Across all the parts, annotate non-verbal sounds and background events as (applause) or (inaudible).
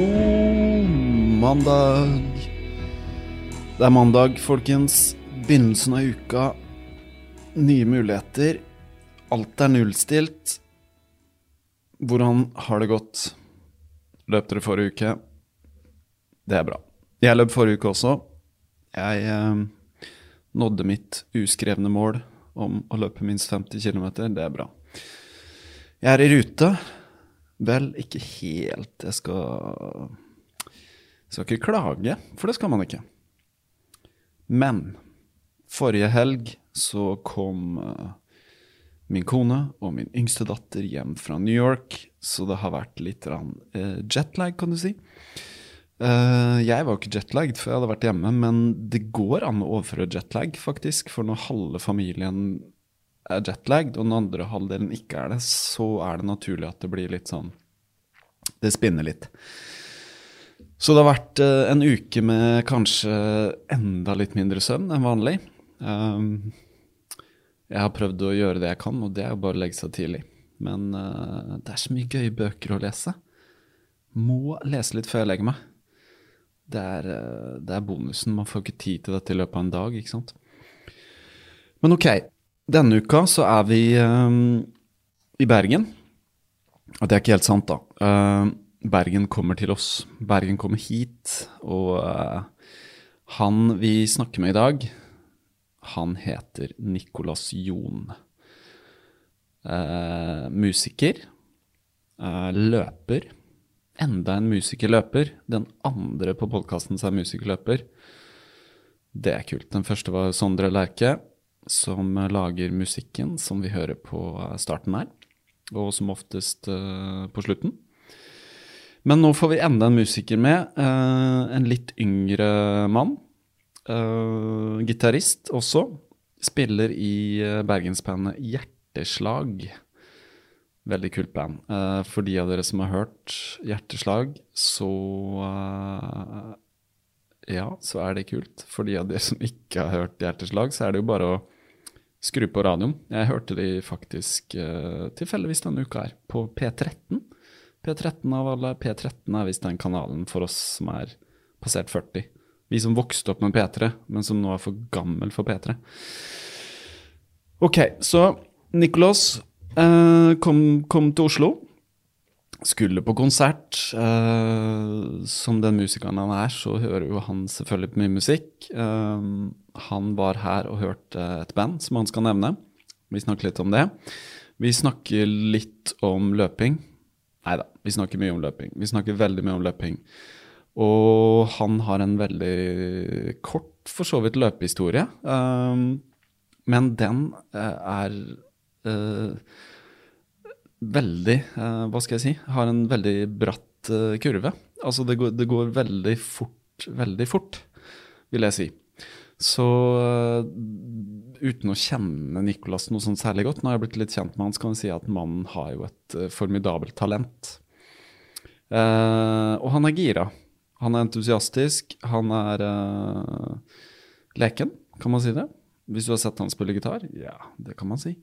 God mandag. Det er mandag, folkens. Begynnelsen av uka. Nye muligheter. Alt er nullstilt. Hvordan har det gått? Løp dere forrige uke? Det er bra. Jeg løp forrige uke også. Jeg eh, nådde mitt uskrevne mål om å løpe minst 50 km. Det er bra. Jeg er i rute. Vel, ikke helt. Jeg skal Skal ikke klage, for det skal man ikke. Men forrige helg så kom eh, min kone og min yngste datter hjem fra New York, så det har vært litt eh, jetlag, kan du si. Eh, jeg var ikke jetlagd før jeg hadde vært hjemme, men det går an å overføre jetlag, faktisk. For når halve familien er jetlagd, og den andre halvdelen ikke er det, så er det naturlig at det blir litt sånn Det spinner litt. Så det har vært eh, en uke med kanskje enda litt mindre søvn enn vanlig. Um, jeg har prøvd å gjøre det jeg kan, og det er jo bare å legge seg tidlig. Men uh, det er så mye gøye bøker å lese. Må lese litt før jeg legger meg. Det er, uh, det er bonusen. Man får ikke tid til dette i løpet av en dag, ikke sant. Men ok, denne uka så er vi um, i Bergen. Og det er ikke helt sant, da. Uh, Bergen kommer til oss. Bergen kommer hit. Og uh, han vi snakker med i dag, han heter Nicolas Jon. Uh, musiker. løper. Enda en musikerløper. Den andre på podkasten som er musikerløper. Det er kult. Den første var Sondre Lerche, som lager musikken som vi hører på starten her og som oftest uh, på slutten. Men nå får vi enda en musiker med. Uh, en litt yngre mann. Uh, Gitarist også. Spiller i bergensbandet Hjerteslag. Veldig kult band. for de av dere som har hørt Hjerteslag, så Ja, så er det kult. For de av dere som ikke har hørt Hjerteslag, så er det jo bare å skru på radioen. Jeg hørte de faktisk uh, tilfeldigvis denne uka her, på P13. P13 av alle. P13 er visst den kanalen for oss som er passert 40. Vi som vokste opp med P3, men som nå er for gammel for P3. Ok, så Nicholas uh, kom, kom, til Oslo. Skulle på konsert. Uh, som den musikeren han er, så hører jo han selvfølgelig på mye musikk. Uh, han var her og hørte et band som han skal nevne. Vi snakker litt om det. Vi snakker litt om løping. Nei da, vi snakker mye om løping. Vi snakker veldig mye om løping. Og han har en veldig kort, for så vidt, løpehistorie. Uh, men den er veldig eh, Hva skal jeg si? Har en veldig bratt eh, kurve. Altså det går, det går veldig fort, veldig fort, vil jeg si. Så uh, uten å kjenne Nicolas noe sånn særlig godt, nå har jeg blitt litt kjent med han, så kan jeg si at mannen har jo et uh, formidabelt talent. Uh, og han er gira. Han er entusiastisk. Han er leken, kan man si det? Hvis du har sett han spille gitar? Ja, det kan man si.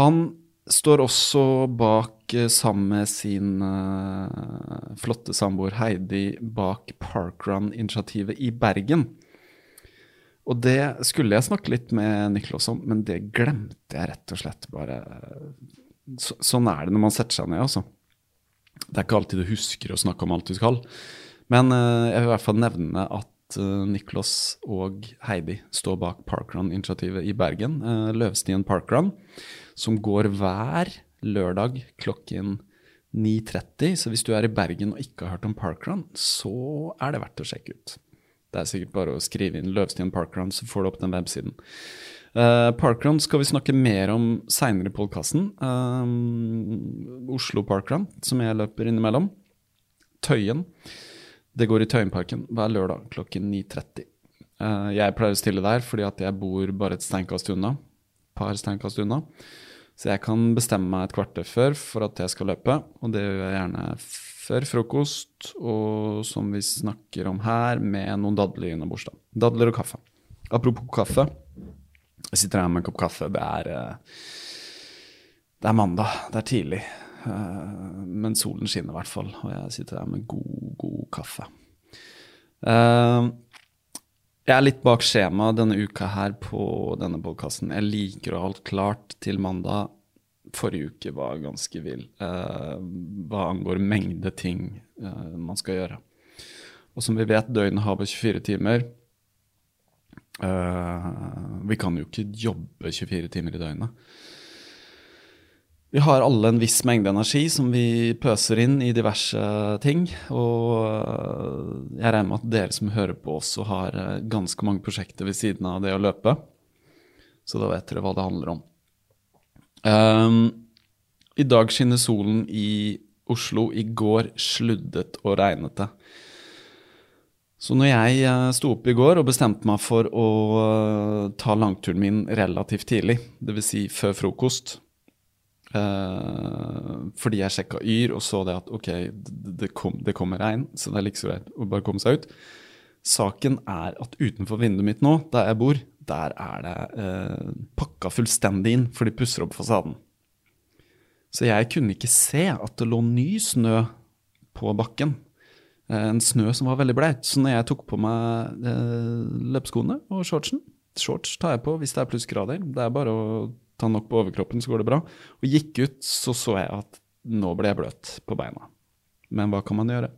Han står også bak, eh, sammen med sin uh, flotte samboer Heidi, bak Parkrun-initiativet i Bergen. Og det skulle jeg snakke litt med Niklas om, men det glemte jeg rett og slett bare. Så, sånn er det når man setter seg ned, altså. Det er ikke alltid du husker å snakke om alt du skal. Men uh, jeg vil i hvert fall nevne at Niklas og Heidi står bak Parkrun-initiativet i Bergen. Løvstien Parkrun, som går hver lørdag klokken 9.30. Så hvis du er i Bergen og ikke har hørt om Parkrun, så er det verdt å sjekke ut. Det er sikkert bare å skrive inn Løvstien Parkrun, så får du opp den websiden. Uh, Parkrun skal vi snakke mer om seinere i podkasten. Uh, Oslo Parkrun, som jeg løper innimellom. Tøyen. Det går i Tøyenparken hver lørdag klokken 9.30. Uh, jeg pleier å stille der fordi at jeg bor bare et steinkast unna. par steinkast unna. Så jeg kan bestemme meg et kvarter før for at jeg skal løpe, og det gjør jeg gjerne før frokost, og som vi snakker om her, med noen dadler innabords. Dadler og kaffe. Apropos kaffe. Jeg sitter her med en kopp kaffe. Det er, det er mandag. Det er tidlig. Men solen skinner i hvert fall, og jeg sitter her med god, god kaffe. Jeg er litt bak skjema denne uka her på denne podkasten. Jeg liker å ha alt klart til mandag. Forrige uke var ganske vill eh, hva angår mengde ting eh, man skal gjøre. Og som vi vet, døgnet har bare 24 timer. Eh, vi kan jo ikke jobbe 24 timer i døgnet. Vi har alle en viss mengde energi som vi pøser inn i diverse ting. Og jeg regner med at dere som hører på også har ganske mange prosjekter ved siden av det å løpe. Så da vet dere hva det handler om. Um, I dag skinner solen i Oslo. I går sluddet og regnet det. Så når jeg sto opp i går og bestemte meg for å ta langturen min relativt tidlig, dvs. Si før frokost, Uh, fordi jeg sjekka Yr og så det at ok, det, kom, det kommer regn, så det er like så greit å bare komme seg ut. Saken er at utenfor vinduet mitt nå, der jeg bor, der er det uh, pakka fullstendig inn, for de pusser opp fasaden. Så jeg kunne ikke se at det lå ny snø på bakken. Uh, en snø som var veldig bleit. Så når jeg tok på meg løpeskoene og shortsen Shorts tar jeg på hvis det er plussgrader. Det er bare å ta nok på overkroppen, så går det bra. Og gikk ut, så så jeg at nå ble jeg bløt på beina. Men hva kan man gjøre?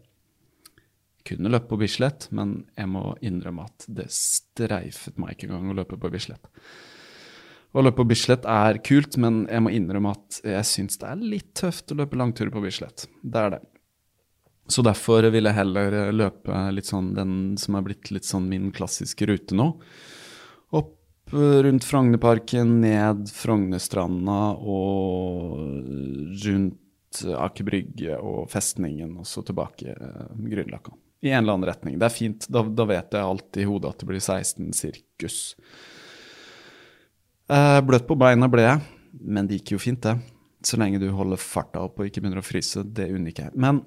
Kunne løpe på Bislett, men jeg må innrømme at det streifet meg ikke engang å løpe på Bislett. Å løpe på Bislett er kult, men jeg må innrømme at jeg syns det er litt tøft å løpe langturer på Bislett. Det er det. Så derfor vil jeg heller løpe litt sånn den som er blitt litt sånn min klassiske rute nå. Opp rundt Frognerparken, ned Frognerstranda og rundt Aker Brygge og festningen, og så tilbake Grünerløkka. I en eller annen retning. Det er fint. Da, da, vet jeg alltid i hodet at det blir 16 sirkus. Eh, bløtt på beina ble jeg, men det gikk jo fint, det. Så lenge du holder farta opp og ikke begynner å fryse. Det unner ikke jeg. Men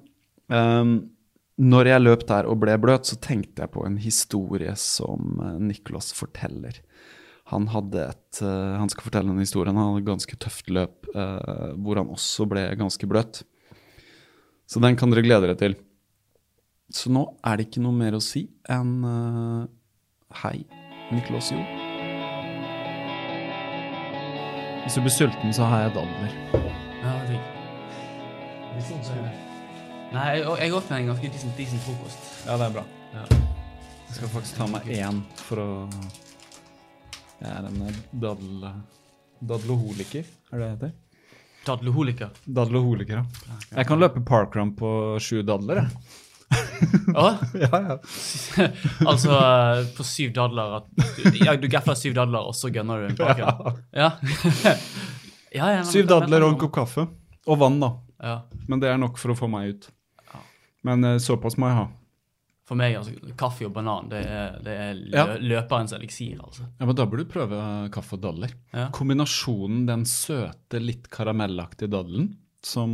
um, når jeg løp der og ble bløt, så tenkte jeg på en historie som Nicholas forteller. Han, et, uh, han skal fortelle en historie. Han hadde et ganske tøft løp uh, hvor han også ble ganske bløt. Så den kan dere glede dere til. Så nå er det ikke noe mer å si enn uh, hei, Niklas Jo. Hvis du blir sulten, så har jeg dadler. Ja, digg. Nei, jeg, jeg åt en ganske decent, decent frokost. Ja, det er bra. Ja. Jeg skal faktisk ta meg én for å Jeg er en dadel... Dadloholiker, er det det heter? Dadloholiker. Dadloholiker, ja. Jeg kan løpe parkrun på sju dadler, jeg. (laughs) (laughs) Ja, ja. (laughs) altså på syv dadler at Ja, du gaffer syv dadler, og så gunner du en pakke? Ja. ja, ja Syv dadler og en kopp kaffe. Og vann, da. Ja. Men det er nok for å få meg ut. Men eh, såpass må jeg ha. For meg, altså, kaffe og banan, det er, det er lø Ja. løperens eliksir, altså. Ja, men Da burde du prøve kaffe og dadler. Ja. Kombinasjonen den søte, litt karamellaktige daddelen, som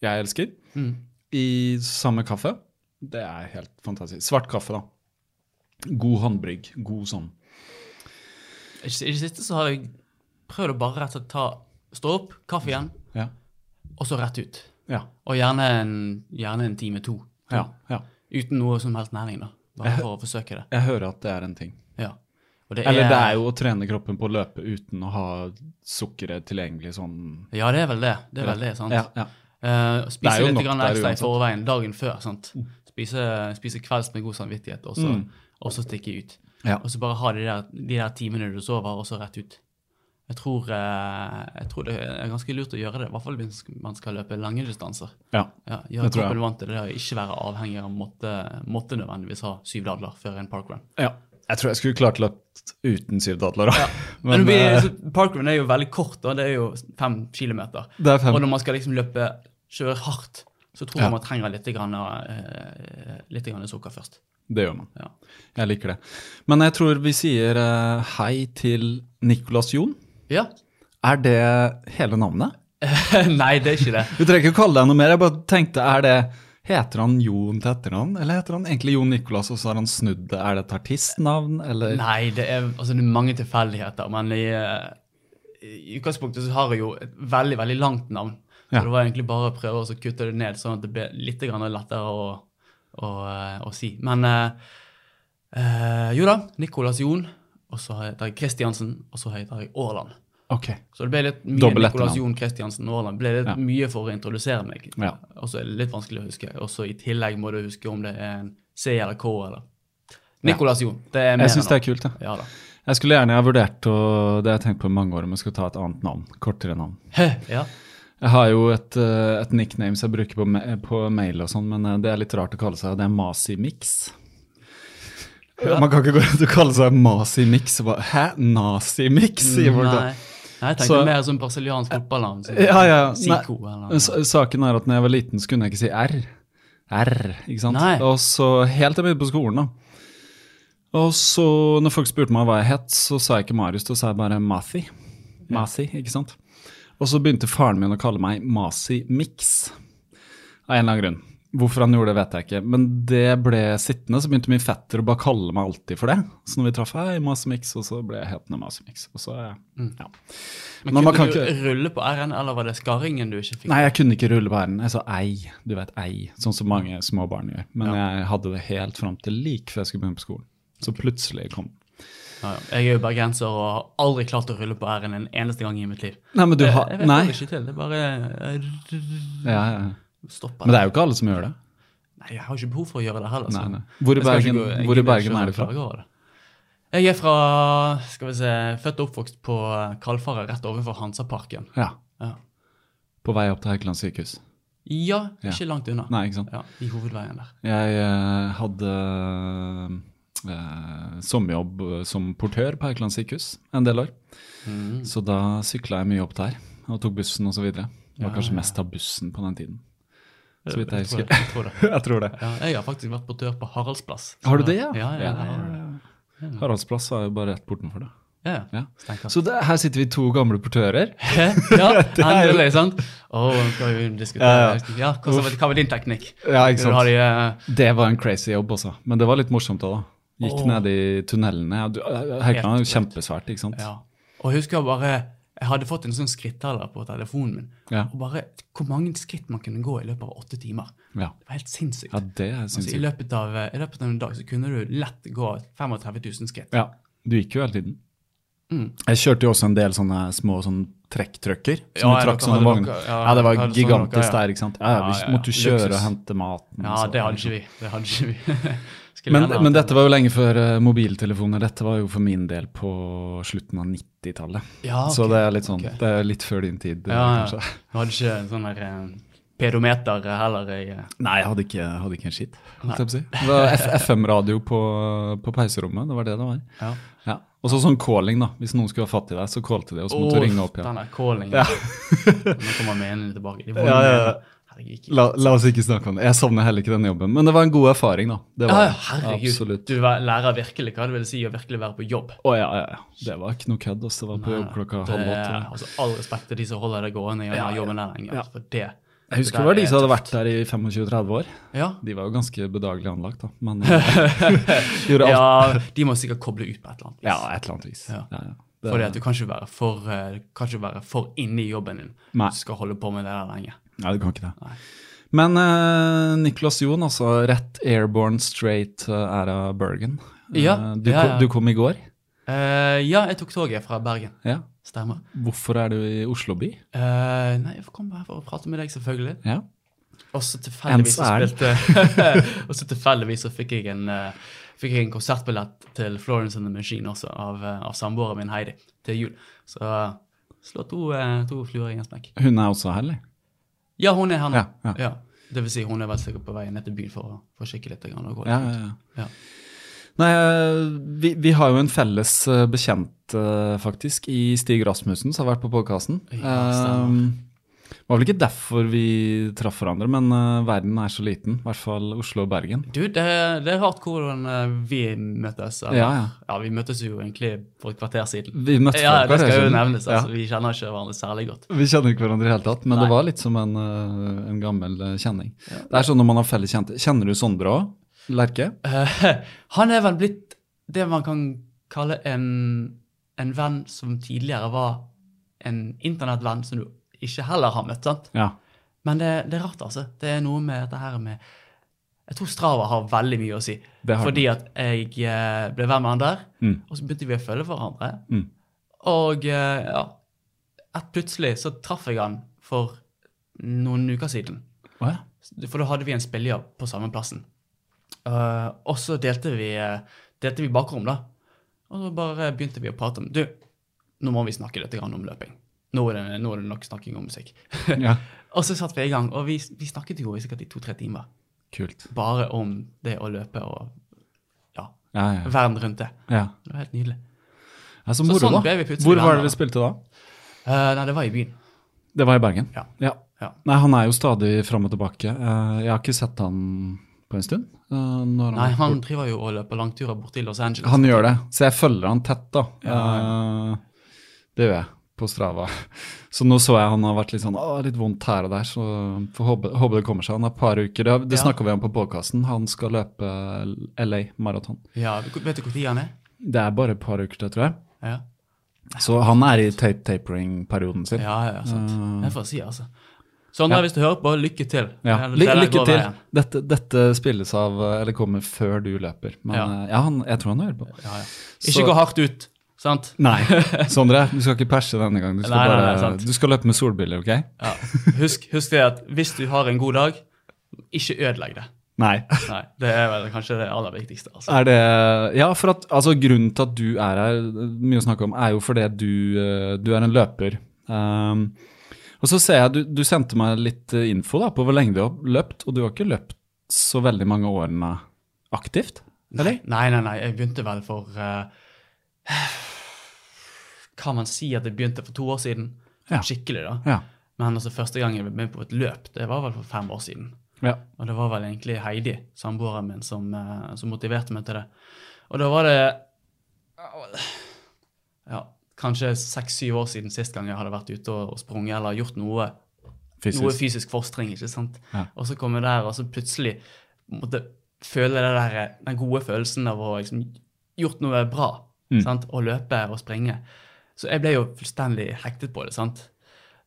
jeg elsker, Mm. i samme kaffe, det er helt fantastisk. Svart kaffe, da. God håndbrygg. God sånn. I det siste så har jeg prøvd å bare rett og slett ta Stå opp, kaffe igjen, Ja. og så rett ut. Ja. Og gjerne en, gjerne en time, to. Ja. ja. Uten noe som helst næring, da. Bare for å forsøke det. Jeg hører at det er en ting. Ja. Det Eller det er jo å trene kroppen på å løpe uten å ha sukkeret tilgjengelig sånn Ja, det er vel det. Det er vel det, sant. Ja, ja. Det spise er litt grann ekstra i forveien dagen før. sant? Spise, spise kvelds med god samvittighet, og så, Mm. stikke ut. Ja. Og så bare ha de der, de der timene du sover, og så rett ut. Jeg tror, eh, jeg tror det er ganske lurt å gjøre det, i hvert fall hvis man skal løpe lange distanser. ja. Ja, Det Gjøre tror jeg. kroppen vant til det, å ikke være avhengig av måtte, måtte nødvendigvis ha syv dadler før en parkrun. ja. Jeg tror jeg skulle klart løpt uten syv dadler. da. (laughs) Men, Men, blir- eh, parkrun er jo veldig kort, da. det er jo fem kilometer. det er fem. Og når man skal liksom løpe, kjøre hardt, så tror Ja. jeg man trenger litt, grann, eh, litt grann sukker først. Det gjør man. Ja. Jeg liker det. Men jeg tror vi sier hei til Nicolas Jon. Ja. Er det hele navnet? (laughs) Nei, det er ikke det. Du trenger ikke å kalle deg noe mer. Jeg bare tenkte, er det Heter han Jon til etternavn, eller heter han egentlig Jon Nicolas, og så har han snudd det? Er det et artistnavn, eller? Nei, det er, altså, det er mange tilfeldigheter, men i, eh, i utgangspunktet så har jeg jo et veldig, veldig langt navn. Så Ja. det var egentlig bare å prøve å så kutte det ned, sånn at det ble litt lettere å, å, eh, å si. Men uh, uh, jo da, Nicolas Jon, og så heter jeg Kristiansen, og så heter jeg Aaland. Okay. Så det ble litt mye Nicolas. Jon Kristiansen Aaland. ble litt Ja. mye for å introdusere meg. Ja. Og så er det litt vanskelig å huske. Og så i tillegg må du huske om det er en C eller K eller Nicolas Jon. Det er mer Jeg syns det er kult, jeg. Ja da. Jeg skulle gjerne ha vurdert, og det har jeg tenkt på i mange år, om jeg skulle ta et annet navn. Kortere navn. ja. Jeg har jo et, eh, et nickname som jeg bruker på, på mail og sånn, men eh, det er litt rart å kalle seg. Det er Masi Mix. Man kan ikke gå rundt og kalle seg Masi Mix. og bare, Hæ? Nazi Mix? sier folk da. Nei. Nei, jeg tenkte Så- mer som brasiliansk fotballnavn. Ja, ja. Zico Saken er at når jeg var liten, så kunne jeg ikke si R. R, ikke sant? Nei. Og så helt til jeg begynte på skolen, da. Og så når folk spurte meg hva jeg het, så sa jeg ikke Marius, da sa jeg bare Mathi. Masi, ikke sant? Og så begynte faren min å kalle meg Masi Mix. Av en eller annen grunn. Hvorfor han gjorde det, vet jeg ikke. Men det ble sittende, så begynte min fetter å bare kalle meg alltid for det. Så når vi traff, hei, Masemix, og så ble jeg hetende Masemix. Og så, ja. ja. Men Men kunne du ikke- rulle på R-en, eller var det skarringen du ikke fikk? Nei, jeg kunne ikke rulle på r-en. Jeg sa ei. Du vet, ei. Sånn som mange små barn gjør. Men jeg hadde det helt fram til like før jeg skulle begynne på skolen. Så plutselig kom Ja, ja. Jeg er jo bergenser og har aldri klart å rulle på R-en en eneste gang i mitt liv. Nei, men du har jeg vet Nei. det ikke til. Det er bare ja, Ja, ja. det. Men det er jo ikke alle som gjør det. Nei, jeg har ikke behov for å gjøre det heller. Nei, nei. Hvor i Bergen, gå- hvor i Bergen er du fra? Jeg er fra skal vi se, født og oppvokst på Kalfaret rett overfor Hansaparken. Ja. Ja. På vei opp til Haukeland sykehus. ja, Ja. ikke langt unna. Nei, ikke sant. Ja, I hovedveien der. Jeg eh, hadde eh, sommerjobb som portør på Haukeland sykehus en del år. Mm. Så da sykla jeg mye opp der og tok bussen osv. Var Ja, kanskje ja. mest av bussen på den tiden. Så vidt jeg husker. Jeg tror det. (laughs) jeg tror det. Ja, jeg har faktisk vært portør på Haraldsplass. Har du det, ja? Ja, ja, Ja, ja, ja, ja. Haraldsplass var jo bare rett bortenfor det. ja. Ja. Så det, her sitter vi to gamle portører. (laughs) (laughs) ja, Det er jo- endelig, sant? Oh, skal vi diskutere. Ja, Ja, ja. hva, var, din teknikk? Ja, ikke sant? de, uh... Det var en crazy jobb også, men det var litt morsomt òg, da. Gikk oh. ned i tunnelene. Ja, du- Haukeland er jo Helt kjempesvært, ikke sant? ja. Og jeg bare Jeg hadde fått en sånn skritteller på telefonen min. Ja. Og bare hvor mange skritt man kunne gå i løpet av åtte timer. Ja, Det var helt sinnssykt. ja det er altså, i, sinnssykt. løpet av, I løpet av en dag så kunne du lett gå 35 000 skritt. Ja, du gikk jo hele tiden. Mm. Jeg kjørte jo også en del sånne små sånn trekktrucker. Som Ja, ja, det var gigantisk der, ikke sant. Ja, vi måtte jo kjøre Luksus. og hente maten. Ja, så- det hadde ikke vi. Det hadde ikke vi. (laughs) Men, men dette var jo lenge før eh, mobiltelefoner. Dette var jo for min del på slutten av 90-tallet. ja, Så det er litt sånn, okay. det er litt før din tid, Ja, ja. kanskje. Du hadde ikke sånn der eh, pedometer heller. Jeg, eh, Nei, jeg hadde ikke, hadde ikke en skitt. si. Det var FM-radio (laughs) på, på pauserommet. Det var det det var. Ja. Ja. Og så sånn calling, da. Hvis noen skulle ha fatt i deg, så callte de, og så måtte du ringe opp igjen. Den der callingen. Ja. Nå kommer meningen tilbake. De (laughs) Ja, ja, ja. Herregud, ikke- La, la oss ikke snakke om det. Jeg savner heller ikke denne jobben. Men det var en god erfaring, da. Det var Ja, herregud. Absolutt. Du var- lærer virkelig hva det vil si å virkelig være på jobb. Å oh, ja, ja. Det var ikke noe kødd. Det var på jobb klokka Det halv åtte. Altså, all respekt til de som holder det gående i Ja, ja. jobben der lenger. Ja. For det, Jeg husker det det var de som hadde vært der i 25-30 år. Ja. De var jo ganske bedagelig anlagt, da. Men (laughs) eh, (laughs) gjorde alt. ja, de må sikkert koble ut på et eller annet vis. Ja, et eller annet vis. Ja. Ja, ja. Det- Fordi at du kan ikke være for, eh, kan ikke være for inne i jobben din. Nei. Du skal holde på med det der lenge. Nei, du kan ikke det. Nei. Men uh, Nicolas Jon, altså rett airborne straight uh, æra Bergen. Eh, Ja, du, ja, kom, ja. du kom i går. Uh, ja, jeg tok toget fra Bergen. Ja. Stemmer. Hvorfor er du i Oslo by? Eh, nei, jeg komme her for å prate med deg, selvfølgelig. Ja. Og så tilfeldigvis så spilte (laughs) Og så tilfeldigvis så fikk jeg en eh, Fikk jeg en konsertbillett til Florence and the Machine også, av, eh, av samboeren min Heidi, til jul. Så eh, slå to, eh, to fluer i en smekk. Hun er også her, eller? Ja, hun er her nå. Ja, ja. Det vil si, hun er vel sikkert på vei ned til byen for å for å kikke litt. grann Og gå litt Ja, ja, ja. Ja. Nei, eh, vi, vi har jo en felles eh, bekjent, eh, faktisk, i Stig Rasmussen, som har vært på podkasten. Ja, stemmer. Det var vel ikke derfor vi traff hverandre, men uh, verden er så liten. I hvert fall Oslo og Bergen. Du, det, det er rart hvordan eh, vi møttes. eller- Ja, ja. ja, vi møttes jo egentlig for et kvarter siden. Vi møttes Ja, et kvarter siden. det skal jo nevnes. altså. Ja. Vi kjenner ikke hverandre særlig godt. Vi kjenner ikke hverandre i det hele tatt, men Nei. det var litt som en, eh, en gammel kjenning. kjenning. Det er sånn når man har felles kjente. Kjenner du Sondre òg? Lerche? Uh, (laughs) han er vel blitt det man kan kalle en, en venn som tidligere var en internettvenn som du ikke heller har møtt. sant? Ja. Men det, det er rart, altså. Det er noe med dette her med Jeg tror Strava har veldig mye å si. Fordi at jeg eh, ble venn med han der, Mm. og så begynte vi å følge hverandre. Mm. Og eh, ja et Plutselig så traff jeg han for noen uker siden. Å ja. For da hadde vi en spillejobb på samme plassen. Uh, og så delte vi, delte vi bakrom, da. Og så bare begynte vi å prate om Du, nå må vi snakke litt om løping. Nå er, det, nå er det nok snakking om musikk. (laughs) ja. og så satt vi i gang, og vi, vi snakket jo i sikkert i to-tre timer. Kult. Bare om det å løpe og ja, Ja, ja. verden rundt det. ja. Det var helt nydelig. ja så Så sånn da. Hvor var det dere spilte da? Uh, nei, det var i byen. Det var i Bergen? Ja. ja. Ja. Nei, han er jo stadig fram og tilbake. Eh, jeg har ikke sett han på en stund. Eh, når Nei, han driver jo og løper langturer bort til Los Angeles. han gjør det, så jeg følger han tett, da. Ja, det gjør jeg på Strava. (laughs) Så nå så jeg han har vært litt sånn å, litt vondt her og der, så får håpe, håpe det kommer seg. Han har et par uker, det, det Ja. snakka vi om på podkasten, han skal løpe LA maraton. Ja, Vet du hvor han er? Det er bare et par uker til, tror jeg. Ja, Så han er i tape tapering-perioden sin. ja, ja sant. Det Det får jeg si, altså. Sondre, Ja. hvis du hører på, lykke til. Ja. Ly lykke til. Dette, dette spilles av, eller kommer før du løper. Men Ja. eh, ja, han, jeg tror han hører på. Ja, ja. Så- Ikke gå hardt ut, sant? Nei, (laughs) Sondre, du skal ikke perse denne gangen. Du skal, Nei, nei, nei, du skal løpe med solbriller, ok? Ja. Husk, husk det at hvis du har en god dag, ikke ødelegg det. Nei. Det er vel kanskje det aller viktigste. altså. Er det Ja, for at altså, grunnen til at du er her, mye å snakke om, er jo fordi du, eh, du er en løper. Um, og så ser jeg du, du sendte meg litt eh, info da, på hvor lenge du har løpt, og du har ikke løpt så veldig mange årene aktivt? Eller? nei, nei, nei. Jeg begynte vel for eh, Kan man si at jeg begynte for to år siden? Ja. Skikkelig, da. Ja. Men altså, første gang jeg ble med på et løp, det var vel for fem år siden. ja. Og det var vel egentlig Heidi, samboeren min, som, eh, som motiverte meg til det. Og da var det ja, kanskje seks-syv år siden sist gang jeg hadde vært ute og, og sprunget eller gjort noe Fysisk. noe fysisk forstring. ikke sant? Ja. Og så kom jeg der, og så plutselig måtte føle det der, den gode følelsen av å liksom gjort noe bra. Mm. sant? og løpe og springe. Så jeg ble jo fullstendig hektet på det. sant?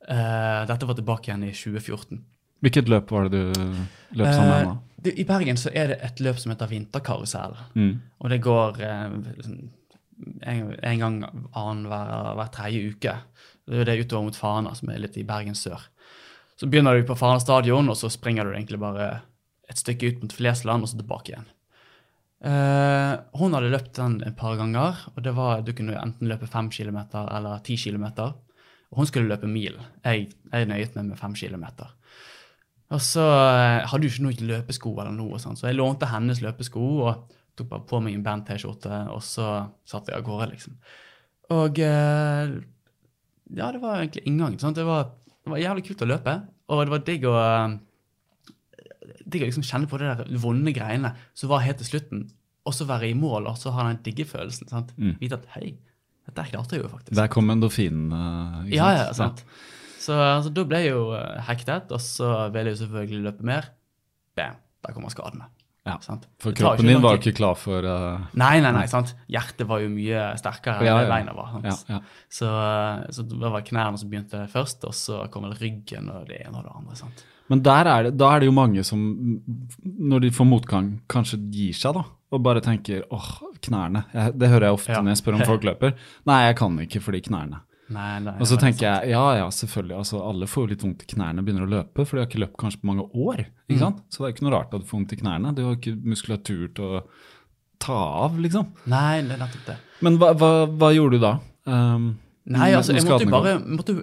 Uh, dette var tilbake igjen i 2014. Hvilket løp var det du løp sammen med? Uh, det, I Bergen så er det et løp som heter Vinterkarusell. Mm. Og det går eh, liksom en, en gang annenhver hver tredje uke. Det er det utover mot Fana, som er litt i Bergen sør. Så begynner du på Fana stadion, og så springer du egentlig bare et stykke ut mot Flesland, og så tilbake igjen. Eh, hun hadde løpt den et par ganger, og det var, du kunne enten løpe fem kilometer eller ti kilometer. Hun skulle løpe mil. Jeg, jeg nøyet meg med fem kilometer. Og så eh, hadde hun ikke noe løpesko eller noe, sånt, så jeg lånte hennes løpesko og tok bare på meg en band-T-skjorte, og så satt jeg av gårde, liksom. Og eh, ja, det var egentlig inngang. Sant? Det, det var jævlig kult å løpe, og det var digg å digg å liksom kjenne på det der vonde greiene som var helt til slutten, og så være i mål og så ha den digge følelsen. sant? Mm. Vite at hei, dette klarte jeg jo faktisk. Der kom endorfinene. uh, Ja, ja, sant? Ja. Så altså, da ble jeg jo eh, hektet, og så ville jeg jo selvfølgelig løpe mer. Bam, der kommer skadene. Ja. Sant? For kroppen din var ikke klar for uh, Nei, nei, nei, sant? Hjertet var jo mye sterkere Ja, enn ja. det beina var. Sant? ja. Så, eh, så det var knærne som begynte først, og så kom ryggen og det ene og det andre. sant? Men er det, da er det jo mange som, når de får motgang, kanskje gir seg, da. Og bare tenker åh, knærne. Jeg, det hører jeg ofte Ja. når jeg spør om folk løper. (laughs) Nei, jeg kan ikke fordi knærne. Nei, nei, Og så tenker jeg ja, ja, selvfølgelig. altså Alle får jo litt vondt i knærne og begynner å løpe, for de har ikke løpt kanskje på mange år. ikke Mm. sant? Så det er ikke noe rart at du får vondt i knærne. Du har ikke muskulatur til å ta av, liksom. Nei, det er nettopp det. Men hva, hva, hva gjorde du da? Um, Nei, altså, jeg måtte jo bare måtte,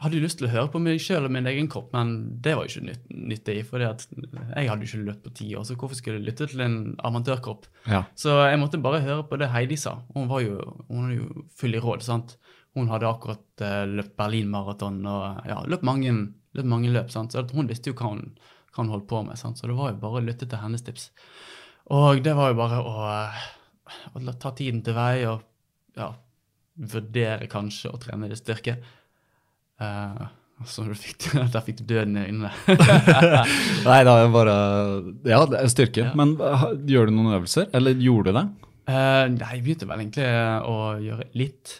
hadde jo lyst til å høre på meg sjøl og min egen kropp, men det var jo ikke nytt, nyttig. For jeg hadde jo ikke løpt på ti år, så hvorfor skulle jeg lytte til en amatørkropp? Ja. Så jeg måtte bare høre på det Heidi sa. Hun var jo, hun jo full i råd. sant? Hun hadde akkurat uh, løpt Berlin-maraton og ja, løpt mange, løpt mange løp. sant? Så hun visste jo hva hun, hva hun holdt på med. sant? Så det var jo bare å lytte til hennes tips. Og det var jo bare å, å ta tiden til vei og ja, vurdere kanskje å trene litt styrke. Eh, så du fikk, (laughs) der fikk du døden i øynene. (laughs) Nei, da bare Ja, det er styrke. Ja. Men uh, gjør du noen øvelser? Eller gjorde du det? Uh, nei, jeg begynte vel egentlig å gjøre litt.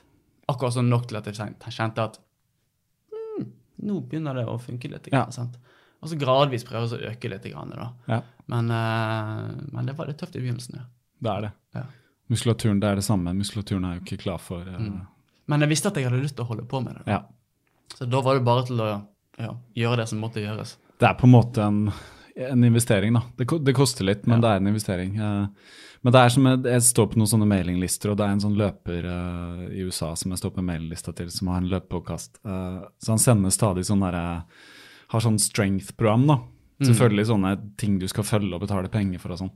Akkurat sånn nok til at jeg kjente at mm, nå begynner det å funke litt. Ja. Sant? Og så gradvis prøve å øke litt. Grann, da. Ja. Men, uh, men det var litt tøft i begynnelsen. ja. Det er det. Ja. Muskulaturen det er det samme. Muskulaturen er jo ikke klar for uh, Mm. Men jeg visste at jeg hadde lyst til å holde på med det. da. Ja. Så da var det bare til å ja, gjøre det som måtte gjøres. Det er på en måte en, en investering, da. Det, det koster litt, men Ja. det er en investering. Eh, men det er som jeg, jeg står på noen sånne mailinglister, og det er en sånn løper eh, i USA som jeg står på mailinglista til, som har en løpepåkast. Uh, så han sender stadig sånn derre Har sånn strength-program, da. Selvfølgelig sånne ting du skal følge og betale penger for og sånn.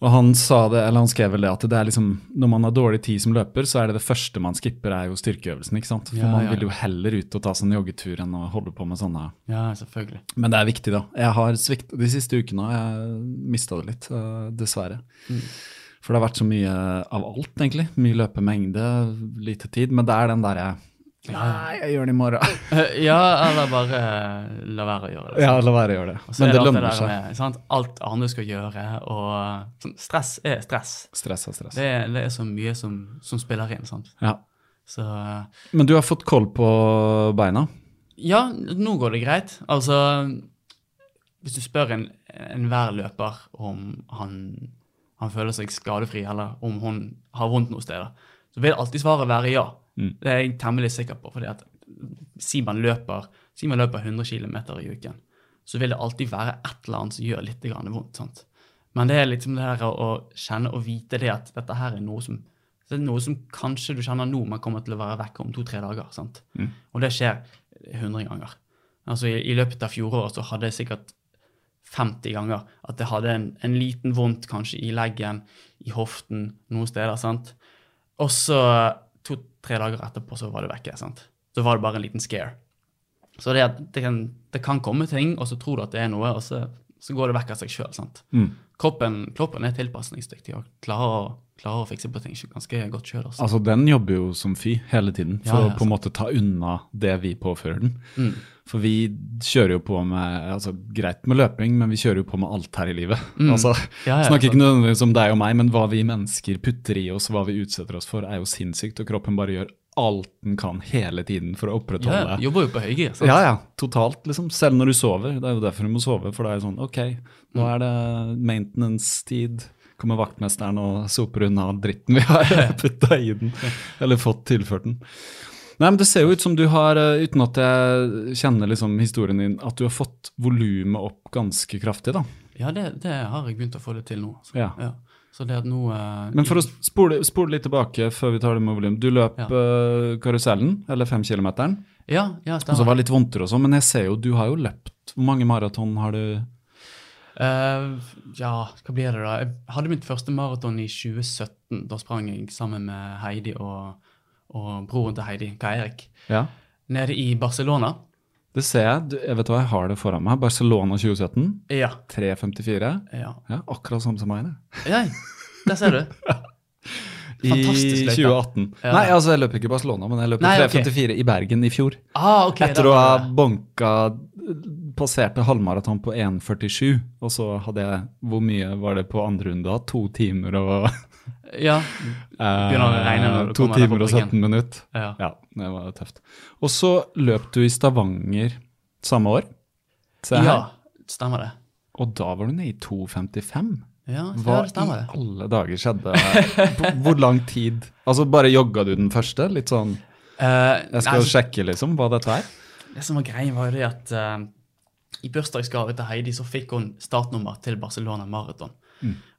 Og han sa det, eller han skrev vel det at det er liksom, når man har dårlig tid som løper, så er det det første man skipper, er jo styrkeøvelsen. ikke sant? For Ja, man ja, vil jo heller ut og ta seg en joggetur enn å holde på med sånne Ja, selvfølgelig. men det er viktig, da. Jeg har svikt de siste ukene har jeg mista det litt, eh, dessverre. Mm. For det har vært så mye av alt, egentlig. Mye løpemengde, lite tid. Men det er den derre Nei, jeg gjør det i morgen. (laughs) Eh, ja, eller bare eh, la være å gjøre det. ja, la være å gjøre det. Men det lønner seg. Med? Alt andre skal gjøre, og sånn, stress er stress. Stress er stress. Det er, det er så mye som, som spiller inn. sant? Ja. Så eh, Men du har fått koll på beina? ja, nå går det greit. Altså, hvis du spør en enhver løper om han, han føler seg skadefri, eller om hun har vondt noe sted, så vil alltid svaret være ja. Mm. Det er jeg temmelig sikker på. fordi at Si man løper, si man løper 100 km i uken, så vil det alltid være et eller annet som gjør litt grann vondt. sant? Men det er liksom det her å, å kjenne og vite det at dette her er noe som det er noe som kanskje du kjenner nå, men kommer til å være vekk om to-tre dager. sant? Mm. Og det skjer 100 ganger. Altså I, i løpet av fjoråret så hadde jeg sikkert 50 ganger at jeg hadde en, en liten vondt kanskje i leggen, i hoften, noen steder. sant? Og så to-tre dager etterpå så var det vekke. sant? Så var det bare en liten scare. Så det, det, kan, det kan komme ting, og så tror du at det er noe, og så, så går det vekk av seg sjøl. Mm. Kroppen, kroppen er tilpasningsdyktig og klarer å, klarer å fikse på ting ganske godt sjøl. Altså. Altså, den jobber jo som fy hele tiden for Ja, ja, å på en måte ta unna det vi påfører den. Mm. For vi kjører jo på med altså Greit med løping, men vi kjører jo på med alt her i livet. Mm. (laughs) Altså, Ja, Snakker ikke nødvendigvis om deg og meg, men hva vi mennesker putter i oss, hva vi utsetter oss for, er jo sinnssykt. Og kroppen bare gjør alt den kan hele tiden for å opprettholde ja, jobber jo på høygir. Ja, ja, totalt, liksom. Selv når du sover. Det er jo derfor du må sove, for det er jo sånn OK, nå er det maintenance-tid. Kommer vaktmesteren og soper unna dritten vi har (laughs) putta i den, eller fått tilført den. Nei, men Det ser jo ut som du har, eh, uten at jeg kjenner liksom historien din, at du har fått volumet opp ganske kraftig, da. Ja, det, det har jeg begynt å få det til nå. Så, Ja. Så det at nå eh, Men for å spole, spole litt tilbake før vi tar det med volum. Du løp Ja. eh, karusellen, eller femkilometeren, Ja, ja og så var det litt vondtere og sånn, men jeg ser jo du har jo løpt Hvor mange maraton har du Eh, ja, hva blir det da? Jeg hadde mitt første maraton i 2017. Da sprang jeg sammen med Heidi og, og broren til Heidi, Kai Erik, Ja. nede i Barcelona. Det ser jeg. Du, jeg vet hva, jeg har det foran meg. Barcelona 2017. Ja. 3.54. ja. Ja, akkurat samme som meg. det. ja der ser du. (laughs) I Fantastisk løype. 2018. Ja. Nei, altså jeg løp ikke i Barcelona, men jeg løp Nei, i ok. 3.54 i Bergen i fjor. Ah, ok. Etter å ha banka Passerte halvmaraton på 1,47, og så hadde jeg Hvor mye var det på andre runde? da? To timer og Ja. (laughs) Begynner å regne når du To timer og 17 minutter. ja. Ja, det var tøft. Og så løp du i Stavanger samme år. Se her. ja, stemmer det. Og da var du nede i 2,55. Ja, Hva i alle dager skjedde? Hvor lang tid? Altså, bare jogga du den første? Litt sånn uh, Jeg skal nei, sjekke, liksom, hva dette er. Det som var greien, var det at uh, i bursdagsgave til Heidi så fikk hun startnummer til Barcelona Marathon.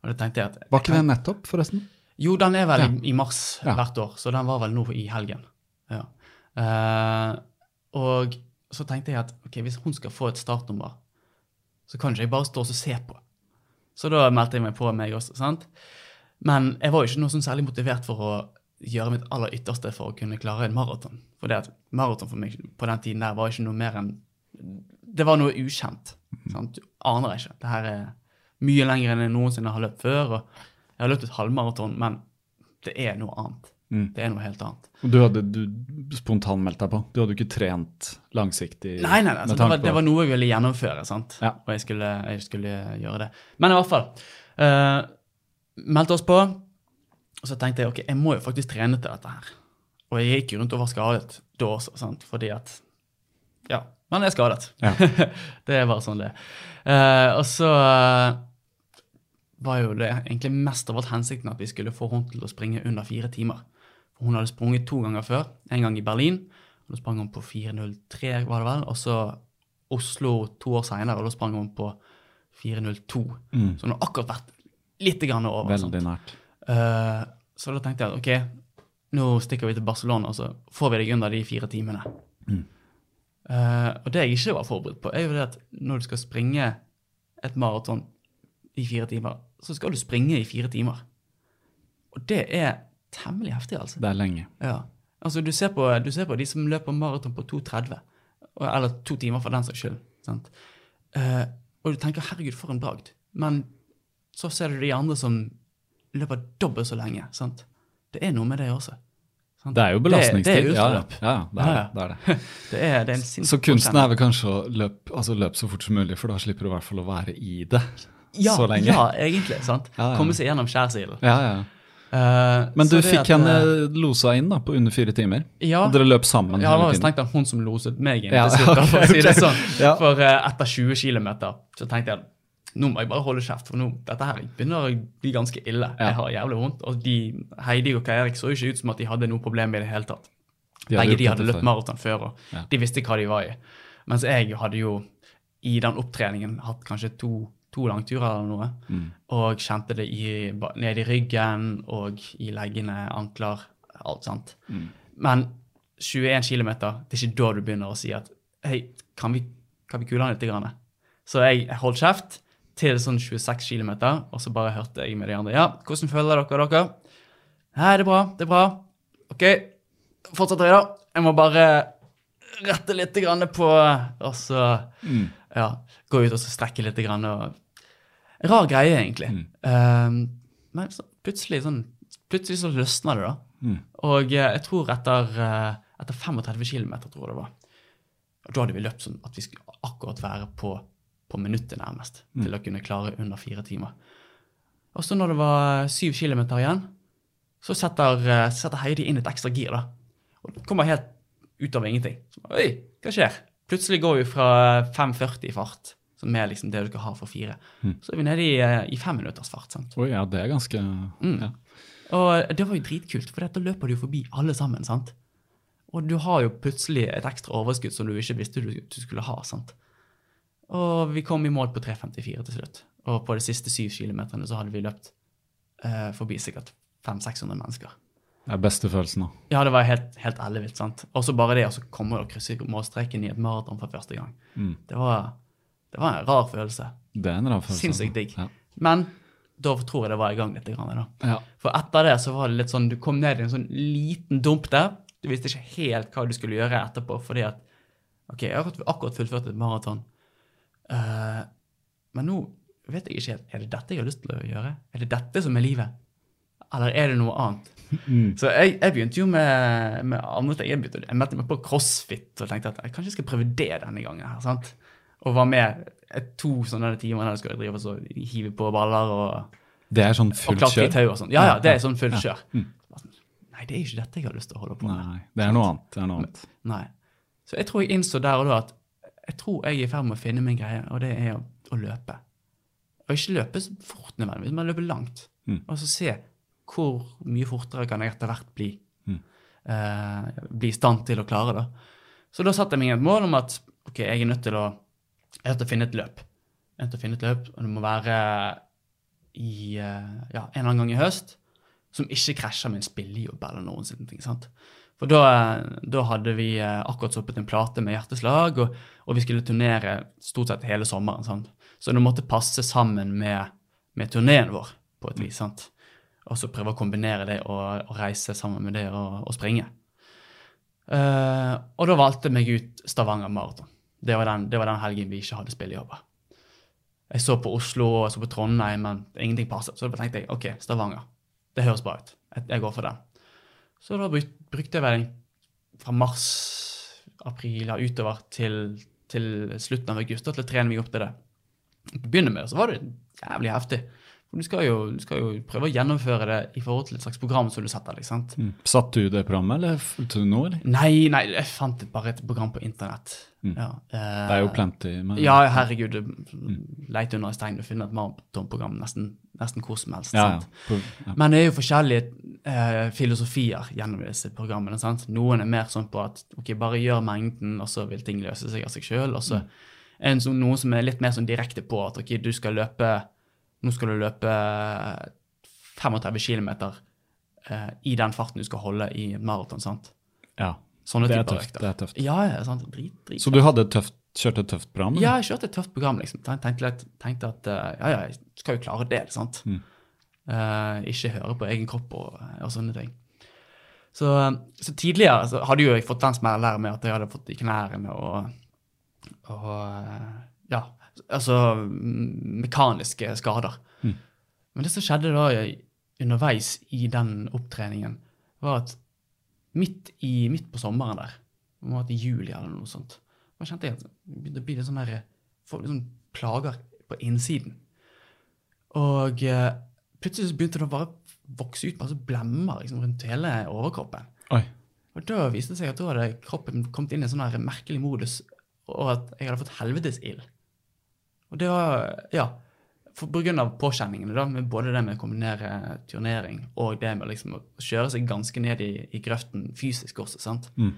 Og det tenkte jeg at Mm. Var ikke det nettopp, forresten? Jo, den er vel Ja. i, i mars Ja. hvert år, så den var vel nå i helgen. Ja. Uh, og så tenkte jeg at ok, hvis hun skal få et startnummer, så kan ikke jeg bare stå og se på. Så da meldte jeg meg på, meg også. sant? Men jeg var jo ikke noe sånn særlig motivert for å gjøre mitt aller ytterste for å kunne klare en maraton. For det at maraton for meg på den tiden der var ikke noe mer enn Det var noe ukjent. sant? Du aner ikke. Det her er mye lenger enn jeg noensinne har løpt før. og Jeg har løpt et halvmaraton, men det er noe annet. Mm. Det er noe helt annet. Du hadde du spontanmeldt deg på? Du hadde jo ikke trent langsiktig? Nei, nei, nei. med det, var, det var noe jeg ville gjennomføre, sant? Ja. og jeg skulle, jeg skulle gjøre det. Men i hvert fall. Uh, meldte oss på, og så tenkte jeg ok, jeg må jo faktisk trene til dette her. Og jeg gikk rundt og var skadet da også, sant? fordi at Ja, man er skadet. Ja. (laughs) det er bare sånn det er. Uh, og så uh, var jo det egentlig mest av alt hensikten at vi skulle få henne til å springe under fire timer. Hun hadde sprunget to ganger før. En gang i Berlin, og da sprang hun på 4.03, var det vel. Og så Oslo to år seinere, og da sprang hun på 4.02. Mm. Så hun har akkurat vært litt grann over. Veldig nært. Uh, så da tenkte jeg at ok, nå stikker vi til Barcelona, og så får vi deg under de fire timene. Mm. Uh, og det jeg ikke var forberedt på, er jo det at når du skal springe et maraton i fire timer, så skal du springe i fire timer. Og det er temmelig heftig, altså. Det er lenge. Ja. Altså, du ser, på, du ser på de som løper maraton på 2,30, eller to timer for den saks skyld. Sant? Eh, og du tenker 'herregud, for en bragd'. Men så ser du de andre som løper dobbelt så lenge. Sant? Det er noe med det også. Sant? Det er jo belastningstid. Det, det er ja, ja, det er Ja, det. ja. det, er det. Det er, det (laughs) er en Så kunsten er vel kanskje å løpe altså løp så fort som mulig, for da slipper du i hvert fall å være i det ja, så lenge. Ja, egentlig. sant? Komme seg gjennom skjærsilden. Ja, ja. Eh, Men du fikk at, henne eh, losa inn da, på under fire timer. Ja. Og dere løp sammen Ja, det var hele strengt tatt hun som loset meg inn Ja, slutt, (laughs) for å si det ok. sånn. Ja. For uh, etter 20 km så tenkte jeg nå må jeg bare holde kjeft, for nå, dette her begynner å bli ganske ille. Ja. Jeg har jævlig vondt. Og de, Heidi og Kai Erik så jo ikke ut som at de hadde noe problem i det hele tatt. De Begge de hadde løpt maraton før, og de visste hva de var i. Mens jeg hadde jo i den opptreningen hatt kanskje to, to langturer eller noe, Mm. og kjente det i, ned i ryggen og i leggene, ankler, alt sant. Mm. Men 21 km, det er ikke da du begynner å si at hei, kan vi, kan vi kule han litt? Grann? Så jeg, holdt kjeft til sånn 26 km, og så bare hørte jeg med de andre ja, hvordan føler dere dere? Nei, det er bra, det er bra. OK, fortsetter jeg, da. Jeg må bare rette litt grann på Og så Mm. Ja, gå ut og så strekke litt. Grann, og, rar greie, egentlig. Mm. Um, men så, plutselig, sånn, plutselig så løsna det, da. Mm. Og eh, jeg tror etter, eh, etter 35 km, tror jeg det var, da hadde vi løpt sånn at vi skulle akkurat være på, på minuttet nærmest Mm. til å kunne klare under fire timer. Og så når det var syv kilometer igjen, så setter, eh, setter Heidi inn et ekstra gir. da. Og kommer helt ut av ingenting. Så, Oi, hva skjer? Plutselig går vi fra 5,40 i fart, som er liksom det du skal ha for fire. Mm. Så er vi nede i, eh, i fem minutters fart. sant? Oi, ja, det er ganske Mm. ja. Og det var jo dritkult, for da løper du jo forbi alle sammen. sant? Og du har jo plutselig et ekstra overskudd som du ikke visste du, du skulle ha. sant? Og vi kom i mål på 3.54 til slutt. Og på de siste syv kilometerne så hadde vi løpt eh, forbi sikkert 500-600 mennesker. Det er beste følelsen, da. Ja, det var helt, helt ellevilt. sant? Og så bare det å så komme og krysse målstreken i et maraton for første gang. Mm. Det var, Det var en rar følelse. Det er en rar følelse. Sinnssykt digg. Ja. Men da tror jeg det var i gang litt. Grann. Ja. For etter det så var det litt sånn, du kom ned i en sånn liten dump der. Du visste ikke helt hva du skulle gjøre etterpå, fordi at OK, jeg har akkurat fullført et maraton. uh, men nå vet jeg ikke helt Er det dette jeg har lyst til å gjøre? Er det dette som er livet? Eller er det noe annet? Så jeg, jeg begynte jo med, med andre ting. Jeg, begynte, jeg meldte meg på crossfit og tenkte at jeg kanskje skal prøve det denne gangen. her, sant? Og var med to sånne timer der jeg skulle drive og så hive på baller og Det er sånn fullt i kjør? og sånn. Ja, ja, det er sånn fullt Ja. kjør. Bare sånn, Nei, det er ikke dette jeg har lyst til å holde på med. Nei, det er noe annet. Det er noe annet. Nei. Så jeg tror jeg innså der og da at jeg tror jeg er i ferd med å finne min greie, og det er å, å løpe. Og ikke løpe så fort nødvendigvis, men løpe langt. Mm. Og så se hvor mye fortere kan jeg etter hvert bli. Mm. Eh, bli i stand til å klare det. Så da satte jeg meg et mål om at ok, jeg er nødt til å, nødt til å finne et løp. Jeg er nødt til å finne et løp, og det må være i, eh, ja, en eller annen gang i høst som ikke krasjer med en spillejobb eller noen sånne ting. sant? For da, eh, da hadde vi eh, akkurat sluppet en plate med hjerteslag, og, og vi skulle turnere stort sett hele sommeren. sant? Så det måtte passe sammen med, med turneen vår på et vis. sant? Og så prøve å kombinere det og, og reise sammen med det og, og springe. Uh, og da valgte jeg meg ut Stavanger Maraton. Det, det var den helgen vi ikke hadde spillejobber. Jeg så på Oslo og jeg så på Trondheim, men ingenting passet. Så da tenkte jeg ok, Stavanger. Det høres bra ut. Jeg, jeg går for den. Så da bruk, brukte jeg vel fra mars, april og utover til, til slutten av august til å trene meg opp til det. Til å begynne med så var det jævlig heftig. Du skal, jo, du skal jo prøve å gjennomføre det i forhold til et slags program som du setter deg. sant? Mm. Satt du det programmet, eller fulgte du nå. Nei, nei, jeg fant bare et program på internett. Mm. Ja, eh, Det er jo plenty Men... Ja, herregud. Leit under en stein og finner et maratonprogram nesten, nesten hvor som helst. Ja, sant? Ja, ja. Men det er jo forskjellige eh, filosofier gjennom disse programmene. sant? Noen er mer sånn på at ok, bare gjør mengden, og så vil ting løse seg av seg sjøl. Og så er det noen som er litt mer sånn direkte på at ok, du skal løpe nå skal du løpe 35 km eh, i den farten du skal holde i maraton. sant? ja. Sånne Det er tøft, det er tøft. Ja, ja, sant? Drit, drit. Så du hadde tøft, kjørte et tøft program? eller? Ja, jeg kjørte et tøft program, liksom. Ten- Tenkte, at- tenkte at eh, ja, ja, jeg skal jo klare det, sant. Mm. Eh, ikke høre på egen kropp og, og sånne ting. Så, så tidligere så hadde jo jeg fått den smellen med at jeg hadde fått i knærne og, og eh, ja, altså mekaniske skader. Mm. Men det som skjedde da underveis i den opptreningen, var at midt, i, midt på sommeren der, det må ha vært i juli eller noe sånt, da kjente jeg at det begynte å bli litt sånn der, får litt sånn plager på innsiden. Og eh, plutselig så begynte det å bare vokse ut masse blemmer liksom, rundt hele overkroppen. Oi. Og da viste det seg at da hadde kroppen kommet inn i en sånn merkelig modus, og at jeg hadde fått helvetesild. Og det var, ja, for av påkjenningene da, med både det med å kombinere turnering og det med liksom å kjøre seg ganske ned i, i grøften fysisk også, sant? Mm.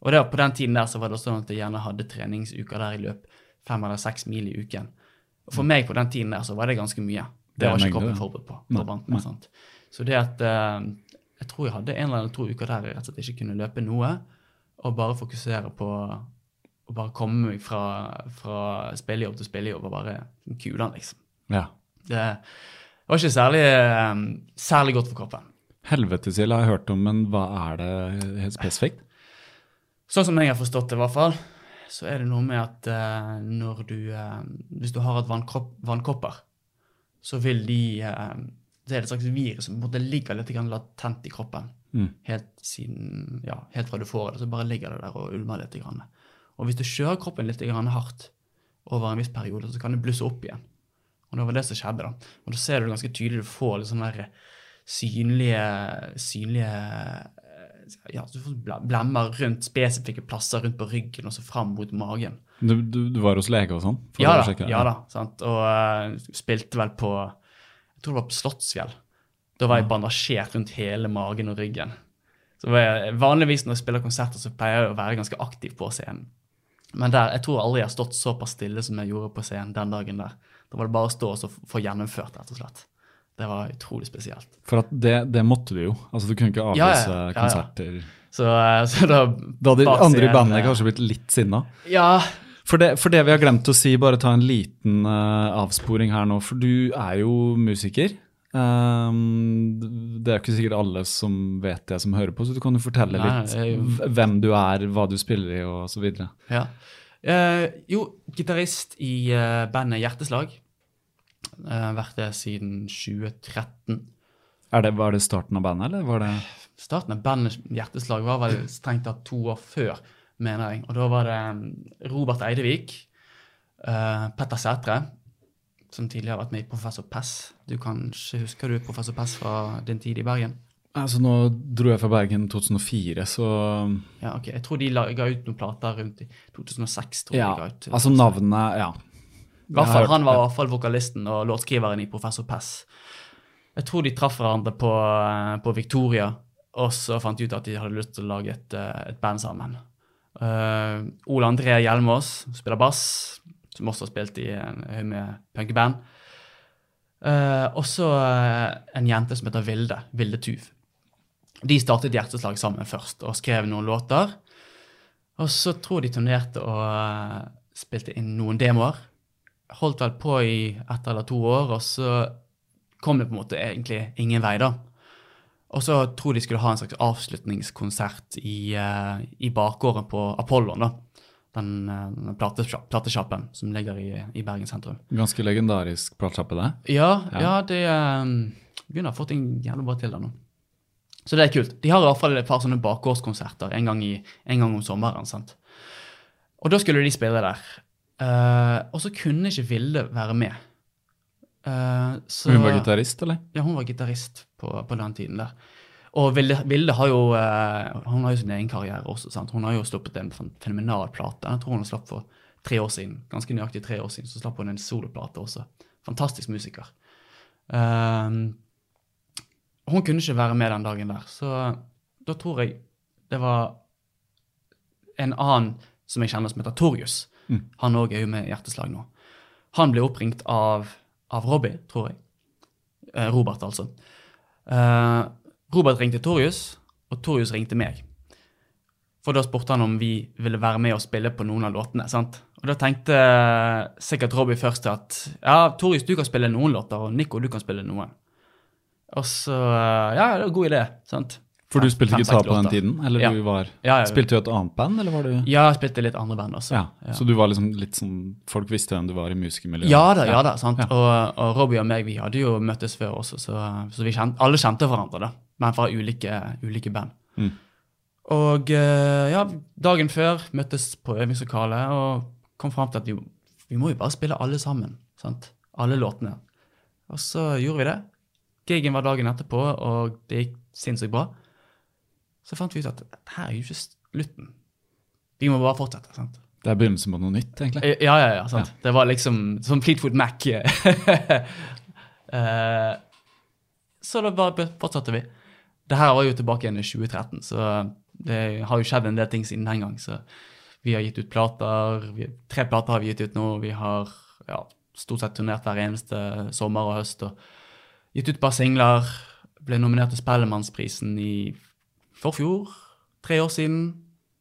Og det, på den tiden der så var det sånn at jeg gjerne hadde treningsuker der i løp fem eller seks mil i uken. Og for meg på den tiden der så var det ganske mye. Det Det var ikke kroppen forberedt på. På nei. sant? Så det at uh, jeg tror jeg hadde en eller to uker der jeg rett og slett ikke kunne løpe noe, og bare fokusere på å bare komme meg fra, fra spillejobb til spillejobb og bare kule den, liksom. Ja. Det var ikke særlig, eh, særlig godt for kroppen. Helvetesild har jeg hørt om, men hva er det helt spesifikt? Sånn som jeg har forstått det, i hvert fall, så er det noe med at uh, når du uh, Hvis du har et vannkropp, vannkopper, så vil de uh, Det er et slags virus som ligger litt latent i kroppen. Mm. Helt, siden, ja, helt fra du får det, så bare ligger det der og ulmer litt. Grann. Og hvis du kjører kroppen litt hardt over en viss periode, så kan det blusse opp igjen. Og det var det som skjedde. da. Og da ser du ganske tydelig. Du får litt sånne der synlige, synlige eh, ja, du får blemmer rundt spesifikke plasser rundt på ryggen og så fram mot magen. Du, du, du var hos lege og sånn? Ja da. ja da, sant? Og uh, spilte vel på Jeg tror det var på Slottsfjell. Da var jeg bandasjert rundt hele magen og ryggen. Så var jeg, Vanligvis når jeg spiller konserter, så pleier jeg å være ganske aktiv på scenen. Men der, jeg tror aldri jeg har stått såpass stille som jeg gjorde på scenen den dagen der. Da var det bare å stå og få gjennomført, rett og slett. Det var utrolig spesielt. For det, det måtte du jo. Altså Du kunne ikke avlyse ja, ja. konserter. Så, eh, så da Da hadde de andre i bandet kanskje blitt litt sinna. Ja, For det, for det vi har glemt å si, bare ta en liten uh, avsporing her nå. For du er jo musiker. Um, det er jo ikke sikkert alle som vet det, som hører på, så du kan jo fortelle Nei, litt jeg hvem du er, hva du spiller i videre. Ja. Uh, jo, gitarist i uh, bandet Hjerteslag. Uh, vært det siden 2013. Er det, var det starten av bandet, eller var det Starten av bandet Hjerteslag var vel strengt tatt to år før, mener jeg. Og da var det um, Robert Eidevik, uh, Petter Sætre, som tidligere har vært med i Professor Pess. Du kanskje husker du Professor Pess fra din tid i Bergen? Altså, nå dro jeg fra Bergen 2004, så Ja, ok. Jeg tror de la, ga ut noen plater rundt i 2006. tror Ja. de ga ut. Altså, navnet Ja. I hvert fall, han var i hvert fall vokalisten og låtskriveren i Professor Pess. Jeg tror de traff hverandre på, eh, på Victoria, og så fant de ut at de hadde lyst til å lage et, eh, et band sammen. Uh, Ole André Hjelmås spiller bass, som også spilt i en haug med punkeband. Uh, og så eh, en jente som heter Vilde. Vilde Tuv. De startet Hjerteslag sammen først og skrev noen låter. Og så tror de turnerte og eh, spilte inn noen demoer. Holdt vel på i ett eller to år, og så kom det på en måte egentlig ingen vei, da. Og så tror de skulle ha en slags avslutningskonsert i, uh, i bakgården på Apollon, da. Den, eh, den platesjappen som ligger i, i Bergen sentrum. Ganske legendarisk platesjappe, det. Ja, Ja. ja. det um, begynner å få ting jævlig bra til der nå. Så det er kult. De har i hvert fall et par sånne bakgårdskonserter en gang, i, en gang om sommeren. sant? Og da skulle de spille der. Uh, og så kunne ikke Vilde være med. Uh, så, Hun var gitarist, eller? Ja, hun var gitarist på, på den tiden der. Og Vilde, Vilde har jo eh, hun har jo sin egen karriere også. sant? Hun har jo sluppet en fen- fenomenal plate. Jeg tror hun slapp for tre år siden. Ganske nøyaktig tre år siden så slapp hun en soloplate også. Fantastisk musiker. Um, hun kunne ikke være med den dagen der, så da tror jeg det var en annen som jeg kjenner som heter Torjus. Mm. Han òg er jo med Hjerteslag nå. Han ble oppringt av, av Robbie, tror jeg. Eh, Robert, altså. Eh, Robert ringte Torjus, og Torjus ringte meg. For da spurte han om vi ville være med og spille på noen av låtene. sant? Og da tenkte eh, sikkert Robbie først at ja, Torjus, du kan spille noen låter, og Nico, du kan spille noen. Og så eh, Ja, det var en god idé. sant? For du spilte fem-seks gitar på den tiden? Eller Ja. du var Ja, ja. Spilte du et annet band, eller var du Ja, jeg spilte litt andre band også. Ja, Så du var liksom litt sånn Folk visste hvem du var i musikermiljøet? Ja da, ja da. sant? Og, og Robbie og meg vi hadde jo møttes før også, så, så vi kjente, alle kjente hverandre, da. Men fra ulike, ulike band. Mm. Og eh, ja, dagen før møttes på øvingslokalet og kom fram til at vi, vi må jo bare spille alle sammen. sant? Alle låtene. Og så gjorde vi det. Gigen var dagen etterpå, og det gikk sinnssykt bra. Så fant vi ut at dette er jo ikke slutten. Vi må bare fortsette. sant? Det er begynnelsen på noe nytt, egentlig. Eh, Ja, ja, ja. sant. Det var liksom som Fleetwood Mac. uh, (laughs) så da bare fortsatte vi. Det her var jo tilbake igjen i 2013, så det har jo skjedd en del ting siden den gang. Så vi har gitt ut plater. Vi, tre plater har vi gitt ut nå. Vi har ja, stort sett turnert hver eneste sommer og høst. og Gitt ut et par singler. Ble nominert til Spellemannsprisen i forfjor. Tre år siden.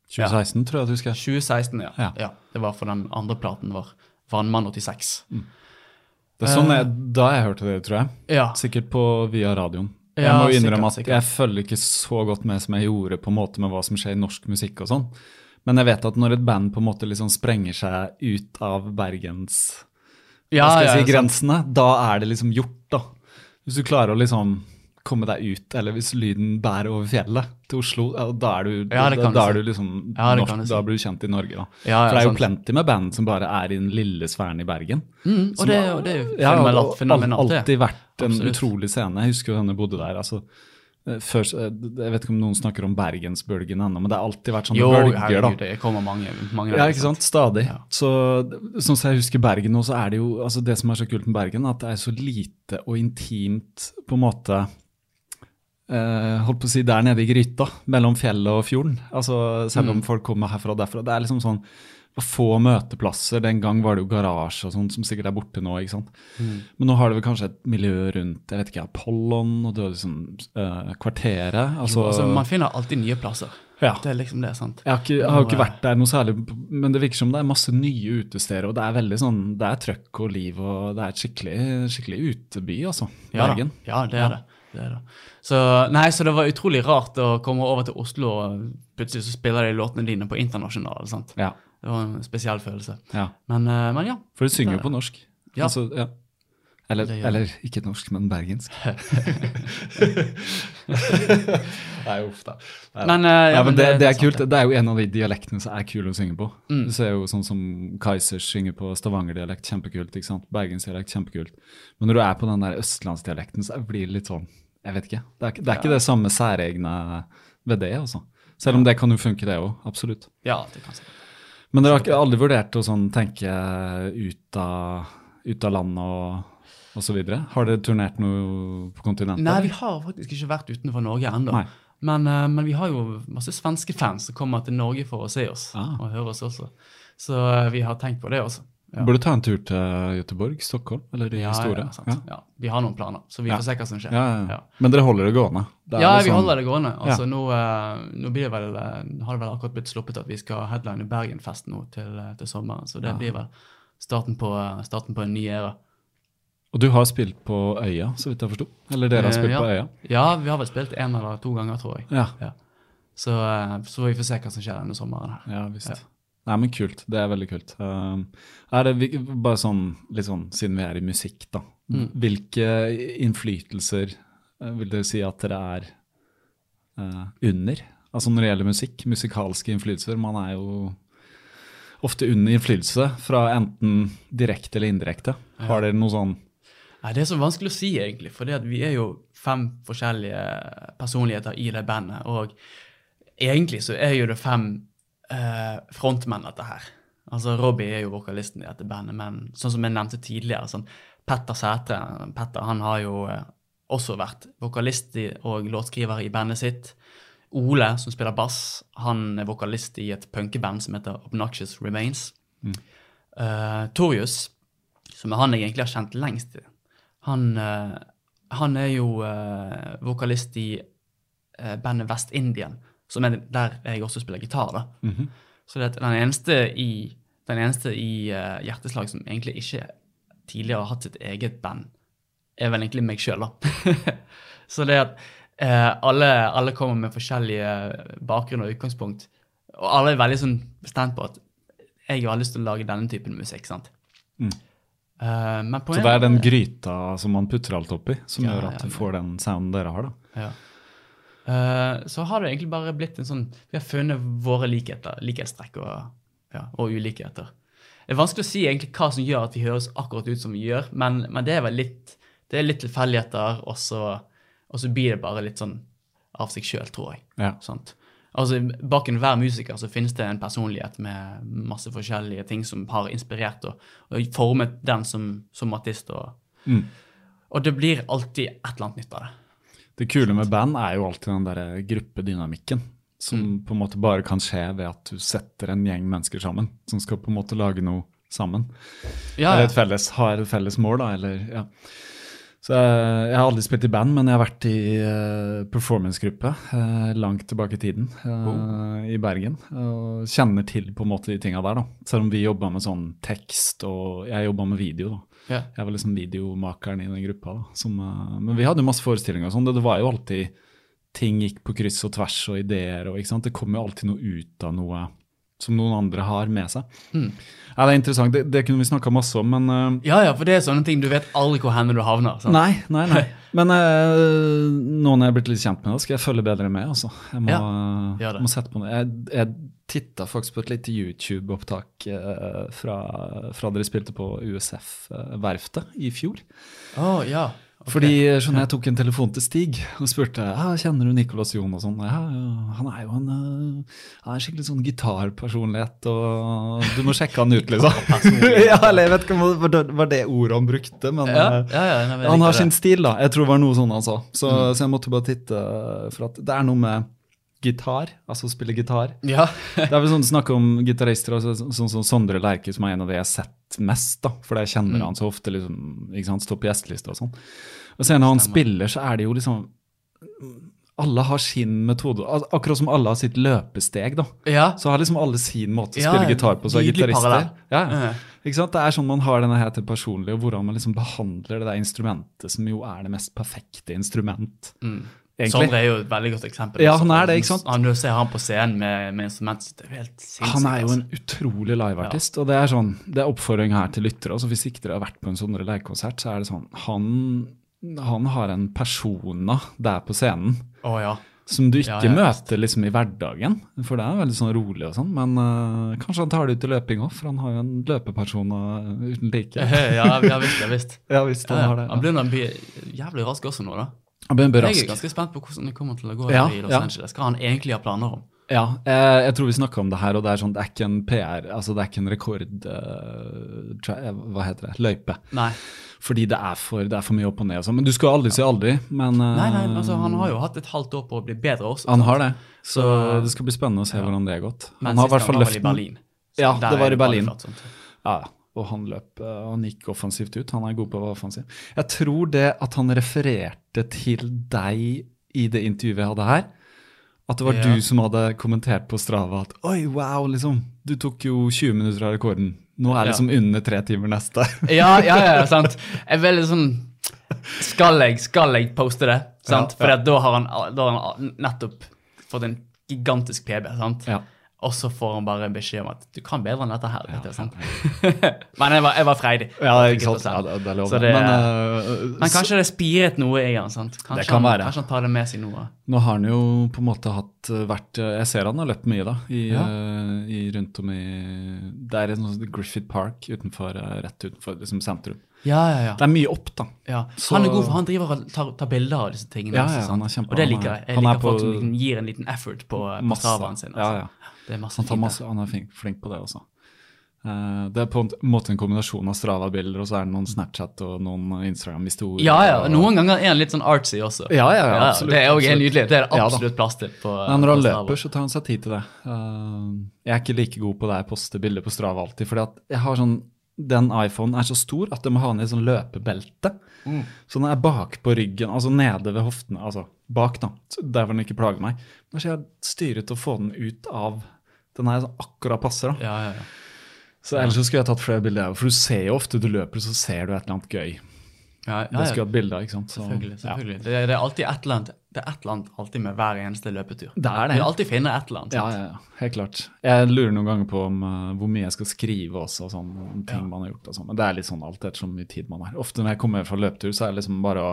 2016, tror jeg at du husker. 2016, ja. Ja. ja. Det var for den andre platen vår. Vannmann 86. Det er sånn jeg, da jeg hørte det, tror jeg. Ja. Sikkert på via radioen. Jeg Ja, må jo innrømme at jeg følger ikke så godt med som jeg gjorde på en måte med hva som skjer i norsk musikk og sånn. Men jeg vet at når et band på en måte liksom sprenger seg ut av Bergens Ja, hva skal jeg ja, si, sant. grensene, da er det liksom gjort, da. Hvis du klarer å liksom komme deg ut, eller hvis lyden bærer over fjellet til Oslo, da er du, Ja, da, da er du liksom Ja, norsk, si. da blir du kjent i Norge, da. Ja, ja, For det er jo sant. plenty med band som bare er i den lille sfæren i Bergen. Mm, og det, og det er jo Ja, fenomenalt. alltid vært en Absolutt. utrolig scene. Jeg husker jo denne bodde der. altså Først, eh, Jeg vet ikke om noen snakker om bergensbølgen ennå, men det har alltid vært sånne Jo, bølger. da. det kommer mange. mange Ja, ikke sant? Stadig. Ja. Så Sånn som jeg husker Bergen nå, så er det jo altså Det som er så kult med Bergen, at det er så lite og intimt på en måte eh, Holdt på å si der nede i gryta, mellom fjellet og fjorden. Altså Selv om Mm. folk kommer herfra og derfra. Det er liksom sånn få møteplasser. Den gang var det jo garasje og sånn, som sikkert er borte nå. ikke sant? Mm. Men nå har det vel kanskje et miljø rundt jeg vet ikke, Apollon og det liksom uh, kvarteret. Altså, Jo, altså, man finner alltid nye plasser. Ja. Det er liksom det, sant? Jeg har, ikke, jeg har ikke vært der noe særlig, men det virker som det er masse nye utesteder. Og det er veldig sånn, det er trøkk og liv, og det er et skikkelig, skikkelig uteby, altså. Ja, da. Ja det er det. det, er det. Så, nei, så det var utrolig rart å komme over til Oslo, og plutselig så spiller de låtene dine på internasjonal. sant? Ja. Det var en spesiell følelse. ja. Men, eh, men ja. For du synger er jo på norsk. Ja. Altså, ja. Eller, eller ikke norsk, men bergensk. (laughs) Nei, uff da. Nei, Men, eh, ja, men det, det er kult. Det er jo en av de dialektene som er kule å synge på. Mm. Du ser jo sånn som Kaizers synger på stavangerdialekt, kjempekult. ikke sant? Bergensdialekt, kjempekult. Men når du er på den der østlandsdialekten, så blir det litt sånn Jeg vet ikke. Det er, det er ikke det samme særegne ved det, altså. Selv om det kan jo funke, det òg. Absolutt. Ja, det kan sikkert. Men dere har ikke aldri vurdert å sånn tenke ut av, ut av landet og, og så videre? Har dere turnert noe på kontinentet? Nei, vi har faktisk ikke vært utenfor Norge ennå. Men, eh, men vi har jo masse svenske fans som kommer til Norge for å se oss Ah. og høre oss også. Så eh, vi har tenkt på det også. Ja. Burde ta en tur til Göteborg, Stockholm, eller de Ja, store? ja, sant. Ja. Vi har noen planer, så vi får se hva som skjer. Men dere holder det gående? Det Ja, vi liksom- holder det gående. Altså, nå, eh, nå blir det vel, eh, har det vel akkurat blitt sluppet at vi skal headline Bergenfest nå til, eh, til sommeren. Så det blir vel starten på, starten på en ny æra. Og du har spilt på Øya, så vidt jeg forsto? Eller dere har spilt på Øya? Ja, vi har vel spilt én eller to ganger, tror jeg. Så, så vi får se hva som skjer denne sommeren her. Ja, visst. Nei, men kult. Det er veldig kult. Um, er det bare sånn, litt sånn, siden vi er i musikk, da. Mm. Hvilke innflytelser eh, vil dere si at dere er uh, under? Altså når det gjelder musikk, musikalske innflytelser. Man er jo ofte under innflytelse fra enten direkte eller indirekte. Har dere noe sånn Nei, Det er så vanskelig å si, egentlig. For vi er jo fem forskjellige personligheter i det bandet. Og egentlig så er jo det fem eh, frontmenn, dette her. Altså, Robbie er jo vokalisten i dette bandet, men sånn som jeg nevnte tidligere sånn, Petter Sætre Petter han har jo uh, også vært vokalist i, og låtskriver i bandet sitt. Ole, som spiller bass, han er vokalist i et punkeband som heter Obnoxious Remains. Eh, Torjus, som er han jeg egentlig har kjent lengst, han, uh, han er jo vokalist i bandet West Indian, som er der jeg også spiller gitar. da. Så det er den eneste i, den eneste i uh, Hjerteslag som egentlig ikke tidligere har hatt sitt eget band, er vel egentlig meg sjøl, da. (laughs) Så det at uh, alle, alle kommer med forskjellige bakgrunn og utgangspunkt, og alle er veldig sånn bestemt på at jeg har lyst til å lage denne typen musikk. sant? Mm. Uh, men på Så det er den gryta som man putter alt oppi, som Ja, gjør at ja, du får den sounden dere har, da. Ja. Eh, så har det egentlig bare blitt en sånn Vi har funnet våre likheter, likhetstrekk og, ja, og ulikheter. Det er vanskelig å si egentlig hva som gjør at vi høres akkurat ut som vi gjør, men, men det er vel litt det er litt tilfeldigheter, og så, og så blir det bare litt sånn av seg sjøl, tror jeg. Ja. Altså, Bak enhver musiker så finnes det en personlighet med masse forskjellige ting som har inspirert og, og formet den som, som artist. Og, Mm. og det blir alltid et eller annet nytt av det. Det kule med band er jo alltid den der gruppedynamikken. Som Mm. på en måte bare kan skje ved at du setter en gjeng mennesker sammen. Som skal på en måte lage noe sammen. Ja, ja. et felles, har et felles mål, da. Eller, ja. Så jeg, jeg har aldri spilt i band, men jeg har vært i uh, performancegruppe uh, langt tilbake i tiden eh, i Bergen. Og kjenner til på en måte de tinga der, da. Selv om vi jobba med sånn tekst, og jeg jobba med video, da. Ja. Jeg var liksom videomakeren i den gruppa. Som, eh, men vi hadde jo masse forestillinger sånn. Det, det var jo alltid Ting gikk på kryss og tvers og ideer. og? Det kom jo alltid noe ut av noe som noen andre har med seg. Mm. Ja, Det er interessant. Det, det kunne vi snakka masse om, men uh, Ja, ja, for det er sånne ting. Du vet aldri hvor henne du havner. Sant? Nei, nei, nei. (laughs) Men uh, nå når jeg er blitt litt kjent med det, skal jeg følge bedre med. altså. Jeg må, ja. det. må sette på noe. Jeg, jeg titta faktisk på et lite YouTube-opptak eh, fra, fra dere spilte på USF-verftet i fjor. Å, ja. Okay. Fordi sånn, jeg tok en telefon til Stig og spurte ah, kjenner du Nicolas Jon. og sånn. Ja, han er jo en, eh, han er skikkelig sånn gitarpersonlighet, og du må sjekke han ut, (laughs) liksom. (laughs) ja, eller jeg vet ikke om det var- det ordet han brukte, men ja, eh, ja, han har sin stil, da. Jeg tror det var noe sånn han sa. Så, Mm. så jeg måtte bare titte. For at det er noe med gitar, altså spille gitar. Ja. (laughs) Det er vel sånn Snakke om gitarister, altså, sånn som Sondre Lerche, som er en av de jeg har sett mest, da. Fordi jeg kjenner Mm. han så ofte, liksom, ikke sant, står på gjesteliste og sånn. Og så når han spiller, så er det jo liksom alle har sin metode. Akkurat som alle har sitt løpesteg, da. Ja. Så har liksom alle sin måte å Ja, spille gitar på, så er gitarister. Ja. Ja. Ikke sant? Det er sånn man har denne her til personlig, og hvordan man liksom behandler det der instrumentet, som jo er det mest perfekte instrument. Egentlig. Sondre er jo et veldig godt eksempel. Ja, han er det, ikke sant? Han, du ser han på scenen med, med instrument, så det er helt. Han er jo en altså. utrolig liveartist, og det er sånn, det er oppfordring her til lyttere. Altså hvis ikke dere har vært på en Sondre leiekonsert, så er det sånn Han, han har en persona der på scenen Å ja. som du ikke Ja, ja, møter liksom i hverdagen. For det er veldig sånn rolig og sånn, men uh, kanskje han tar det ut i løping òg, for han har jo en løpepersona uten like. (laughs) ja, ja visst. Ja, visst. (laughs) Ja visst, han har det. Han blir jævlig rask også nå, da. Jeg er ganske spent på hvordan det kommer til å gå Ja, i Los ja. Angeles. Hva han egentlig har planer om. Ja, eh, jeg tror vi snakka om det her, og det er sånn, det er ikke en PR, altså det er ikke en rekord... uh, hva heter det? Løype. Nei, Fordi det er for, det er for mye opp og ned og sånn. Men du skal aldri si aldri, men uh, nei, nei altså, han har jo hatt et halvt år på å bli bedre også. Han har det. Så Så- det skal bli spennende å se Ja. hvordan det er gått. Men Han har i hvert fall løften. Berlin. Ja, det var i Berlin. flatt, sant? Ja, og han løp, og han gikk offensivt ut. Han er god på å være offensiv. Jeg tror det at han refererte til deg i det intervjuet jeg hadde her, at det var Ja. du som hadde kommentert på Strava at oi, wow, liksom, du tok jo 20 minutter av rekorden. Nå er det liksom under tre timer neste. (laughs) Ja, ja, ja, sant. Jeg er veldig sånn Skal jeg, skal jeg poste det? Sant? Ja, For da har, han, da har han nettopp fått en gigantisk PB, sant? Ja. Og så får han bare beskjed om at du kan bedre enn dette her. Ja, sant? (laughs) Men jeg var, jeg var freidig. Ja, ikke sant? Ja, det, er lov. Det- Men, uh, Men kanskje det spiret noe i han. sant? Kanskje Det kan være. Kanskje han tar det med seg noe. Nå har han jo på en måte hatt eh, vært eh, Jeg ser han har løpt mye, da. I, Ja. uh, i rundt om i Det er noe sånn Griffith Park utenfor, rett utenfor liksom sentrum. Ja, ja, ja. Det er mye opp, da. ja. Så- Han er god, for han driver og tar, tar bilder av disse tingene. Ja, ja, han er kjempe- og det liker er- jeg. Jeg han er liker folk på- som gir en liten effort på, på sin. Ja, Altså. ja. Det er masse Han, fint masse, han er flink, flink på det også. Uh, det er på en måte en kombinasjon av Strava-bilder, og så er det noen Snapchat og noen Instagram-historier. Ja, ja. og- Noen ganger er han litt sånn artsy også. Ja, ja, ja, absolutt, Det er også absolutt. nydelig. Det er Ja absolutt plass til. på Men når han løper, så tar han seg tid til det. Uh, jeg er ikke like god på det jeg poster bilder på Strava alltid, fordi at jeg har sånn den iPhonen er så stor at jeg må ha den i sånn løpebelte. Mm. Så den er bak på ryggen, altså nede ved hoftene, altså bak, da, der hvor den ikke plager meg. Da skal jeg styret å få den ut av Den er sånn akkurat passer, da. Ja, ja, ja. Så ellers så skulle jeg tatt flere bilder. For du ser jo ofte du løper, så ser du et eller annet gøy. ja, ja, Det skulle hatt bilder, ikke sant. Så, Selvfølgelig. ja. selvfølgelig. Det, er, det er alltid et eller annet det er et eller annet alltid med hver eneste løpetur. Det er det. Du alltid finner et eller annet. Ja, sant? ja, ja, helt klart. Jeg lurer noen ganger på om uh, hvor mye jeg skal skrive også, og sånn, om ting Ja. man har gjort. og sånn. Men det er litt sånn alt etter så mye tid man har. Ofte når jeg kommer fra løpetur, så er det liksom bare å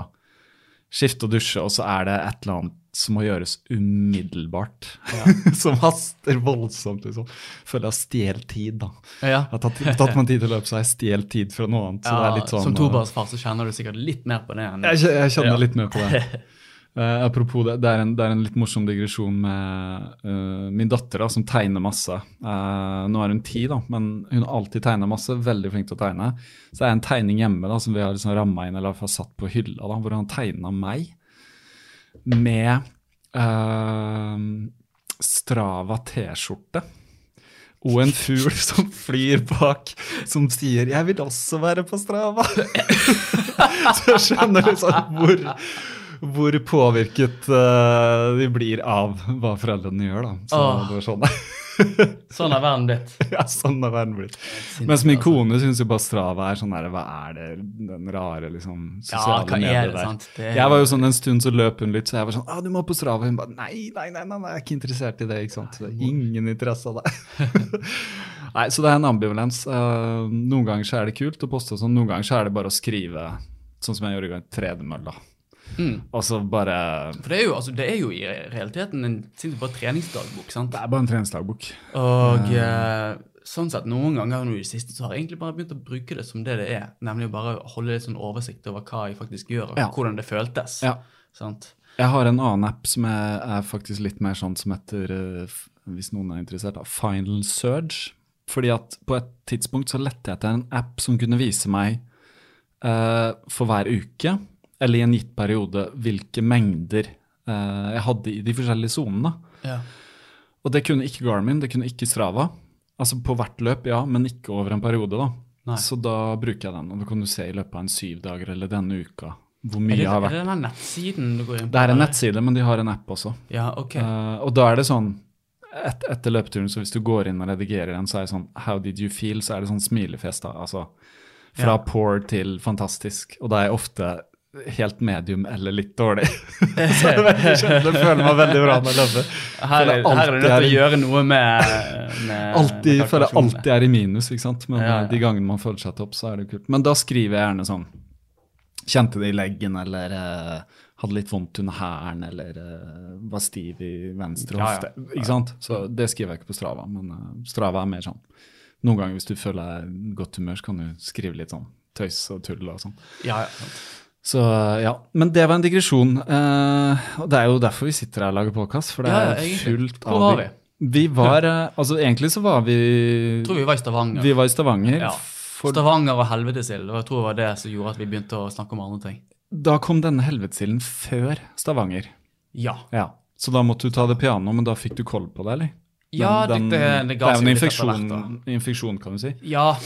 skifte og dusje, og så er det et eller annet som må gjøres umiddelbart. (laughs) som haster voldsomt, liksom. Føler jeg har stjålet tid, da. Ja. Jeg har tatt, tatt meg tid til å løpe, så har jeg stjålet tid fra noe annet. Ja, sånn, som eh, tobarnsfar så kjenner du sikkert litt mer på det enn Jeg, jeg kjenner Ja. litt mer på det. (laughs) Eh, apropos det, det er, en, det er en litt morsom digresjon med uh, min datter da, som tegner masse. Uh, nå er hun ti, da, men hun har alltid tegna masse. Veldig flink til å tegne. Så det er en tegning hjemme da, som vi har liksom ramma inn eller fall satt på hylla, da, hvor han tegna meg med Strava T-skjorte. Og en fugl (laughs) som flyr bak, som sier 'jeg vil også være på Strava'. (laughs) Så jeg skjønner liksom hvor, hvor påvirket uh, de blir av hva foreldrene gjør. da. Så Åh. det var sånn, (laughs) Sånn er verden blitt. ja, sånn er verden blitt. Mens min kone syns jo bare Strava er sånn der, hva er det, den rare liksom Ja, sosiale hva er det, sant? Det er- Jeg var jo sånn en stund så løp hun litt, så jeg var sånn ah, 'Du må på Strava.' Hun bare nei, nei, nei, nei, jeg er ikke interessert i det. ikke sant? Det er ingen interesse av det. (laughs) nei, Så det er en ambivalens. Uh, noen ganger så er det kult å poste sånn, noen ganger så er det bare å skrive sånn som jeg gjorde i gang tredemølla. Mm. Og så bare For det er, jo, altså, det er jo i realiteten en sinnssykt bra treningsdagbok. sant? Det er bare en treningsdagbok. Og uh, sånn sett, noen ganger nå i det siste så har jeg egentlig bare begynt å bruke det som det det er. Nemlig å bare holde litt sånn oversikt over hva jeg faktisk gjør, og Ja. hvordan det føltes. Ja. Sant? Jeg har en annen app som er, er faktisk litt mer sånn som heter, eh, hvis noen er interessert, da, Final Surge. Fordi at på et tidspunkt så lette jeg etter en app som kunne vise meg uh, for hver uke, eller i en gitt periode, hvilke mengder eh, jeg hadde i de forskjellige sonene. Ja. Og det kunne ikke Garmin, det kunne ikke Strava. Altså på hvert løp, ja, men ikke over en periode, da. Nei. Så da bruker jeg den, og da kan du se i løpet av en syv dager eller denne uka hvor Er mye det, har vært. er det den nettsiden du går inn på? Det er en eller? nettside, men de har en app også. Ja, ok. Uh, og da er det sånn et, Etter løpeturen, så hvis du går inn og redigerer den, så er det sånn How did you feel? Så er det sånn smilefjes, da. Altså fra Ja. poor til fantastisk. Og da er jeg ofte helt medium eller litt dårlig. (laughs) så det. Jeg føler meg veldig bra jeg løper. Her er, du nødt til å gjøre noe med, med Alltid, med føler jeg alltid er i minus, ikke sant. Men Ja, ja. eh, de gangene man føler seg topp, så er det kult. Men da skriver jeg gjerne sånn Kjente det i leggen, eller uh, hadde litt vondt under hæren, eller uh, var stiv i venstre Ja, ja. hofte. Ikke sant? Så det skriver jeg ikke på Strava, men uh, Strava er mer sånn Noen ganger hvis du føler deg godt humør, så kan du skrive litt sånn tøys og tull og sånn. Ja, ja, sant. Så ja, Men det var en digresjon. eh, og det er jo derfor vi sitter her og lager podkast, for det Ja, ja, er egentlig. fullt Hvor av var vi? Vi var ja. Altså, egentlig så var vi Jeg tror vi var i Stavanger. Vi var i Stavanger. Ja. Stavanger og helvetesild. Og jeg tror det var det som gjorde at vi begynte å snakke om andre ting. da kom denne helvetesilden før Stavanger. Ja. Ja. Så da måtte du ta det piano, men da fikk du koll på det, eller? Ja, Den- det, det, det det er jo en infeksjon, infeksjon, kan du si. Ja,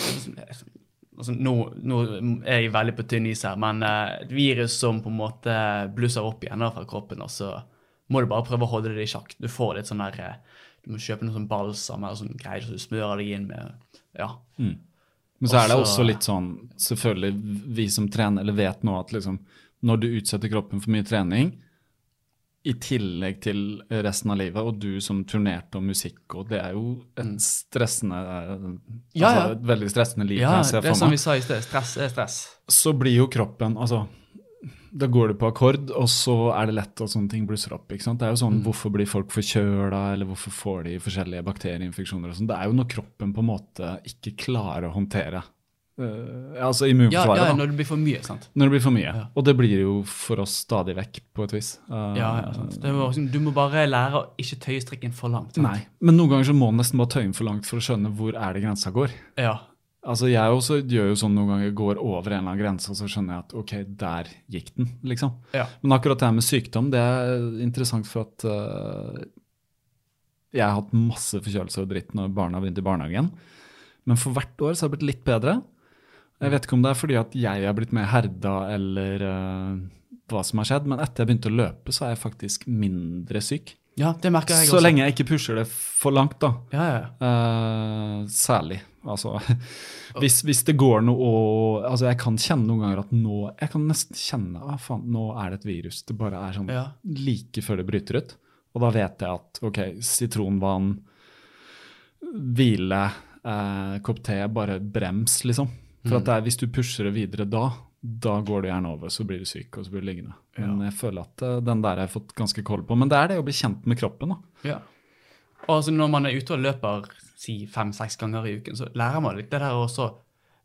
altså, nå, nå er jeg veldig på tynn is her, men eh, et virus som på en måte blusser opp igjen fra kroppen, og så må du bare prøve å holde det i sjakk. Du får litt sånn der eh, Du må kjøpe noe sånn balsam eller sånn greier som du smører deg inn med. Ja. Men så er det også litt sånn, selvfølgelig, vi som trener, eller vet nå at liksom, når du utsetter kroppen for mye trening, i tillegg til resten av livet, og du som turnerte om musikk, og det er jo et stressende Mm. Ja, altså ja. et veldig stressende liv, ja det er som vi sa i sted. Stress er stress. Så blir jo kroppen Altså, da går du på akkord, og så er det lett at sånne ting blusser opp. ikke sant? Det er jo Mm. sånn, Hvorfor blir folk forkjøla, eller hvorfor får de forskjellige bakterieinfeksjoner og sånn. Det er jo når kroppen på en måte ikke klarer å håndtere eh, altså immunforsvaret. ja, ja, når det blir for mye, sant. Når det blir for mye. Ja. Og det blir jo for oss stadig vekk, på et vis. Uh, Ja, ja, sant. Det var, sånn, du må bare lære å ikke tøye strikken for langt. Sant? Nei, men noen ganger så må man nesten bare tøye den for langt for å skjønne hvor er det grensa går. Ja. Altså Jeg også gjør jo sånn noen ganger, går over en eller annen grense, og så skjønner jeg at ok, der gikk den, liksom. Ja. Men akkurat det her med sykdom, det er interessant for at uh, jeg har hatt masse forkjølelse og dritt når barna har begynt i barnehagen. Men for hvert år så har det blitt litt bedre. Jeg vet ikke om det er fordi at jeg er blitt mer herda eller uh, hva som har skjedd, men etter jeg begynte å løpe, så er jeg faktisk mindre syk. ja, det merker jeg også. Så lenge jeg ikke pusher det for langt, da. Ja, ja. Eh, særlig. Altså, (laughs) hvis, hvis det går noe og Altså, jeg kan kjenne noen ganger at nå Jeg kan nesten kjenne ah, faen, nå er det et virus. Det bare er sånn Ja. like før det bryter ut. Og da vet jeg at ok, sitronvann, hvile, uh, kopp te, bare brems, liksom. For Mm. at det er, hvis du pusher det videre da, da går det gjerne over, så blir du syk, og så blir du liggende. Men jeg føler at eh, den der har jeg fått ganske koll på. Men det er det å bli kjent med kroppen, da. Ja. Og altså når man er ute og løper si fem-seks ganger i uken, så lærer man litt det der også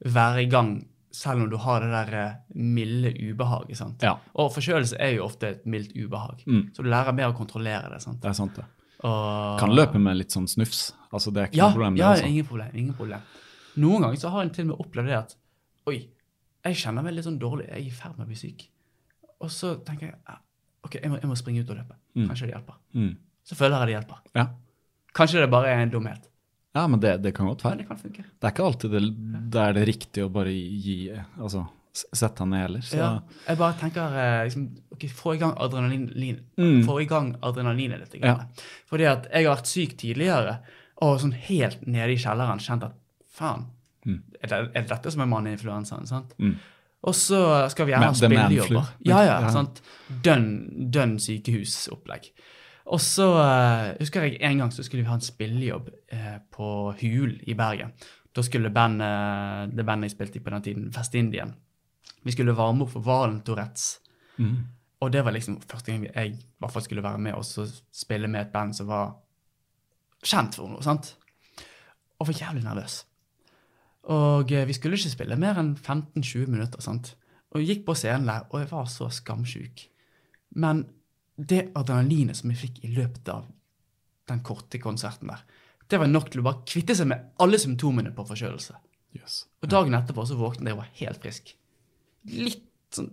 være i gang selv om du har det der eh, milde ubehaget. sant? Ja. Og forkjølelse er jo ofte et mildt ubehag. Mm. Så du lærer mer å kontrollere det. sant? Det er sant, det. Og, Kan løpe med litt sånn snufs. Altså, det er ikke Ja, noe problem. det, ja altså. ingen problem. ingen problem. Noen ganger så har en til og med opplevd det at Oi, jeg kjenner meg litt sånn dårlig. Jeg er i ferd med å bli syk. Og så tenker jeg ah, ok, jeg må, jeg må springe ut og løpe. Kanskje det hjelper. Mm. Så føler jeg det hjelper. Ja. Kanskje det bare er en dumhet. ja, men det, det kan godt være. det kan. Det er ikke alltid det, det er det riktige å bare gi Altså sette han ned heller. Så Ja, jeg bare tenker eh, liksom, ok, Få i gang adrenalin, Mm. få i gang adrenalinet litt. Ja. Fordi at jeg har vært syk tidligere og sånn helt nede i kjelleren kjent at faen, er, det, er det dette som er manninfluensaen? sant? Mm. Og så skal vi gjerne ha spillejobber. Ja, ja, Ja. sant? Dønn, dønn sykehusopplegg. Og så uh, husker jeg en gang så skulle vi ha en spillejobb uh, på Hul i Bergen. Da skulle bandet, det bandet jeg spilte i på den tiden, Vest-Indien, vi skulle varme opp for Valen Tourettes. Mm. Og det var liksom første gang jeg i hvert fall skulle være med og så spille med et band som var kjent for noe. sant? Og var jævlig nervøs. Og eh, vi skulle ikke spille mer enn 15-20 minutter. sant? Og jeg gikk på scenen der, og jeg var så skamsjuk. Men det adrenalinet som jeg fikk i løpet av den korte konserten der, det var nok til å bare kvitte seg med alle symptomene på forkjølelse. Yes. Og dagen etterpå så våknet jeg og var helt frisk. Litt sånn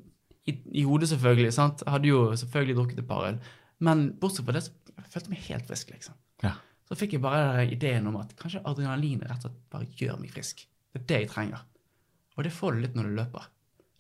i, i hodet, selvfølgelig. sant? Jeg hadde jo selvfølgelig drukket et par øl. Men bortsett fra det, så jeg følte jeg meg helt frisk. liksom. Ja. Så fikk jeg bare ideen om at kanskje adrenalinet rett og slett bare gjør meg frisk. Det er det jeg trenger. Og det får du litt når du løper.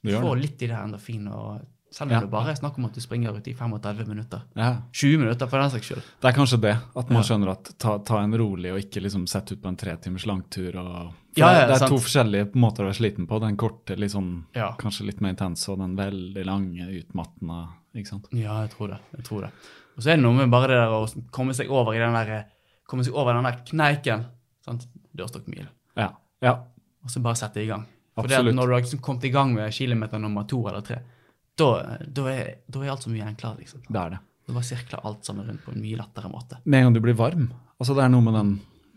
Du får det. litt i det endorfin og Selv om Ja. det bare er snakk om at du springer ut i 35 minutter. Ja. 20 minutter for den saks skyld. Det er kanskje det, at man skjønner at ta, ta en rolig og ikke liksom sette ut på en tre timers langtur. Og, Ja, ja, det, er sant. to forskjellige måter å være sliten på. Den korte, sånn, Ja. kanskje litt mer intense, og den veldig lange, utmattende. ikke sant? Ja, jeg tror det. jeg tror det. Og så er det noe med bare det der å komme seg over i den der, komme seg over den der kneiken. sant? Dørstokkmil. Ja. ja. Og så bare sette i gang. For det at når du har liksom kommet i gang med kilometer nummer to eller tre, da, da, er, da er alt så mye enklere. liksom. Det er det. Da bare sirkler alt sammen rundt på en mye lettere måte. Med en gang du blir varm. Altså Det er noe med den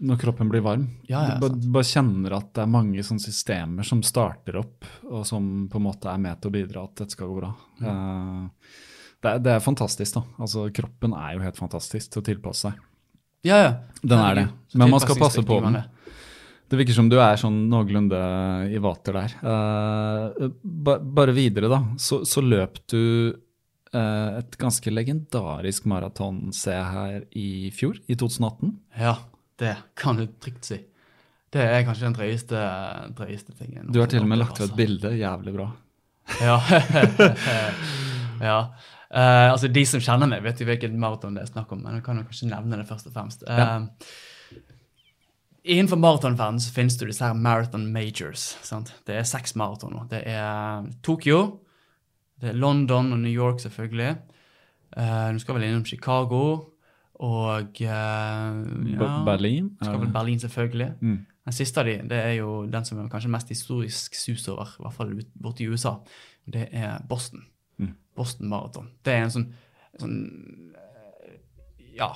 når kroppen blir varm. Ja, ja, du bare, bare kjenner at det er mange sånne systemer som starter opp, og som på en måte er med til å bidra at dette skal gå bra. Eh, det, er, det er fantastisk, da. Altså Kroppen er jo helt fantastisk til å tilpasse seg. Ja, ja. Den er det. Men man skal passe på den. Det virker som du er sånn noenlunde i vater der. Uh, ba, bare videre, da. Så, så løp du uh, et ganske legendarisk maraton, ser jeg her, i fjor, i 2018. Ja, det kan du trygt si. Det er kanskje den drøyeste, drøyeste tingen. Du har til og med lagt Altså. et bilde. Jævlig bra. Ja. (laughs) ja. Uh, altså, de som kjenner meg, vet jo hvilken maraton det er snakk om, men jeg kan jo kanskje nevne det først og fremst. Ja. Uh, innenfor maratonverdenen så finnes det disse her marathon majors. Sant? Det er seks maratoner. Det er Tokyo, det er London og New York, selvfølgelig. Uh, du skal vel innom Chicago og eh, B- ja, Berlin. skal vel Berlin, selvfølgelig. Mm. Den siste av de, det er jo den som er kanskje mest historisk sus over, i hvert fall borte i USA. Det er Boston. Mm. Boston Marathon. Det er en sånn, sånn eh, Ja.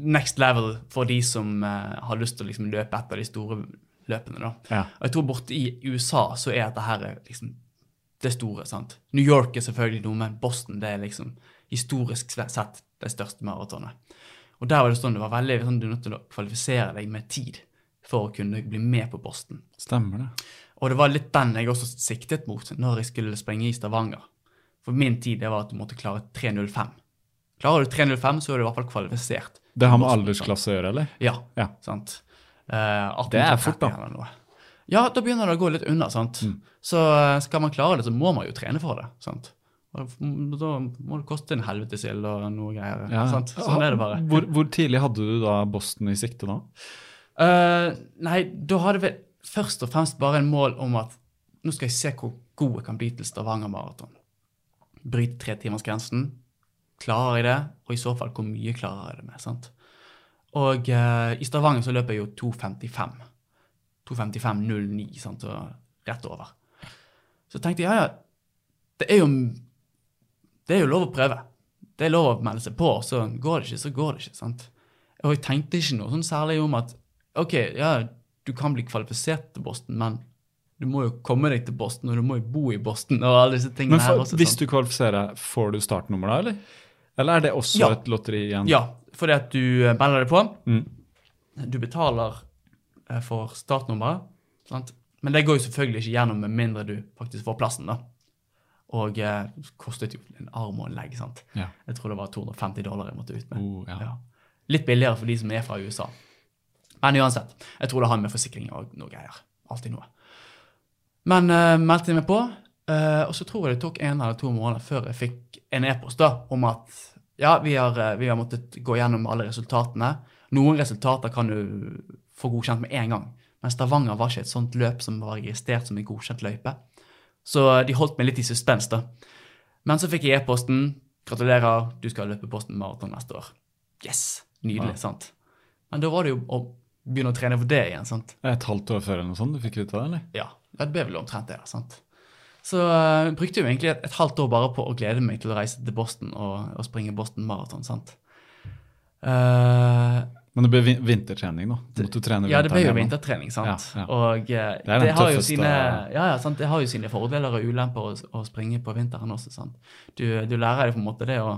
Next level for de som eh, har lyst til å liksom løpe etter de store løpene. da. Ja. Og jeg tror borte i USA så er dette her liksom det store. sant? New York er selvfølgelig noe, men Boston det er liksom historisk sett det største maratonet. Og der var det sånn det var veldig sånn du er nødt til å kvalifisere deg med tid for å kunne bli med på Boston. Stemmer det. Og det var litt den jeg også siktet mot når jeg skulle springe i Stavanger. For min tid det var at du måtte klare 3.05. Klarer du 3.05, så er du i hvert fall kvalifisert. Det har med aldersklasse å gjøre, eller? Ja. Ja. sant? Eh, 18 Det er fort, da. 30 eller noe. Ja, da begynner det å gå litt unna. sant? Mm. Så eh, skal man klare det, så må man jo trene for det. sant? Og Da må det koste en helvetesild og noe greier. Ja. sant? Sånn er det bare. Hvor, hvor tidlig hadde du da Boston i sikte da? Uh, nei, da hadde vi først og fremst bare en mål om at nå skal jeg se hvor god jeg kan bli til Stavanger Maraton. Bryte tretimersgrensen. Klarer jeg det? Og i så fall, hvor mye klarer jeg det med? sant? Og eh, i Stavanger så løper jeg jo 2.55. 2.55,09, sant, og rett over. Så tenkte jeg ja, ja, det er jo det er jo lov å prøve. Det er lov å melde seg på, så går det ikke, så går det ikke. sant? Og jeg tenkte ikke noe sånn særlig om at ok, ja, du kan bli kvalifisert til Boston, men du må jo komme deg til Boston, og du må jo bo i Boston, og alle disse tingene Men her for, også. hvis sant? du kvalifiserer, får du startnummer da, eller? Eller er det også Ja. et lotteri igjen? Ja, fordi at du eh, melder deg på. Mm. Du betaler eh, for startnummeret, sant? men det går jo selvfølgelig ikke gjennom med mindre du faktisk får plassen. da. Og eh, kostet jo en arm og en legg. sant? Ja. Jeg tror det var 250 dollar jeg måtte ut med. Oh, ja. Ja. Litt billigere for de som er fra USA. Men uansett, jeg tror det har med forsikring og noe greier. Alltid noe. Men eh, meldte jeg meg på, eh, og så tror jeg det tok en eller to måneder før jeg fikk en e-post da, om at ja, vi har, eh, vi har måttet gå gjennom alle resultatene. Noen resultater kan du få godkjent med en gang, men Stavanger var ikke et sånt løp som var registrert som en godkjent løype. Så de holdt meg litt i suspens, da. Men så fikk jeg e-posten. Gratulerer, du skal løpe Posten Marathon neste år. Yes! Nydelig, Ja. sant? Men da var det jo å begynne å trene for det igjen, sant? Et halvt år før eller noe sånt du fikk vite det, eller? Ja, det ble vel omtrent det, sant? Så jeg brukte jo egentlig et, et halvt år bare på å glede meg til å reise til Boston og, og springe Boston Marathon, sant? Uh, Men det ble vin vintertrening, da. Ja, det ble jo vintertrening, sant? Ja, ja. Og eh, Det det, har sine, ja, ja, sant? det har jo sine fordeler og ulemper å, å springe på vinteren også. sant? Du, du lærer deg på en måte det å,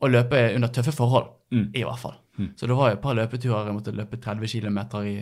å løpe under tøffe forhold, Mm. i hvert fall. Mm. Så det var jo et par løpeturer jeg måtte løpe 30 km i,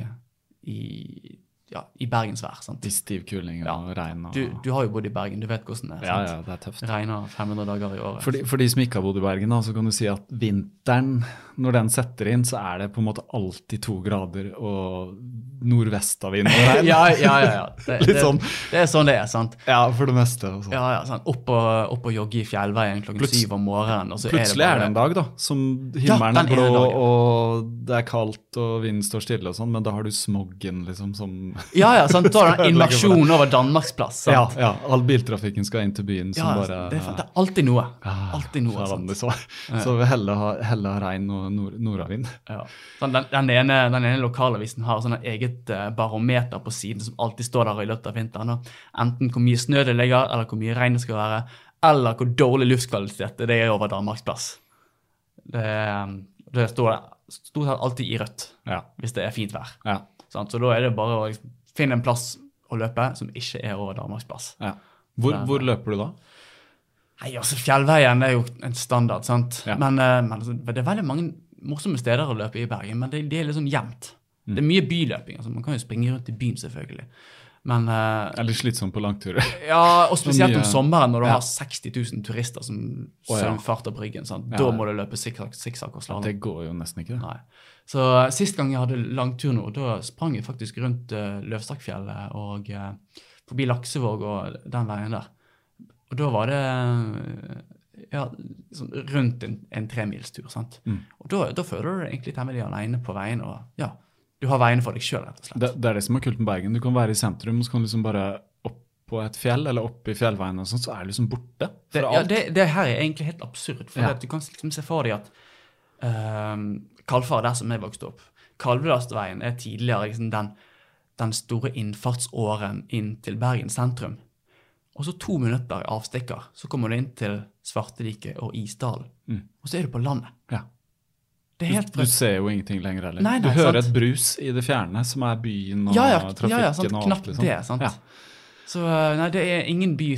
i ja, i bergensvær. sant? I stiv kuling Ja. og regn og Du, du har jo bodd i Bergen, du vet hvordan det er. Sant? ja, ja, det er tøft. Regner 500 dager i året. For de, for de som ikke har bodd i Bergen, da, så kan du si at vinteren, når den setter inn, så er det på en måte alltid to grader og nordvest av vind. og regn. (laughs) ja, ja, ja. ja. Det, (laughs) det, sånn. det er sånn det er, sant? Ja, for det meste. og sånn. Ja, ja, sant? Opp, og, opp og jogge i fjellveien klokken Pluts syv om morgenen. Og så Plutselig er er det det en dag da, som himmelen ja, er blå, ene dagen. og det er kaldt, og vinden står stille og sånn, men da har du smoggen liksom som Ja, ja, sant? Da er det en invasjon over Danmarksplass. Ja, ja, all biltrafikken skal inn til byen som Ja, bare det, er, det er alltid noe. ja, Alltid noe. Sant? Så, så vi heller ha, heller ha regn og nord, nordavind. Ja. Sånn, den, den, ene, den ene lokalavisen har sånn eget eh, barometer på siden som alltid står der i løpet av vinteren. Enten hvor mye snø det ligger, eller hvor mye regn det skal være, eller hvor dårlig luftkvalitet det er over Danmarksplass. Det, eh, det står stort sett alltid i rødt Ja, hvis det er fint vær. ja, Sånn, Så da er det bare å liksom, finne en plass å løpe som ikke er over Danmarksplass. ja. Hvor, hvor løper du da? Nei, altså Fjellveien er jo en standard, sant? Ja. Men, eh, men altså, det er veldig mange morsomme steder å løpe i Bergen, men det, det er sånn jevnt. Mm. Det er mye byløping. altså Man kan jo springe rundt i byen, selvfølgelig. Men uh, Det er slitsomt på langturer. (laughs) ja, og spesielt om sommeren når du Ja. har 60 000 turister som oh, ja. på ryggen. Sant? Da må du løpe sikksakk og slalåm. Det går jo nesten ikke. Nei. Så uh, Sist gang jeg hadde langtur nå, da sprang jeg faktisk rundt uh, Løvstakkfjellet og uh, forbi Laksevåg og den veien der. Og da var det ja, sånn rundt en, en tremilstur. sant? Mm. Og da, da føler du deg egentlig temmelig alene på veien. og ja, Du har veiene for deg sjøl, rett og slett. Det, det er det som er kult med Bergen. Du kan være i sentrum, og så kan du liksom bare opp på et fjell, eller opp i fjellveien, og sånt, så er du liksom borte Det, alt. ja, det, det her er egentlig helt absurd. For Ja. du kan liksom se for deg at uh, Kalfar, der som jeg vokste opp Kalvedalsveien er tidligere liksom den, den store innfartsåren inn til Bergen sentrum. Og så to minutter avstikker, så kommer du inn til Svartelike og Isdalen. Mm. Og så er du på landet. Ja. Det helt Du ser jo ingenting lenger heller. Nei, nei, du hører sant. et brus i det fjerne, som er byen og ja, ja, trafikken ja, ja, sant, og alt. Liksom. det. sant? Ja. Så uh, nei, det er ingen by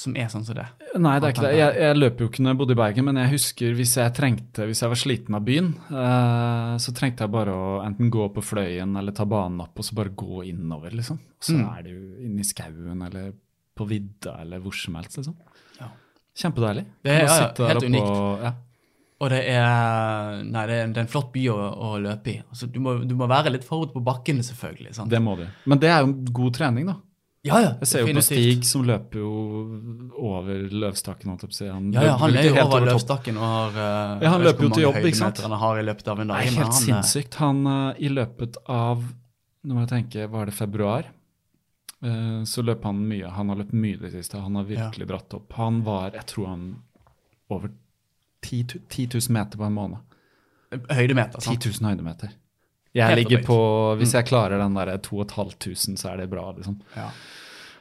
som er sånn som det. Nei, det er ikke det. Jeg, jeg løper jo ikke når jeg bodde i Bergen, men jeg husker hvis jeg trengte, hvis jeg var sliten av byen, eh, så trengte jeg bare å enten gå på Fløyen eller ta banen opp og så bare gå innover, liksom. Og så Mm. er det jo inne i skauen eller på vidda eller hvor som helst, liksom. Ja. Kjempedeilig. Det er- ja, helt unikt. og- Ja. Og det er, nei, det er, en, det er en flott by å, å løpe i. Altså, du, må, du må være litt forut på bakkene, selvfølgelig. sant? Det må du. Men det er jo god trening, da. ja, ja, Jeg ser jo på. Stig som løper jo over løvstakken. Han, Ja, ja, han er jo over løvstakken og har uh, Ja, han løper jo til jobb, ikke sant? Han har i løpet av en dag. Nei, helt han, eh, sinnssykt. Han uh, i løpet av Nå må jeg tenke, var det februar? Eh, så løp han mye. Han har løpt mye det siste. Han har virkelig dratt opp. Han var, jeg tror han over 10, 10 000 meter på en måned. Høydemeter, 10 sant? 000 høydemeter. Jeg Helt ligger på, Hvis jeg klarer den der 2500, så er det bra, liksom. Ja.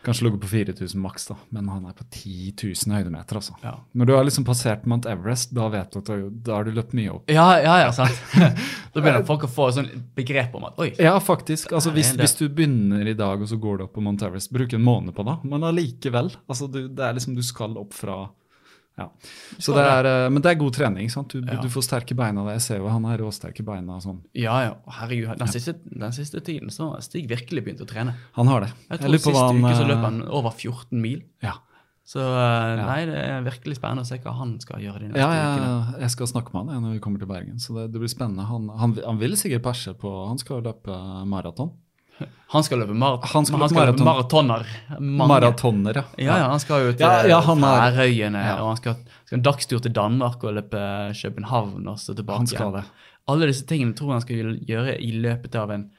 Kanskje ligget på 4000 maks, da, men han er på 10 000 høydemeter, altså. Ja. Når du har liksom passert Mount Everest, da vet du at du, da har du løpt mye opp. Ja, ja, ja, sant. (laughs) da begynner folk å få sånn begrep om at oi, Ja, faktisk. Altså, hvis, hvis du begynner i dag, og så går du opp på Mount Everest, bruk en måned på det, men allikevel. Altså, du, det er liksom, du skal opp fra ja. Så det er, eh, men det er god trening. sant? Du, Ja. du får sterke beina. Jeg ser jo han har råsterke beina. og sånn. Ja, ja. Herregud, den siste, den siste tiden så har Stig virkelig begynt å trene. Han har det. Jeg tror jeg Sist Siste uke så eh, løp han over 14 mil. Ja. Så eh, nei, det er virkelig spennende å se hva han skal gjøre de neste Ja, ja, jeg skal snakke med han når vi kommer til Bergen, så det, det blir spennende. Han, han, han vil sikkert perse på Han skal løpe maraton. Han skal løpe maraton. Maraton. maratoner. Mange. Maratonner, ja. Ja, ja, han skal jo til Ja, ja, Færøyene, Ja. og han skal, skal en dagstur til Danmark og løpe København og så tilbake Han skal det. Alle disse tingene tror han skal gjøre i løpet av en,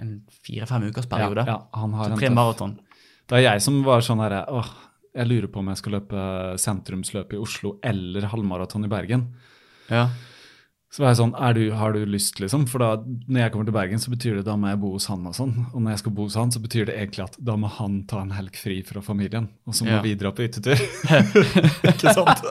en fire-fem ukers periode. Ja, ja, han har Så tre maraton. Det er jeg som var sånn herre Åh, jeg lurer på om jeg skal løpe sentrumsløp i Oslo eller halvmaraton i Bergen. Ja. Så var jeg sånn, er du, har du lyst, liksom? For da, når jeg kommer til Bergen, så betyr det da må jeg bo hos han og sånn. Og når jeg skal bo hos han, så betyr det egentlig at da må han ta en helg fri fra familien. Og så må Ja. vi dra på hyttetur. (laughs) Ikke sant?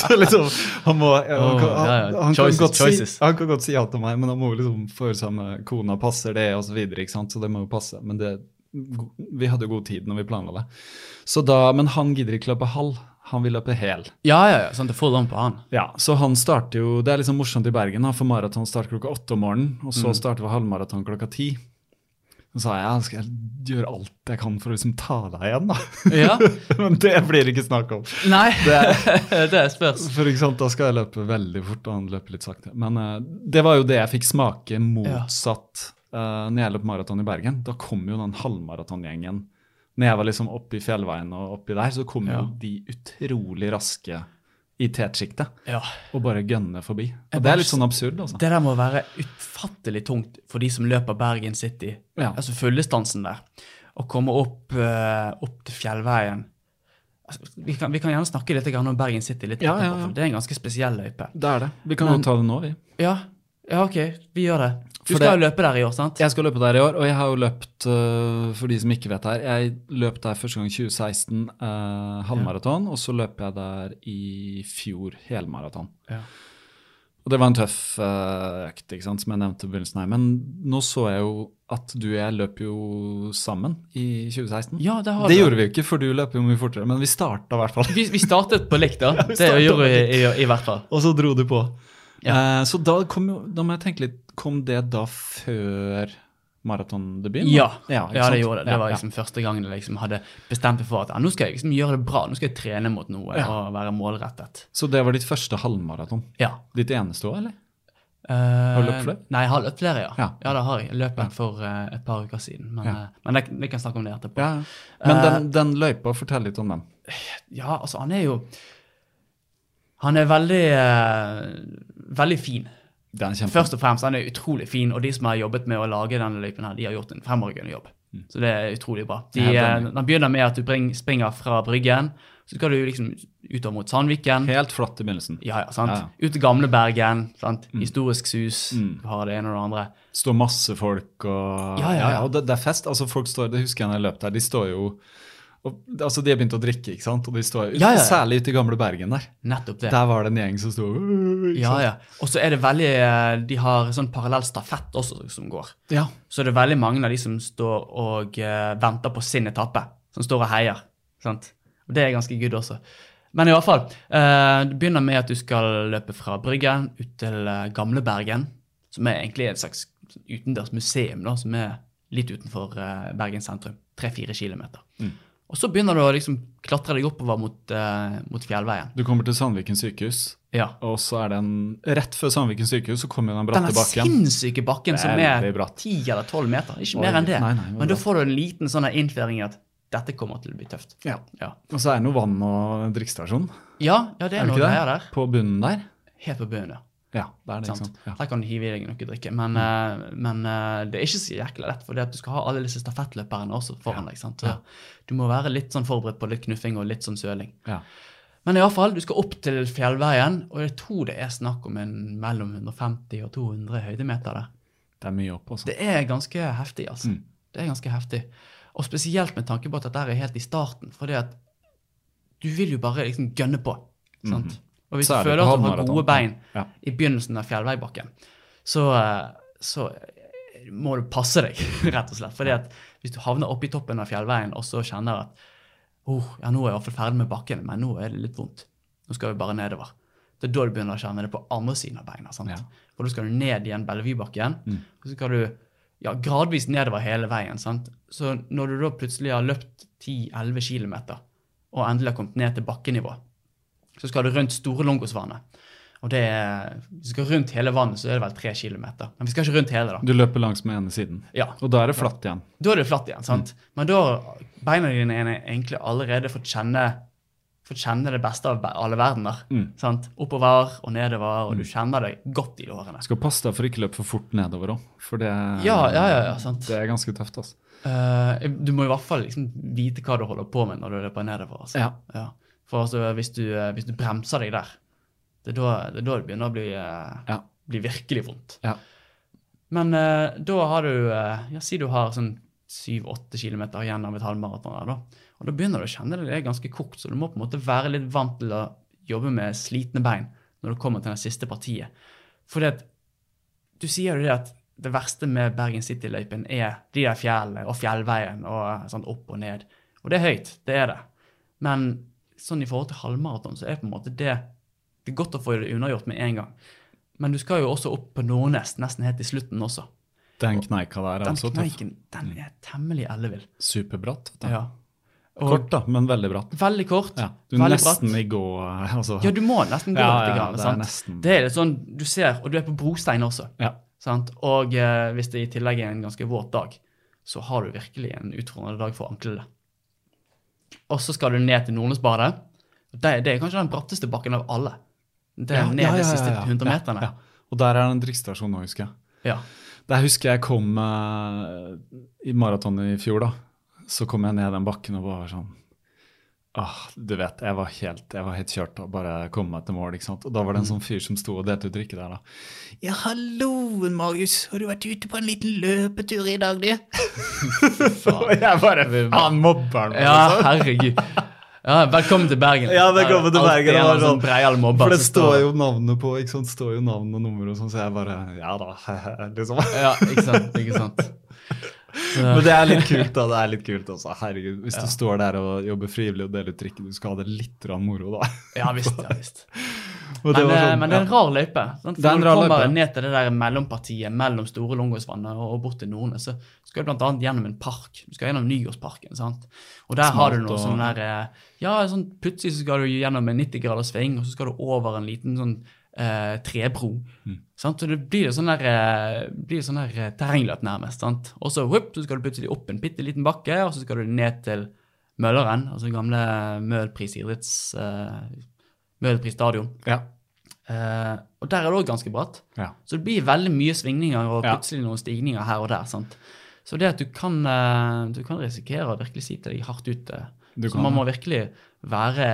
Så liksom, han må han, kan, han, ja, ja. han, Choices, kan godt si, han kan godt si ja til meg, men han må liksom føre seg med kona, passer det, og så videre, ikke sant? Så det må jo passe. Men det, vi hadde jo god tid når vi planla det. Så da, men han gidder ikke løpe halv, han vil løpe hel. ja, ja, ja, sånn det on på han. Ja, så han starter jo, Det er liksom morsomt i Bergen, for maraton starter klokka åtte om morgenen. Og så Mm. starter vi halvmaraton klokka ti. Så sa jeg ja, skal jeg gjøre alt jeg kan for å liksom ta deg igjen, da. Ja. (laughs) Men det blir det ikke snakk om. Nei, (laughs) Det (laughs) det spørs. For eksempel sant, Da skal jeg løpe veldig fort, og han løper litt sakte. Men uh, det var jo det jeg fikk smake motsatt uh, når jeg løp maraton i Bergen. Da kom jo den halvmaratongjengen. Når jeg var liksom oppe i fjellveien og oppi der, så kom Ja. jo de utrolig raske i tetsjiktet Ja. og bare gønne forbi. Og det er litt sånn absurd, altså. Det der må være utfattelig tungt for de som løper Bergen City, Ja. altså fyllestansen der, å komme opp, uh, opp til fjellveien. Altså, vi, kan, vi kan gjerne snakke litt om Bergen City litt Ja, etterpå, for det er en ganske spesiell løype. Det er det. Vi kan Men- jo ta det nå, vi. Ja, ja, ok, vi gjør det. Du skal jo løpe der i år, sant? Jeg skal løpe der i år, og jeg har jo løpt, øh, for de som ikke vet her, jeg løp der første gang i 2016, eh, halvmaraton, og så løp jeg der i fjor helmaraton. Ja. Og det var en tøff eh, økt, ikke sant, som jeg nevnte i begynnelsen her. Men nå så jeg jo at du og jeg løp jo sammen i 2016. Ja, det har det du. gjorde vi jo ikke, for du løper jo mye fortere, men vi starta i hvert fall. Vi, vi startet på likt, da. (laughs) Ja, det gjorde vi i, i, i, hvert fall. Og så dro du på. Ja. Eh, så da, kom da må jeg tenke litt, kom det da før maratondebuten? Ja, ja, ja, det gjorde det. Det var liksom første gangen jeg liksom hadde bestemt meg for at nå skal jeg liksom gjøre det bra. Nå skal jeg trene mot noe og være målrettet. Så det var ditt første halvmaraton? Ja. Ditt eneste òg, eller? har du løpt flere? Nei, jeg har løpt flere, ja. Ja. Ja, det har jeg. Jeg løp en for uh, et par uker siden. Men, Ja. uh, men jeg, vi kan snakke om det etterpå. Ja. Men den, den løypa, fortell litt om den. Ja, altså, han er jo Han er veldig uh, Veldig fin. Først og fremst, han er utrolig fin, og de som har jobbet med å lage denne løypen, her, de har gjort en fremragende jobb. Så det er utrolig bra. De, uh, eh, den begynner med at du bring, springer fra Bryggen, så skal du liksom utover mot Sandviken. Helt flatt i begynnelsen. Ja, ja, sant? Ja, ja. Ut til Gamlebergen. sant? Historisk sus. Du har det ene og det andre. Står masse folk og Ja, ja, ja. og det, det er fest. Altså folk står, Det husker jeg når jeg løp der. De står jo og, altså De har begynt å drikke, ikke sant? Og de står Ja, ja. Særlig ute i gamle Bergen der. Nettopp det. Der var det en gjeng som sto Ja, ja. Og så er det veldig eh, De har sånn parallell stafett også som går. ja. Så det er veldig mange av de som står og uh, venter på sin etappe. Som står og heier. sant? Og det er ganske good også. Men i hvert fall, uh, det begynner med at du skal løpe fra Bryggen ut til Gamle Bergen, som er egentlig et slags utendørs museum, da, som er litt utenfor uh, Bergen sentrum. Tre-fire kilometer. Og så begynner du å liksom klatre deg oppover mot, uh, mot fjellveien. Du kommer til Sandviken sykehus, Ja. og så er det en Rett før Sandviken sykehus så kommer den bratte bakken. sinnssyke bakken som er ti 10 eller 12 meter. Ikke Oi, mer enn det. nei, nei, men men da får du en liten sånn innføring i at dette kommer til å bli tøft. Ja. Ja, Og så er det noe vann og drikkestasjon. ja, ja det er, Er det noe greier der. På bunnen der. Helt på bunnen, ja. Ja, det er det, ikke Sant? sant? Ja. Der kan du hive i deg noe drikke. Mm. Men, eh, men uh, det er ikke så jækla lett, for du skal ha alle disse stafettløperne også foran deg. sant? Ja. Du må være litt sånn forberedt på litt knuffing og litt sånn søling. Ja. Men iallfall, du skal opp til fjellveien, og jeg tror det er snakk om en mellom 150 og 200 høydemeter der. Det er mye opp, altså. Det er ganske heftig, altså. Mm. Det er ganske heftig. Og spesielt med tanke på at dette er helt i starten. For det at du vil jo bare liksom gønne på. sant? Og hvis du føler at du har gode bein Ja. i begynnelsen av fjellveibakken, så, eh, så må du passe deg, (laughs) rett og slett. Fordi at hvis du havner oppe i toppen av fjellveien og så kjenner at oh, ja, nå er jeg iallfall ferdig med bakken, men nå er det litt vondt. Nå skal vi bare nedover. Det er da du begynner å kjenne det på andre siden av beina. sant? Ja. For da skal du ned igjen Bellevuebakken, og så skal du ja, gradvis nedover hele veien. sant? Så når du da plutselig har løpt 10-11 km og endelig har kommet ned til bakkenivå, så skal du rundt Store Longosvannet. Og det er, Hvis du skal rundt hele vannet, så er det vel tre kilometer. Men vi skal ikke rundt hele, da. Du løper langs med ene siden. Ja, Og da er det flatt igjen. Da er det flatt igjen. sant? Men da beina dine er egentlig allerede fått kjenne, fått kjenne det beste av alle verdener. Mm. sant? Oppover og nedover, og du kjenner deg godt i årene. Skal passe deg for ikke å løpe for fort nedover òg, for det, Ja, ja, ja, ja, sant. det er ganske tøft. altså. Uh, du må i hvert fall liksom vite hva du holder på med når du løper nedover. Altså. Ja. For altså, hvis, du, eh, hvis du bremser deg der, det er da det, er da det begynner å bli, eh, Ja. bli virkelig vondt. Ja. Men uh, da har du uh, ja, Si du har sånn 7-8 km igjen av et halvmaraton. Der, da. Og da begynner du å kjenne det, det er ganske kokt, så du må på en måte være litt vant til å jobbe med slitne bein når du kommer til det siste partiet. For du sier jo det at det verste med Bergen City-løypen er de der fjellene og fjellveien og sånn opp og ned. Og det er høyt, det er det. Men sånn i forhold til halvmaraton så er på en måte det det er godt å få det unnagjort med en gang. Men du skal jo også opp på Nordnes nesten helt i slutten også. Den kneika der er Den også tøff. den er temmelig ellevill. Superbratt. Den. Ja. Og Kort, da, men veldig bratt. veldig kort. Ja. Du veldig nesten bratt. i gå eh, altså. Ja, du må nesten gå Ja, litt. ja, det er nesten- Det er litt sånn, du ser, og du er på brostein også. Ja. Sant? Og eh, hvis det i tillegg er en ganske våt dag, så har du virkelig en utfordrende dag for anklene. Og så skal du ned til Nordnesbadet. Det, det er kanskje den bratteste bakken av alle. Det er Ja, ned ja, de ja, siste ja, ja. 100 meterne. Og der er det en drikkestasjon nå, husker jeg. Ja. Der husker jeg kom uh, i maraton i fjor, da. Så kom jeg ned den bakken og bare sånn Ah, du vet, jeg var helt, jeg var helt kjørt og bare kom meg til mål. ikke sant? Og da var det en sånn fyr som sto og delte ut drikke der, da. Ja, hallo, Marius, har du vært ute på en liten løpetur i dag, du? (laughs) og jeg bare Faen, mobber han meg, ja, liksom. herregud. Ja, velkommen til Bergen. Ja, velkommen til Bergen, det var sånn sånn- breial mobber For det står jo navnet på, ikke sant? står jo navn og nummer og sånn, så jeg bare Ja da, (laughs) liksom. Ja, ikke sant. Ikke sant. Men det er litt kult, da. Det er litt kult også. Herregud, hvis du står der og jobber frivillig og deler ut drikke, du skal ha det litt moro, da. ja visst. ja visst. (laughs) Men, det eh, sånn, men det er en rar løype. Sant? For når du kommer løype. ned til det der mellompartiet mellom Store Långåsvannet og, bort til Nordnes, så skal du bl.a. gjennom en park. Du skal gjennom Nygårdsparken. sant? Og der har du noe og- sånn der eh, Ja, sånn plutselig så skal du gjennom en 90 graders sving, og så skal du over en liten sånn eh, trebro. Mm. Sant? Så det blir jo sånn der, eh, blir sånn der eh, terrengløp, nærmest. sant? Og så, whoop, så skal du plutselig opp en bitte liten bakke, og så skal du ned til Mølleren, altså gamle Møhlpris idretts... Eh, Møhlpris stadion. Ja. Eh, og der er det òg ganske bratt. Ja. Så det blir veldig mye svingninger og plutselig noen stigninger her og der. sant? Så det at du kan, eh, du kan risikere å virkelig si til deg hardt ut. Du så kan man må virkelig være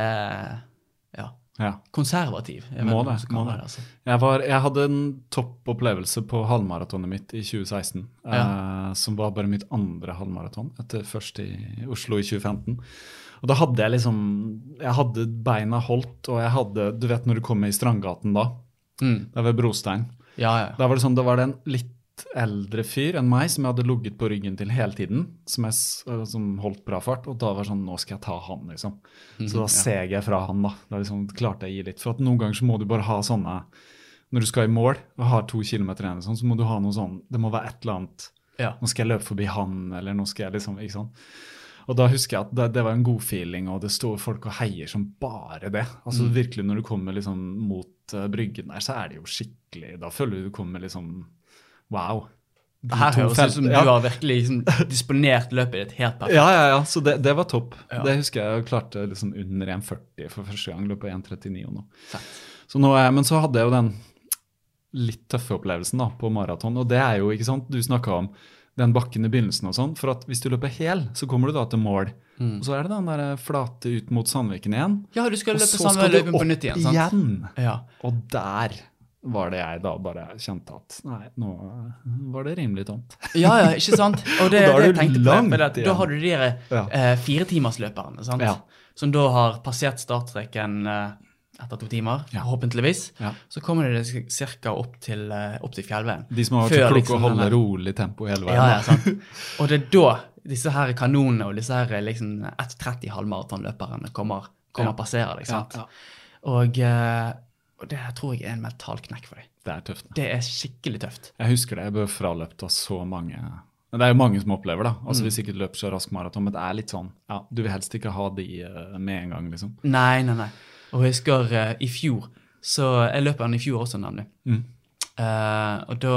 ja, ja. konservativ. Jeg Må det, må det. altså. Jeg, var, jeg hadde en topp opplevelse på halvmaratonet mitt i 2016. Eh, som var bare mitt andre halvmaraton, etter først i Oslo i 2015. Og da hadde jeg liksom Jeg hadde beina holdt, og jeg hadde Du vet når du kommer i Strandgaten da? Mm. Det er ved Brostein. Ja, ja. Da var det sånn, da var det en litt eldre fyr enn meg som jeg hadde ligget på ryggen til hele tiden, som, jeg, øh, som holdt bra fart, og da var det sånn, nå skal jeg ta han, liksom. Så da seg jeg fra han, da. Da liksom klarte jeg å gi litt. For at noen ganger så må du bare ha sånne, når du skal i mål og har to kilometer igjen, sånn, så må du ha noe sånn, det må være et eller annet, ja. nå skal jeg løpe forbi han, eller nå skal jeg liksom, ikke sant. Og da husker jeg at det, det var en god feeling, og det står folk og heier som bare det. Altså virkelig når du kommer liksom mot uh, bryggen der, så er det jo skikkelig, da føler du du kommer liksom, wow. Det Her høres ut som du har virkelig liksom, disponert løpet ditt helt perfekt. Ja, ja, ja, så det, det var topp. Ja. Det husker jeg jeg klarte liksom under 1,40 for første gang, løp på 1,39 og noe. Så nå er, men så hadde jeg jo den litt tøffe opplevelsen da, på maraton, og det er jo, ikke sant, du snakket om den bakken i begynnelsen og sånn, for at hvis du løper hel, så kommer du da til mål, Mm. og så er det den der flate ut mot Sandviken igjen, Ja, du skal og løpe samme løypen på nytt igjen. sant? igjen. Ja. Og der var det jeg da bare kjente at, nei, nå var det rimelig tomt. (laughs) ja, ja, ikke sant? Og det, Og da det jeg langt, på, det, da har du de der, Ja. eh, firetimersløperne, sant? Ja. som da har passert startstreken eh, etter to timer, Ja. forhåpentligvis. Ja. Så kommer de ca. opp, til, eh, opp til fjellveien. De som har vært så kloke liksom å holde rolig tempo hele veien. Ja, ja, sant? Og det er da disse her kanonene og disse her liksom 1,30 halvmaratonløperne kommer, kommer Ja. passerer ja. Og, eh, og det tror jeg er en mental knekk for deg. Det er tøft. Det er skikkelig tøft. Jeg husker det. Jeg ble fraløpt av så mange Det er jo mange som opplever det. Mm. Altså Vi sikkert løper så rask maraton, men det er litt sånn ja, Du vil helst ikke ha de eh, med en gang, liksom. Nei, nei, nei. Og jeg husker uh, i fjor så Jeg løp den i fjor også, nemlig. Mm. Uh, og da,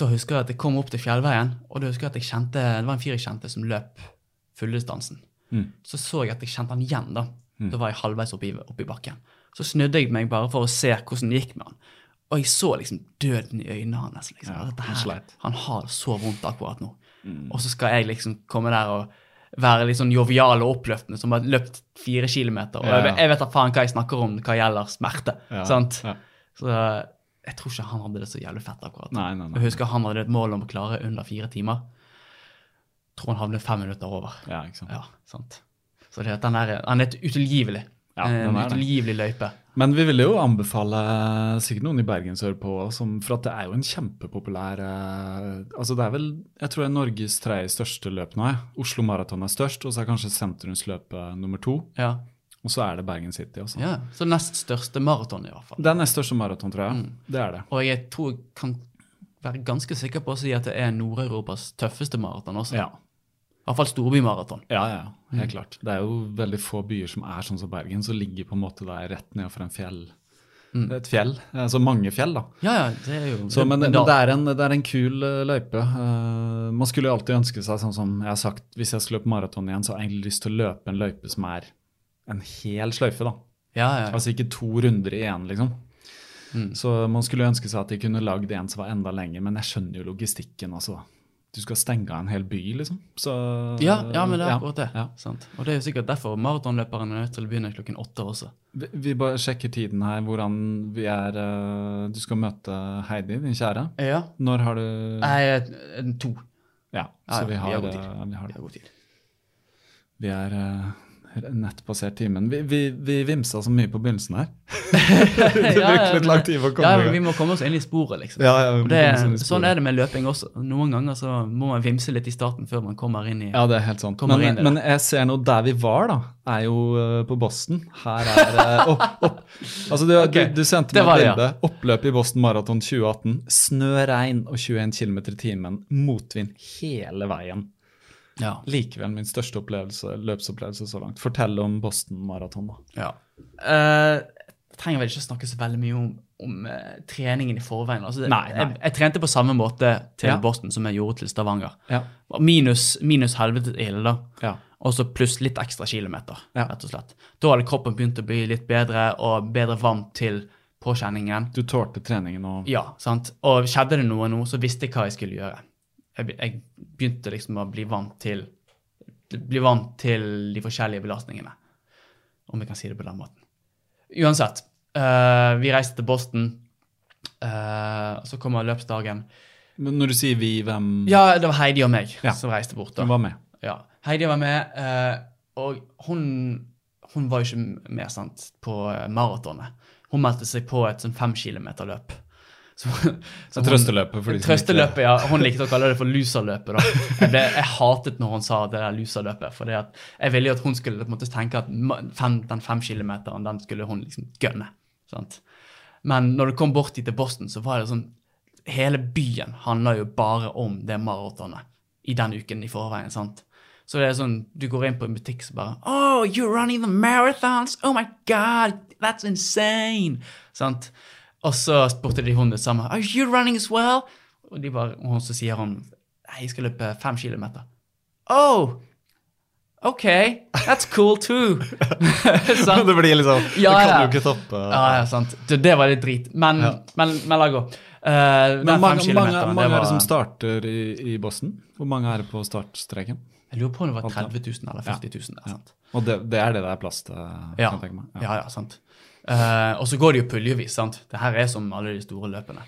da husker jeg at jeg kom opp til fjellveien, og da husker jeg at jeg kjente, det var en fyr jeg kjente som løp fulldistansen. Mm. Så så jeg at jeg kjente han igjen. Da Da var jeg halvveis oppi, oppi bakken. Så snudde jeg meg bare for å se hvordan det gikk med han. Og jeg så liksom døden i øynene hans. Liksom. Ja, han har det så vondt akkurat nå. Mm. Og så skal jeg liksom komme der og være litt sånn jovial og oppløftende, som har løpt fire kilometer. Og Ja, jeg, vet da faen hva jeg snakker om hva gjelder smerte. Ja, sant? Så jeg tror ikke han hadde det så jævlig fett akkurat. Nei, nei, nei. Jeg husker han hadde et mål om å klare under fire timer. Jeg Tror han havnet fem minutter over. Ja, ikke sant. Ja, sant. Så det, den er, han er utilgivelig. Ja, en den er det. løype. Men vi ville jo anbefale sikkert noen i Bergen sørpå, for at det er jo en kjempepopulær eh, Altså det er vel jeg tror det er Norges tredje største løp nå. jeg. Oslo Maraton er størst, og så er kanskje sentrumsløpet nummer to. Ja. Og så er det Bergen City også. ja. Så nest største maraton, i hvert fall. Det er nest største maraton, tror jeg. Mm. Det er det. Og jeg tror jeg kan være ganske sikker på å si at det er Nord-Europas tøffeste maraton også. Ja. Hvert fall storbymaraton. Ja, ja, helt klart. Det er jo veldig få byer som er sånn som Bergen, som ligger på en måte der rett nedenfor en fjell. Et fjell. Altså mange fjell, da. Ja, ja, det er jo Så, men, men det, er en, det er en kul eh, løype. Uh, man skulle jo alltid ønske seg, sånn som jeg har sagt, hvis jeg skulle løpe maraton igjen, så har jeg egentlig lyst til å løpe en løype som er en hel sløyfe, da. ja, ja. Altså ikke to runder i én, liksom. Mm. Så man skulle ønske seg at de kunne lagd en som var enda lenger, men jeg skjønner jo logistikken, altså. Du skal stenge en hel by, liksom. Så ja, ja, men det er akkurat det. ja. Sant? Og det er jo sikkert derfor maratonløperen er nødt til å begynne klokken åtte også. Vi, vi bare sjekker tiden her, hvordan vi er eh, Du skal møte Heidi, din kjære. Ja. Når har du Nei, to. Ja, så vi vi har, har god tid. eh, vi har Vi har god tid. Vi er eh, nett passert timen. Vi, vi, vi vimsa så mye på begynnelsen her. (laughs) det Ja, ja, litt lang tid for å komme Ja, men. Vi må komme oss inn i sporet, liksom. Ja, ja, det, sporet. sånn er det med løping også. Noen ganger så må man vimse litt i starten før man kommer inn i Ja, det er helt sant. Men, inn men jeg ser nå der vi var, da, er jo eh, på Boston. Her er uh, opp, opp. Altså, du, okay. du, du sendte meg et bilde. ja. bilde. Oppløp i Boston Marathon 2018. Snø, regn og 21 km i timen. Motvind hele veien. Ja. Likevel min største opplevelse, løpsopplevelse så langt. Fortell om Boston Marathon, da. ja. Uh, jeg trenger vel ikke snakke så veldig mye om, om uh, treningen i forveien. Altså, Nei, nei. Jeg, jeg trente på samme måte til Ja. Boston som jeg gjorde til Stavanger. Ja. Minus, minus helvete ille, da. Ja. Og så pluss litt ekstra kilometer, Ja. rett og slett. Da hadde kroppen begynt å bli litt bedre og bedre vant til påkjenningen. Du tålte treningen og Ja, sant. Og skjedde det noe nå, så visste jeg hva jeg skulle gjøre. Jeg, jeg begynte liksom å bli vant til bli vant til de forskjellige belastningene. Om vi kan si det på den måten. Uansett. Uh, vi reiste til Boston. uh, så kommer løpsdagen. Men når du sier vi, hvem Ja, det var Heidi og meg Ja. som reiste bort. da. Hun var med? Ja. Heidi var med, uh, og hun, hun var jo ikke med sant, på maratonet. Hun meldte seg på et sånn fem kilometer-løp. (laughs) Så, så trøsteløpet for de Trøsteløpet, ja. Hun likte å kalle det for loserløpet. da. Jeg, ble, jeg hatet når hun sa det der loserløpet. For jeg ville jo at hun skulle måte tenke at fem, den fem kilometeren, den skulle hun liksom gønne. Sant? Men når det kom bort dit til Boston, så var det sånn Hele byen handler jo bare om det maratonet i den uken i forveien. sant? Så det er sånn, du går inn på en butikk så bare Oh, you're running the marathons! Oh my God, that's insane! Sant? Og så spurte de hun det samme. Are you running as well? Og, bare, og så sier hun jeg skal løpe fem kilometer. Oh! OK, that's cool too. (laughs) (laughs) Det blir liksom Ja, Det kan jo ikke toppe. Ja, ja, sant. Det, det var litt drit. Men, Ja. men, men la gå. Uh, Men mange, mange, mange var... er det som starter i, i Boston? Hvor mange er det på startstreken? Jeg lurer på om det var Alt, 30 000 eller 40 000. Ja. Og det, det er det det er plass til? Ja. Ja, ja, sant. Eh, og så går det jo puljevis, sant. Det her er som alle de store løpene.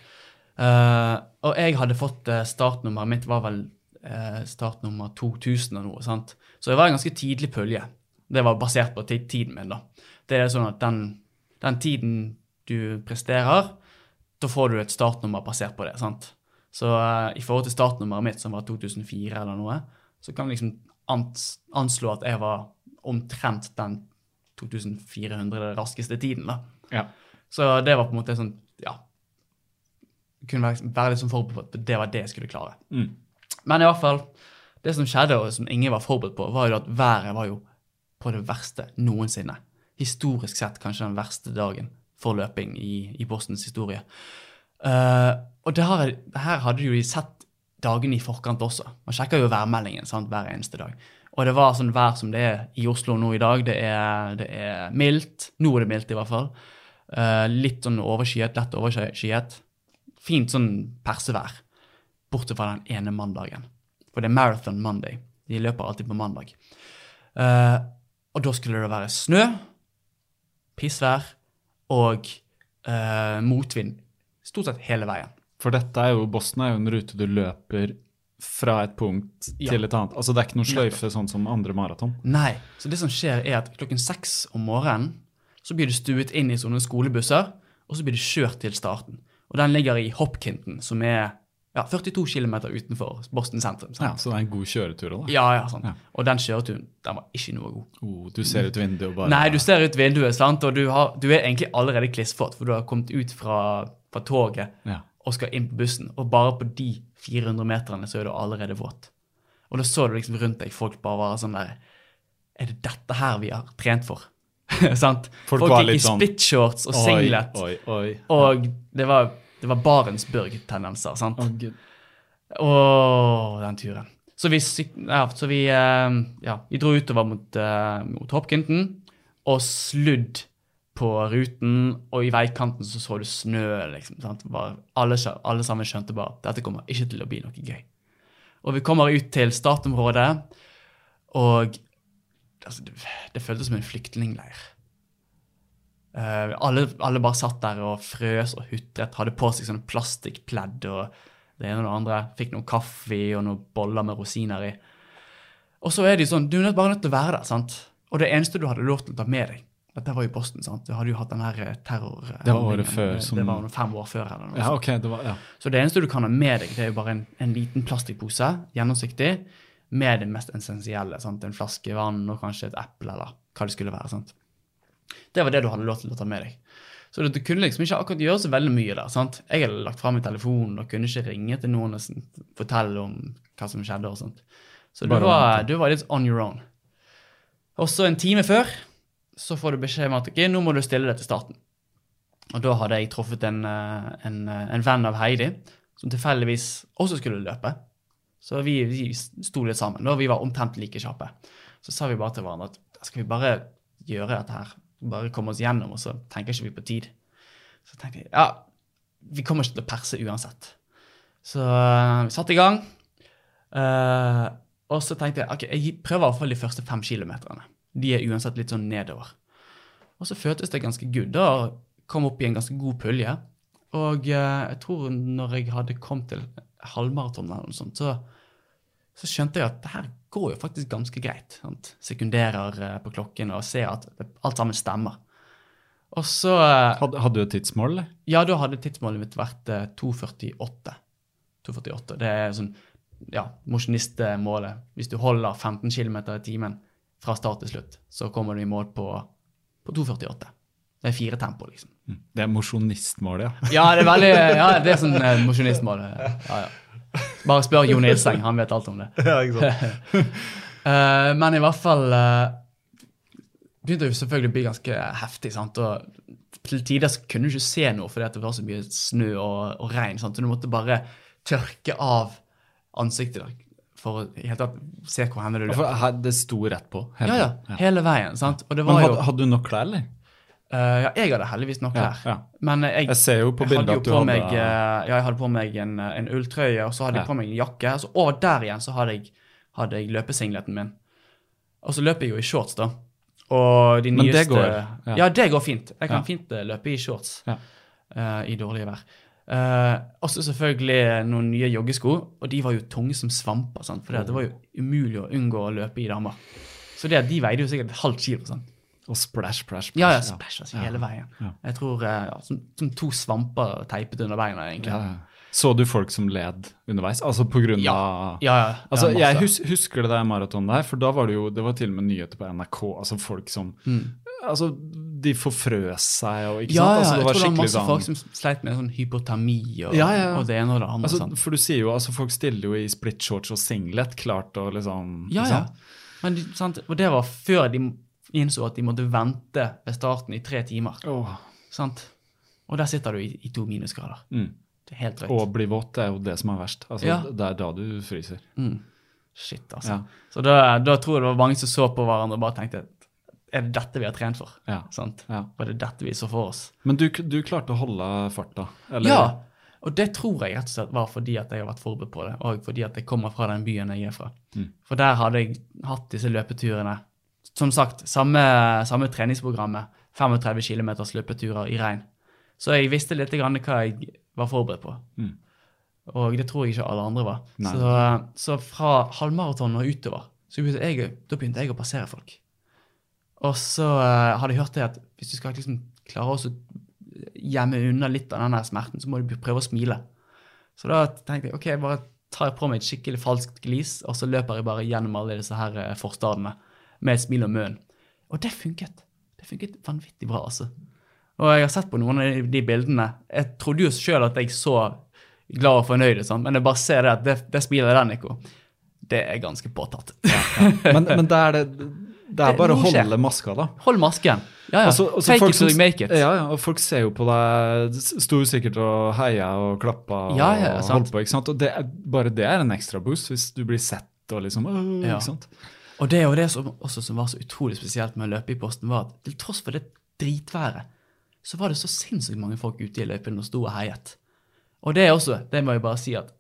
Uh, og jeg hadde fått uh, startnummeret mitt var vel eh, startnummer 2000 og noe, sant. Så det var en ganske tidlig pulje. Det var basert på tiden min, da. Det er sånn at den, den tiden du presterer, da får du et startnummer basert på det, sant. Så eh, i forhold til startnummeret mitt, som var 2004 eller noe, så kan vi liksom ans anslå at jeg var omtrent den 2400 raskeste tiden. da. Ja. Så det var på en måte sånn, ja Kunne være, være litt sånn forberedt på at det var det jeg skulle klare. Mm. Men i hvert fall, det som skjedde, og som ingen var forberedt på, var jo at været var jo på det verste noensinne. Historisk sett kanskje den verste dagen for løping i, i Bostons historie. Uh, og det her, her hadde jo de sett dagene i forkant også. Man sjekker jo værmeldingen sant, hver eneste dag. Og det var sånn vær som det er i Oslo nå i dag. Det er, det er mildt. Nå er det mildt, i hvert fall. Uh, litt sånn overskyet, lett overskyet. Fint sånn persevær. Bortsett fra den ene mandagen. For det er Marathon Monday. De løper alltid på mandag. Uh, og da skulle det være snø, pissvær og uh, motvind stort sett hele veien. For dette er jo, Boston er jo en rute du løper fra et punkt Ja. til et annet. Altså Det er ikke noen sløyfe sånn som andre maraton. Nei. Så det som skjer, er at klokken seks om morgenen så blir du stuet inn i sånne skolebusser, og så blir du kjørt til starten. Og den ligger i Hopkinton, som er ja, 42 km utenfor Boston sentrum. Ja, Så det er en god kjøretur òg, da. Ja, ja, sant. Ja. Og den kjøreturen, den var ikke noe god. Oh, du ser ut vinduet og bare Nei, du ser ut vinduet, sant? og du, har, du er egentlig allerede klissfått, for du har kommet ut fra, fra toget, Ja. Og skal inn på bussen, og bare på de 400 meterne så er du allerede våt. Og da så du liksom rundt deg folk bare var sånn der Er det dette her vi har trent for? (laughs) Sant? Folk Folk, gikk i sånn, splitshorts og singlet, Oi, oi, oi. og det var, det var Barentsburg-tendenser. sant? Å, oh, den turen. Så vi, ja, så vi, eh, ja, vi dro utover mot, uh, mot Hopkinton og sludd på ruten, og i veikanten så så du snø. liksom? Bare, alle, alle sammen skjønte bare dette kommer ikke til å bli noe gøy. Og vi kommer ut til startområdet, og altså, det, det føltes som en flyktningleir. Uh, alle, alle bare satt der og frøs og hutret, hadde på seg sånne plastikkpledd og det ene og det andre. Fikk noe kaffe og noen boller med rosiner i. Og så er jo sånn, du er bare nødt til å være der, sant? Og det eneste du hadde lov til å ta med deg, dette var jo Boston, sant? Du hadde jo hatt den her eh, terror... Det var året før som- det var fem år før eller noe Ja, sånt. ok, det var, ja. Så det eneste du kan ha med deg, det er jo bare en, en liten plastikkpose, gjennomsiktig, med det mest essensielle. Sant? En flaske vann og kanskje et eple, eller hva det skulle være. Sant? Det var det du hadde lov til å ta med deg. Så du kunne liksom ikke akkurat gjøre så veldig mye der. sant? Jeg hadde lagt fra i telefonen og kunne ikke ringe til noen og fortelle om hva som skjedde. og sånt. Så du var, du var litt on your own. Også en time før så får du beskjed om at okay, nå må du stille deg til starten. Og da hadde jeg truffet en, eh, en, eh, en venn av Heidi som tilfeldigvis også skulle løpe. Så vi, vi sto litt sammen, og vi var omtrent like kjappe. Så sa vi bare til hverandre at da skal vi bare gjøre dette her. Bare komme oss gjennom, og så tenker ikke vi på tid. Så tenkte jeg ja, vi kommer ikke til å perse uansett. Så eh, vi satte i gang. Uh, og så tenkte jeg ok, jeg prøver i hvert fall de første fem kilometerne. De er uansett litt sånn nedover. Og så føltes det ganske good. Da kom opp i en ganske god pulje. Og eh, jeg tror når jeg hadde kommet til halvmaraton eller noe sånt, så, så skjønte jeg at det her går jo faktisk ganske greit. Sant? Sekunderer eh, på klokken og ser at alt sammen stemmer. Og så eh, Hadde, hadde du et tidsmål, eller? Ja, da hadde tidsmålet mitt vært eh, 2.48. 2.48. Det er sånn ja, mosjonistmålet. Hvis du holder 15 km i timen fra start til slutt, så kommer du i mål på, på 2.48. Det er fire tempo, liksom. Det er mosjonistmålet, ja. Ja, det er veldig, (laughs) ja, det er sånn eh, mosjonistmål. Ja, ja. Bare spør Jo Nilseng, han vet alt om det. ja ikke sant? uh, (laughs) men i hvert fall uh, begynte det jo selvfølgelig å bli ganske heftig. sant? Og Til tider så kunne du ikke se noe fordi at det var så mye snø og, og regn. sant? Så du måtte bare tørke av ansiktet for å i hele tatt se hvor henne du løp. For det sto rett på. hele Ja, ja, hele veien. sant? Og det Men hadde, jo, hadde du nok klær, eller? Uh, ja, Jeg hadde heldigvis nok klær. ja. Men eh, jeg, Jeg ser jo på jeg hadde jo på hadde meg, eh, ja, jeg hadde på meg en, en ulltrøye, og så hadde Ja. jeg på meg en jakke. Så over der igjen så hadde jeg, hadde jeg løpesingleten min. Og så løper jeg jo i shorts, da. Og de Men det går, Ja. ja. det går fint. Jeg kan Ja. fint løpe i shorts Ja. eh, i dårlige vær. Uh, også selvfølgelig noen nye joggesko, og de var jo tunge som svamper. sant? For det var jo umulig å unngå å løpe i damer. Så det, de veide jo sikkert et halvt kilo. sant? Og splash, splash, splash. Ja, ja, splash altså, hele veien. Ja. Jeg tror eh, ja, som, som to svamper teipet under beina, egentlig. Ja, ja. Så du folk som led underveis? Altså på grunn av Ja, ja. Altså, ja, jeg hus husker det der maratonet der, for da var det jo Det var til og med nyheter på NRK. Altså folk som Mm. Altså, de forfrøs seg og ikke ja, sant? Altså, jeg det var tror det var masse gang. folk som sleit med sånn hypotermi og, Ja, ja, og det ene og det andre. altså? For du sier jo altså folk stiller jo i split shorts og singlet, klart og liksom Ja, ja. Men sant? Og det var før de innså at de måtte vente ved starten i tre timer. Oh. Sant? Og der sitter du i, i to minusgrader. Mm. Det er helt drøyt. Og bli våt det er jo det som er verst. Altså, Ja. Det er da du fryser. Mm. Shit, altså. Ja. Så da, da tror jeg det var mange som så på hverandre og bare tenkte Er det dette vi har trent for? Ja. Sant? Ja. Og det dette vi så for oss? Men du, du klarte å holde farta? Eller? Ja, og det tror jeg rett og slett var fordi at jeg har vært forberedt på det, og fordi at jeg kommer fra den byen jeg er fra. Mm. For der hadde jeg hatt disse løpeturene. Som sagt, samme, samme treningsprogrammet. 35 km løpeturer i regn. Så jeg visste litt grann hva jeg var forberedt på. Mm. Og det tror jeg ikke alle andre var. Så, så fra halvmaraton og utover, så begynte jeg, da begynte jeg å passere folk. Og så eh, hadde jeg hørt det at hvis du skal liksom klare å gjemme unna litt av den smerten, så må du prøve å smile. Så da tenkte jeg ok, bare tar jeg på meg et skikkelig falskt glis, og så løper jeg bare gjennom alle disse her eh, forstadene med et smil om munnen. Og det funket. Det funket vanvittig bra, altså. Og jeg har sett på noen av de bildene. Jeg trodde jo sjøl at jeg så glad og fornøyd, sånn. men jeg bare ser det at det, det smilet der, Nico, det er ganske påtatt. Men, men det er det Det er bare å holde maska, da. Hold masken. Ja, ja. Også, også Fake folk it till you make it. Ja, ja, og folk ser jo på deg, sto jo sikkert og heia og klappa og Ja, ja, holdt på. ikke sant? Og det, er- bare det er en ekstra boost, hvis du blir sett og liksom øh, Ja. ikke sant? Og det jo det som, også som var så utrolig spesielt med å løpe i posten, var at til tross for det dritværet, så var det så sinnssykt mange folk ute i løypene og sto og heiet. Og det er også, det må jeg bare si, at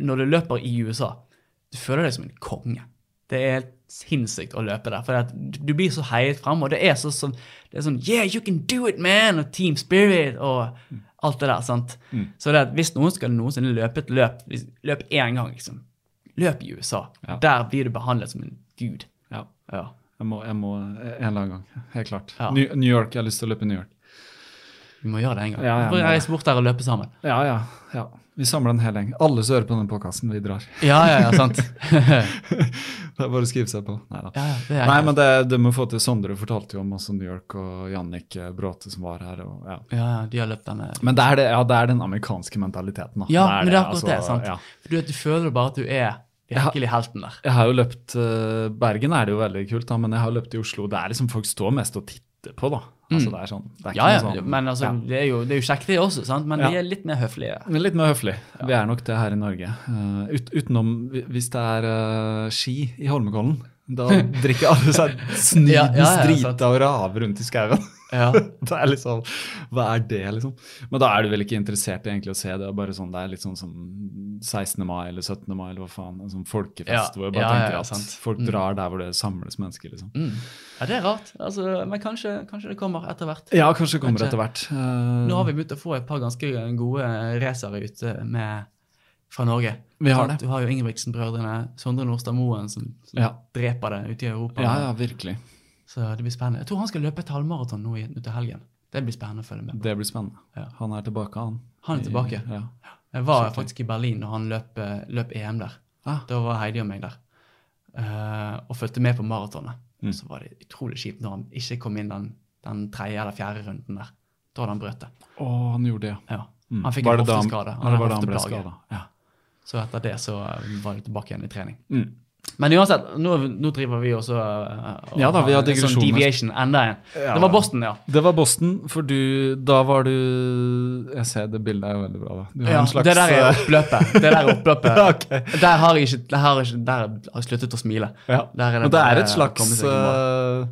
når du løper i USA, du føler deg som en konge. Det er helt sinnssykt å løpe der, for du blir så heiet fram, og det er så, sånn, det er sånn Yeah, you can do it, man! Og team spirit og alt det der. sant? Så det at hvis noen skal noensinne løpe et løp, løp én gang, liksom, løp i USA. Ja. Der blir du behandlet som en gud. Ja. Ja. Jeg må, jeg må en eller annen gang. Helt klart. Ja. New, New York, jeg har lyst til å løpe i New York. Vi må gjøre det en gang. Ja, ja, må reise bort der og løpe sammen. Ja, ja. ja. Vi samler en hel gjeng. Alle som hører på denne podkasten, vi drar. Ja, ja, ja, sant. (laughs) Det er bare å skrive seg på. Neida. Ja, ja, det er Nei, greit. men det, det må få til. Sondre fortalte jo om også New York og Jannik Bråte som var her. Og, ja. Ja, ja, de har løpt denne Men det er, det, ja, det er den amerikanske mentaliteten. Da. Ja, Det men det er akkurat altså, det. sant? Ja. For du, du føler bare at du er virkelig helten der. Jeg har jo løpt eh, Bergen er det jo veldig kult, da, men jeg har løpt i Oslo. Det er liksom folk står mest og titter på, da. Altså, det er sånn, det er Mm. Ja, ja, sånn, men altså, ja. det, er jo, det er jo kjekt det også, sant? men Ja. vi er litt mer høflige. Litt mer høflig. Vi er nok det her i Norge. Uh, ut, utenom hvis det er uh, ski i Holmenkollen. Da drikker alle seg (laughs) snydens Ja, drita og raver rundt i skauen. Ja. (laughs) Det er liksom, Hva er det, liksom? Men da er du vel ikke interessert i egentlig å se det. Bare sånn, det er litt sånn som 16. mai eller 17. mai eller hva faen. En sånn folkefest hvor jeg bare tenker at sant. folk Mm. drar der hvor det samles mennesker, liksom. Mm. ja, det er rart. Altså, men kanskje, kanskje det kommer etter hvert. Ja, kanskje det kommer Kanskje. etter hvert. Uh, Nå har vi begynt å få et par ganske gode racere ute med, fra Norge. Vi har det. Du har jo Ingebrigtsen-brødrene, Sondre Nordstad Moen, som, som Ja. dreper det ute i Europa. Ja, ja, virkelig. Så det blir spennende. Jeg tror han skal løpe et halvmaraton nå i- til helgen. Det blir spennende å følge med på. Det blir spennende. Ja. Han er tilbake, han. Han er tilbake. Ja. Jeg var Skikkelig. faktisk i Berlin da han løp, løp EM der. Ah. Da var Heidi og meg der. Uh, og fulgte med på maratonet. Mm. Så var det utrolig kjipt når han ikke kom inn den, den tredje eller fjerde runden der. Da hadde han brøt det. Å, han gjorde det, ja. Ja. Mm. Han fikk en hofteskade. han- var det da han ble skada? Ja. Så etter det så eh, var det tilbake igjen i trening. Mm. Men uansett, nå, nå driver vi også eh, og Ja da, vi har sånn deviation enda en. Ja. Det var Boston, ja. Det var Boston, for du Da var du Jeg ser det bildet er jo veldig bra, da. Du har ja en slags det der er eh, oppløpet. Det der er oppløpet. (laughs) okay. Der har jeg ikke, der har jeg, der har jeg sluttet å smile. ja. Der er det Men det er et slags eh,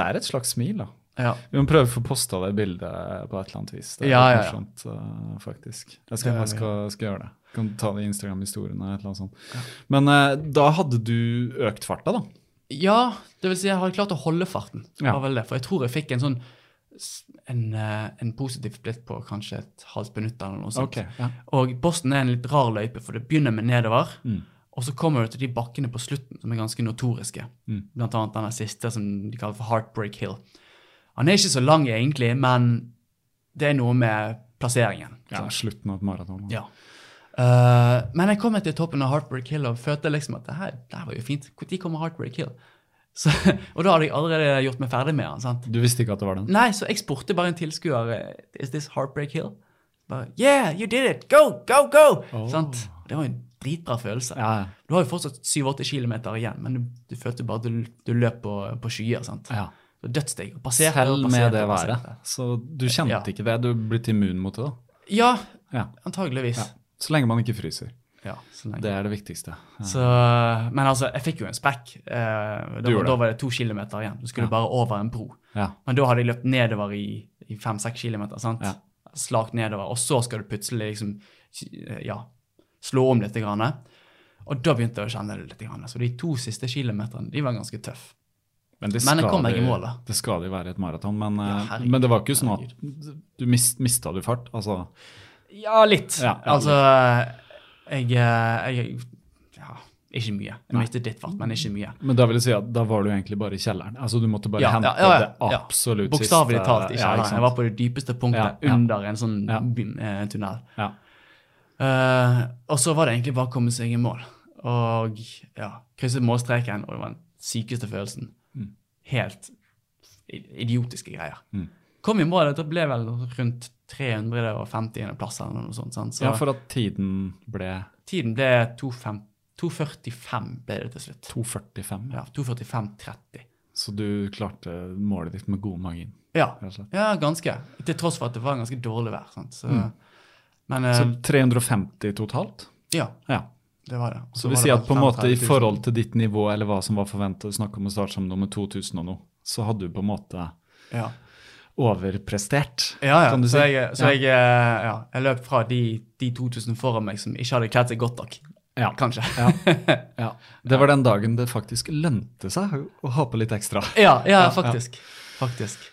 Det er et slags smil, da. Ja. Vi må prøve å få posta det bildet på et eller annet vis. Det er Ja, ja, morsomt, eh, faktisk. Jeg skal, jeg skal, skal gjøre det. Kan ta det i Instagram-historien eller et eller annet sånt. Men eh, da hadde du økt farta, da? ja, det vil si jeg har klart å holde farten. Ja. For jeg tror jeg fikk en sånn en, eh, en positiv splitt på kanskje et halvt minutt eller noe sånt. Okay, ja. Og Boston er en litt rar løype, for det begynner med nedover. Mm. Og så kommer du til de bakkene på slutten som er ganske notoriske. Mm. Blant annet den siste som de kaller for Heartbreak Hill. Han er ikke så lang egentlig, men det er noe med plasseringen. ja. Slutten av et maraton. Ja. Eh, men jeg kom til toppen av Heartbreak Hill og følte liksom at det her, det her var jo fint. Når kommer Heartbreak Hill? (laughs) Så, og da hadde jeg allerede gjort meg ferdig med den. sant? Du visste ikke at det var den? Nei, så jeg spurte bare en tilskuer eh, Is this Heartbreak Hill. Bare, Yeah, you did it! Go, go, go! Oh. Sant? Det var en dritbra følelse. Ja. Du har jo fortsatt 7-8 km igjen, men du, du følte bare at du, du løp på, på skyer. sant? ja. Dødsdigg. Passerte Selv passerte med det været. Så du kjente Ja. ikke det? Du er blitt immun mot det? da? Ja, Ja. antageligvis. Så lenge man ikke fryser. Ja. Det er det viktigste. Ja. Så, men altså, jeg fikk jo en spekk. Eh, da, da var det to kilometer igjen. Du skulle Ja. bare over en bro. Ja. Men da hadde jeg løpt nedover i, i fem-seks kilometer. sant? Ja. Slakt nedover. Og så skal du plutselig liksom ja, slå om litt. Grann. Og da begynte jeg å kjenne det litt. Grann. Så de to siste kilometerne de var ganske tøffe. Men, det Men jeg kom meg i mål, da. Det skal de jo være et maraton. Men, eh, men det var ikke sånn at du mist, mista du fart? Altså, Ja, litt. Ja, altså, jeg, eh, jeg Ja, ikke mye. Jeg mistet ditt fart, men ikke mye. men da vil jeg si at da var du egentlig bare i kjelleren. Altså Du måtte bare Ja, hente ja, det absolutt absolutt Bokstavelig siste- talt. Sant? sant? jeg var på det dypeste punktet under en sånn eh, tunnel. Ja. Eh, og så var det egentlig bare å komme seg i mål. Og ja, krysset målstreken, og det var den sykeste følelsen. Mm. Helt idiotiske greier. Mm. Kom i mål. Det ble vel rundt 350. plass eller noe sånt. Sant? Så Ja, for at tiden ble tiden ble 2.45 ble det til slutt. 2,45. Ja, 2.45,30. Så du klarte målet ditt med god margin. Ja. ja, ganske. Til tross for at det var ganske dårlig vær. Så, Men eh, Så 350 totalt? ja, Ja. det var det. Og Så vi det sier at på en måte i forhold til ditt nivå, eller hva som var forventet, snakker om å starte som nummer 2000 og noe, så hadde du på en måte Ja. Overprestert, Ja, ja. kan du si. Så, jeg, så Ja. jeg, eh, ja, jeg løp fra de, de 2000 foran meg som ikke hadde kledd seg godt nok. Ja. Kanskje. Ja. (laughs) ja. Det var den dagen det faktisk lønte seg å ha på litt ekstra. Ja, faktisk. Faktisk.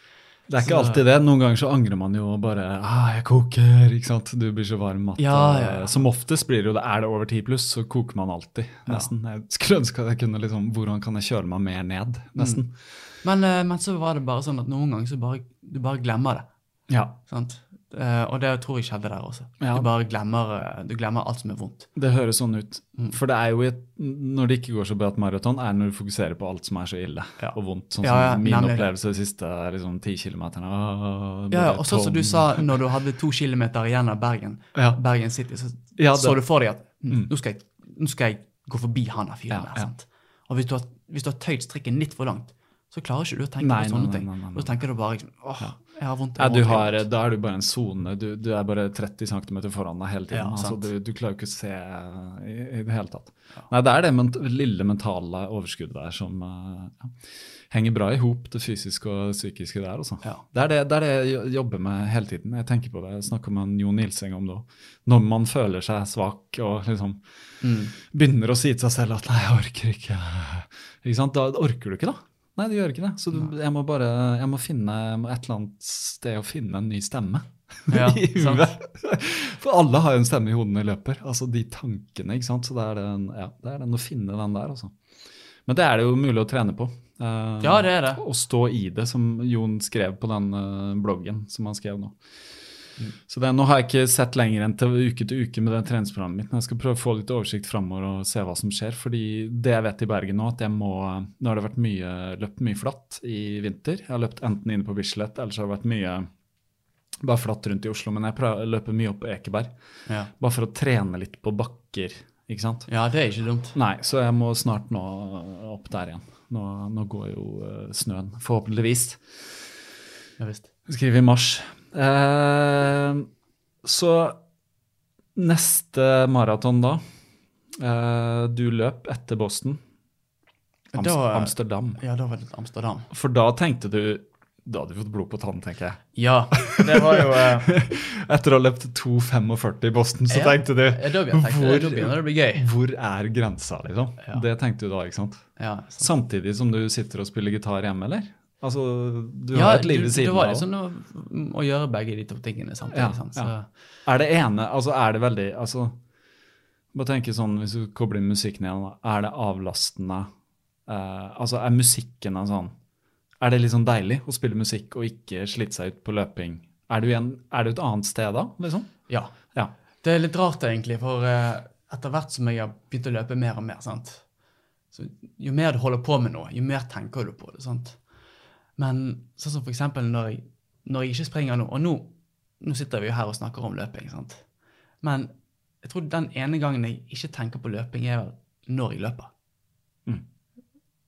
Det er ikke Så- alltid det. Noen ganger så angrer man jo bare ah, 'Jeg koker', ikke sant. Du blir så varm at Ja, eh. Som oftest blir det jo det. Er det over 10 pluss, så koker man alltid. Nesten. Jeg skulle ønske at jeg kunne liksom Hvordan kan jeg kjøle meg mer ned? Nesten. Men, eh, men så var det bare sånn at noen ganger så bare, du bare glemmer det. Ja. Sant? Eh, og det tror jeg skjedde der også. Ja. Du bare glemmer, eh, du glemmer alt som er vondt. Det høres sånn ut. Mm. For det er jo et, når det ikke går så bra et maraton, er når du fokuserer på alt som er så ille Ja. og vondt. Sånn Ja, ja, som min nemlig opplevelse de siste liksom, ti kilometerne. Ja, og sånn som du sa når du hadde to kilometer igjen av Bergen. Bergen City, så så du for deg at Mm. nå, skal jeg, nå skal jeg gå forbi han der fyren der. Og hvis du, har, hvis du har tøyd strikken litt for langt, så klarer ikke du å tenke Nei, på sånne nei, ting. nei, nei. Da tenker du bare liksom, åh, jeg har vondt. Ja, du har da er du bare en sone. Du, du er bare 30 cm foran deg hele tiden. Ja, altså, du, du klarer jo ikke å se i, i det hele tatt. Nei, det er det ment lille mentale overskuddet der som eh, ja, henger bra i hop, det fysiske og psykiske der. Også. Ja. Det, er det, det er det jeg jobber med hele tiden. Jeg tenker på det, jeg snakker med Jon Nilseng om det òg. Når man føler seg svak og liksom Mm. begynner å si til seg selv at 'nei, jeg orker ikke', ikke da orker du ikke, da. Nei, det gjør ikke det. Så du, jeg må bare jeg må finne et eller annet sted å finne en ny stemme. (laughs) Ja, I huet. For alle har jo en stemme i hodet når de løper. Altså de tankene, ikke sant. Så det er den, ja, det er den å finne den der, altså. Men det er det jo mulig å trene på. Uh, Ja, det er det. Å stå i det, som Jon skrev på den uh, bloggen som han skrev nå. Så det, Nå har jeg ikke sett lenger enn til uke til uke med det treningsprogrammet mitt. Men jeg skal prøve å få litt oversikt framover og se hva som skjer. fordi det jeg vet i Bergen nå, at jeg må Nå har det vært mye, løpt mye flatt i vinter. Jeg har løpt enten inne på Bislett, eller så har det vært mye bare flatt rundt i Oslo. Men jeg prøver, løper mye opp på Ekeberg. Ja. Bare for å trene litt på bakker, ikke sant. ja, det er ikke dumt. Nei, så jeg må snart nå opp der igjen. Nå, nå går jo eh, snøen, forhåpentligvis. Ja, visst. Skriver i mars. Eh, så neste maraton da eh, Du løp etter Boston. Amst Da- Amsterdam. Ja, da var det Amsterdam. For da tenkte du Da hadde du fått blod på tann, tenker jeg. Ja, det var jo eh, (laughs) Etter å ha løpt 2,45 i Boston, så Ja. tenkte du bli gøy. Hvor er grensa, liksom? Ja. Det tenkte du da, ikke sant? Ja, sant. Samtidig som du sitter og spiller gitar hjemme, eller? Altså, du ja, har et liv ved siden Det var av. liksom å, å gjøre begge de to tingene samtidig. Ja, sant? Så, ja. Er det ene Altså, er det veldig Altså, bare tenke sånn, hvis du kobler inn musikken igjen, er det avlastende eh, Altså, er musikken en sånn Er det litt sånn deilig å spille musikk og ikke slite seg ut på løping? Er du, en, er du et annet sted da, liksom? ja. Ja. Det er litt rart, egentlig, for eh, etter hvert som jeg har begynt å løpe mer og mer, sant? Så jo mer du holder på med noe, jo mer tenker du på det. sant? Men sånn som for eksempel når jeg, når jeg ikke springer nå, og nå, nå sitter vi jo her og snakker om løping, sant? men jeg tror den ene gangen jeg ikke tenker på løping, er vel når jeg løper. Mm.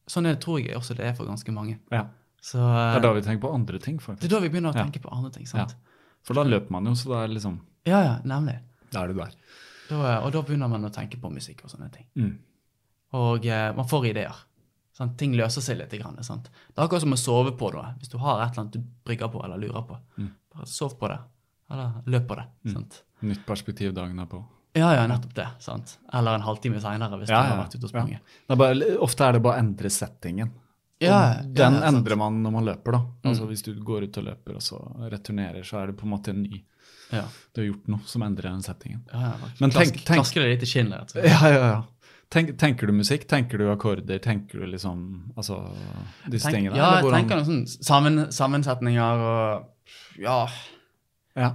Sånn er det, tror jeg også det er for ganske mange. ja. Så, Det er da vi tenker på andre ting, det er da vi begynner å Ja. tenke på andre ting. sant? For da løper man jo, så da er det liksom Ja, ja, nemlig. Da er du der. Da, og da begynner man å tenke på musikk og sånne ting. Mm. Og eh, man får ideer. Sant? Ting løser seg litt. Grann, sant? Det er akkurat som å sove på noe. Hvis du har et eller annet du brygger på eller lurer på, Mm. bare sov på det. Eller løp på det. Sant? Nytt perspektiv dagen er på. Ja, ja, nettopp det. sant? Eller en halvtime seinere, hvis Ja, du har vært ute og sprunget. Bare, ofte er det bare å endre settingen. Ja, den ja, endrer man når man løper, da. Altså Mm. Hvis du går ut og løper og så returnerer, så er det på en måte en ny Ja. Du har gjort noe som endrer den settingen. Ja, ja, Men tenk- tenk- Klasker det litt i kinnet. Ja, ja, ja. Tenk, tenker du musikk? Tenker du akkorder? Tenker du liksom Altså disse Tenk, tingene? ja, jeg hvordan- tenker noen sånne sammen, sammensetninger og Ja. Ja.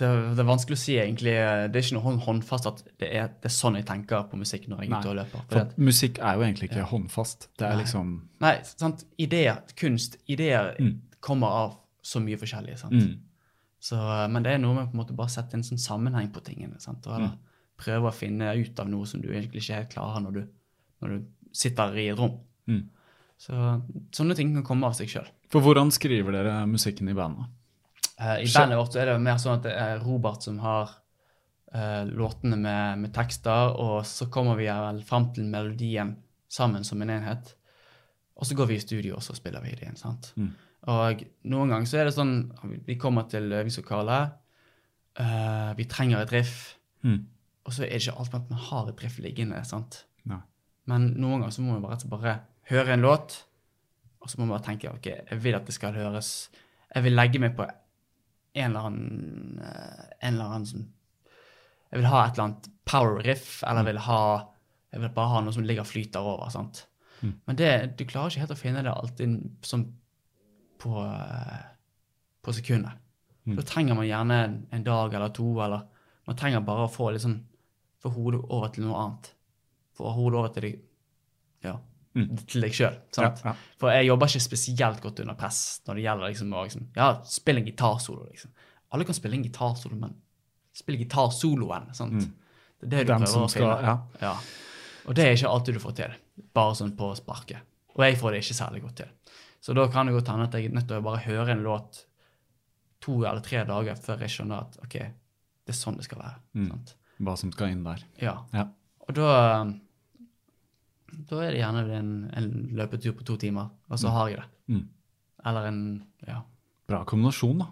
Det, det er vanskelig å si, egentlig. Det er ikke noe håndfast at det er, det er sånn jeg tenker på musikk når jeg er ute og løper. For For musikk er jo egentlig ikke håndfast. Det er Nei. liksom nei, sant? Ideer, kunst, ideer Mm. kommer av så mye forskjellig. sant? Mm. Så, eh, men det er noe med på en måte bare å sette en sånn sammenheng på tingene. sant? Og, eller, Prøve å finne ut av noe som du egentlig ikke helt klarer når du, når du sitter i et rom. Mm. Så sånne ting kan komme av seg sjøl. For hvordan skriver dere musikken i bandet? I Skjø- bandet vårt er det mer sånn at det er Robert som har uh, låtene med, med tekster, og så kommer vi vel fram til melodien sammen som en enhet. Og så går vi i studio og så spiller vi det inn. sant? Mm. Og noen ganger så er det sånn Vi kommer til øvingslokalet, Uh, vi trenger et riff, Mm. Og så er det ikke alltid at man har et riff liggende. sant? Nei. Men noen ganger så må man bare, bare høre en låt, og så må man bare tenke ok, jeg vil at det skal høres Jeg vil legge meg på en eller annen eh, en eller annen sånn Jeg vil ha et eller annet power riff, eller jeg vil ha jeg vil bare ha noe som ligger og flyter over. sant? Mm. Men det, du klarer ikke helt å finne det alltid sånn på, eh, på sekundet. Mm. Da trenger man gjerne en, en dag eller to, eller man trenger bare å få litt sånn, få hodet over til noe annet. Få hodet over til deg, ja, Mm. til deg sjøl. Ja, ja. For jeg jobber ikke spesielt godt under press når det gjelder liksom, å liksom, ja, spille en gitarsolo. Liksom. Alle kan spille en gitarsolo, men spill gitarsoloen. sant? Mm. Det er det du Dem prøver å spille. Ja. ja. Og det er ikke alltid du får til, bare sånn på sparket. Og jeg får det ikke særlig godt til. Så da kan det godt hende at jeg er nødt til å bare høre en låt to eller tre dager før jeg skjønner at ok, det er sånn det skal være. Mm. sant? Hva som skal inn der. Ja. Ja. Og da Da er det gjerne en, en løpetur på to timer, og så har jeg det. Mm. Eller en Ja. Bra kombinasjon, da.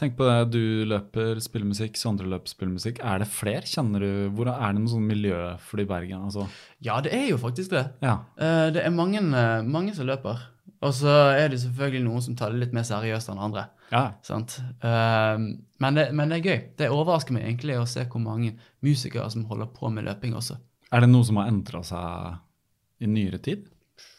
Tenk på det, du løper, spillemusikk, Sondre løper, spillemusikk. Er det flere? Kjenner du, hvor Er det noe sånn miljø for det i Bergen? Altså, ja, det er jo faktisk det. ja. Eh, det er mange, eh, mange som løper. Og så er det selvfølgelig noen som tar det litt mer seriøst enn andre. Ja. Sant? Eh, men, det, men det er gøy. Det overrasker meg egentlig å se hvor mange musikere som holder på med løping også. Er det noe som har endra seg i nyere tid?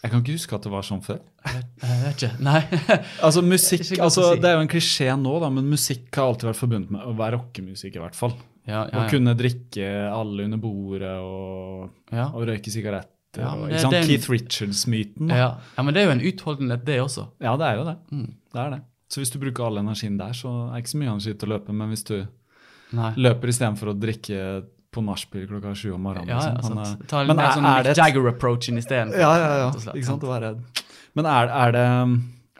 Jeg kan ikke huske at det var sånn før. Jeg vet, jeg vet ikke. Nei. (laughs) Altså musikk, Ikke godt altså si. Det er jo en klisjé nå, da, men musikk har alltid vært forbundet med å være rockemusikk, i hvert fall. Ja, Å kunne drikke alle under bordet og, ja. og røyke sigaretter. Ja, og, ikke sant? det er Keith Richards-myten. Ja. ja, men det er jo en utholdenhet, det også. Ja, det er jo det. Mm. det er det. Så hvis du bruker all energien der, så er det ikke så mye energi til å løpe. Men hvis du Nei. løper istedenfor å drikke på nachspiel klokka sju om morgenen Ja, ja, liksom, sant. men, Ta eh, litt mer er- sånn Mick det Jagger-approachen isteden. Ja, ja, ja. slett, Ikke sant? Å være Men er, er, det,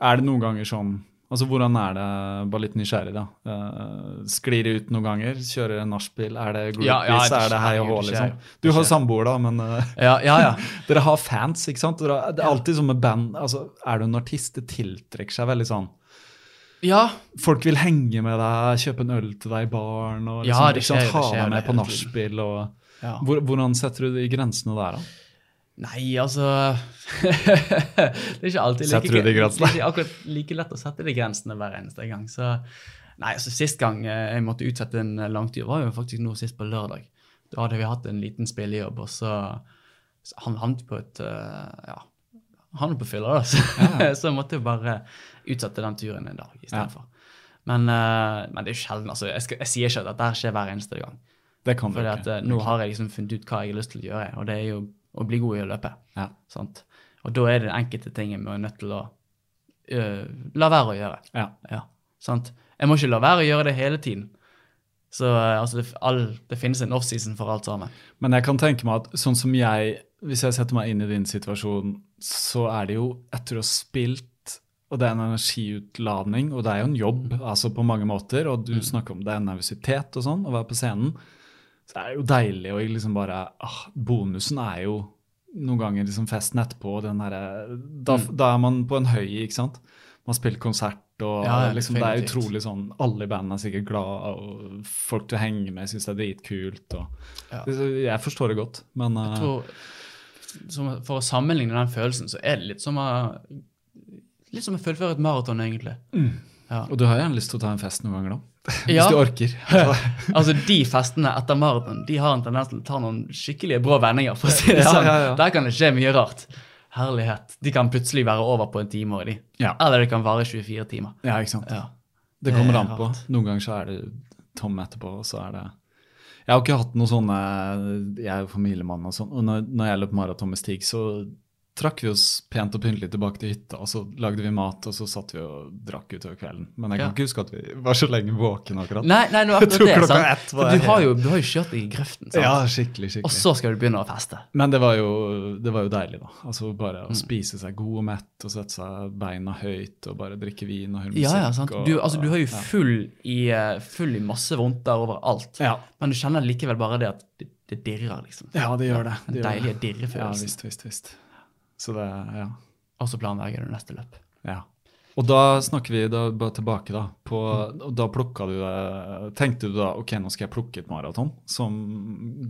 er det noen ganger sånn Altså, Hvordan er det, bare litt nysgjerrig, da. Uh, sklir ut noen ganger? Kjører en nachspiel? Er det groupies? Ja, ja, det er det hei og hå, liksom? Du har samboer, da, men uh, Ja, ja, ja. (laughs) dere har fans, ikke sant? Dere, det er alltid sånn med band altså, Er du en artist, det tiltrekker seg veldig sånn Ja, Folk vil henge med deg, kjøpe en øl til deg i baren og Ja, liksom, det ikke skjer, det ha deg med på nachspiel. ja. hvor, Hvordan setter du de grensene der, da? Nei, altså (laughs) Det er ikke alltid like, de det ikke akkurat like lett å sette de grensene hver eneste gang. Så Nei, altså Sist gang eh, jeg måtte utsette en eh, langtur, var jo faktisk nå sist på lørdag. Da hadde vi hatt en liten spillejobb, og så, så Han havnet på et eh, Ja, han på fylla, da. (laughs) Så, så jeg måtte jo bare utsette den turen en dag istedenfor. Men, uh, men det er jo sjelden. altså, Jeg, skal, jeg sier ikke at dette skjer hver eneste gang. Det kan Fordi at ikke. nå har jeg liksom funnet ut hva jeg har lyst til å gjøre, og det er jo å bli god i å løpe. Ja. Sant? Og da er det enkelte ting jeg er nødt til å uh, la være å gjøre. Ja. Ja, sant? Jeg må ikke la være å gjøre det hele tiden. Så altså, det, all, det finnes en offseason for alt sammen. Men jeg kan tenke meg at sånn som jeg, hvis jeg setter meg inn i din situasjon, så er det jo etter å ha spilt, og det er en energiutladning, og det er jo en jobb altså på mange måter, og du snakker om det er nervøsitet og sånn, å være på scenen, så det er jo deilig å liksom bare ah, Bonusen er jo noen ganger liksom festen etterpå, og den der, da, da er man på en høy, ikke sant? Man har spilt konsert, og Ja, det, liksom, det er utrolig sånn Alle i bandet er sikkert glad, og folk du henger med, syns det er dritkult. og Ja. Jeg forstår det godt, men Jeg uh, tror, som, For å sammenligne den følelsen, så er det litt som å Litt som å fullføre et maraton, egentlig. Ja. Og du har gjerne lyst til å ta en fest noen ganger, da. (laughs) Hvis Ja. du orker. (laughs) altså, De festene etter maraton de har en tendens til å ta noen skikkelige brå vendinger. for å si det (laughs) sånn. ja. Der kan det skje mye rart. Herlighet. De kan plutselig være over på en time, Også, de. Eller det kan vare 24 timer. Ja, ikke sant. Ja. Det kommer det an på. Noen ganger så er det tom etterpå, og så er det Jeg har ikke hatt noen sånne Jeg er jo familiemann og sånn, og når, når jeg løp maraton med Stig, så trakk vi oss pent og pyntelig tilbake til hytta, og så lagde vi mat, og så satt vi og drakk utover kvelden. Men jeg kan Ja. ikke huske at vi var så lenge våkne akkurat. Nei, nei, nå (laughs) akkurat det. sant? ett For du har jo, du har jo kjørt deg i grøften, sant? Ja, skikkelig, skikkelig. og så skal du begynne å feste. Men det var, jo, det var jo deilig, da. Altså Bare Mm. å spise seg god og mett og sette seg beina høyt og bare drikke vin og høre musikk. Ja, ja, sant. Du, altså, du har jo full i, eh, full i masse vondter overalt. Ja. Men du kjenner likevel bare det at det, det dirrer, liksom. Ja, det gjør det. Det gjør deilige dirrefølelsen. Ja, visst, visst, visst. Så det, ja. Og så planlegger du neste løp. ja. Og da snakker vi da, bare tilbake, da. På, Mm. og da plukka du det Tenkte du da ok, nå skal jeg plukke et maraton som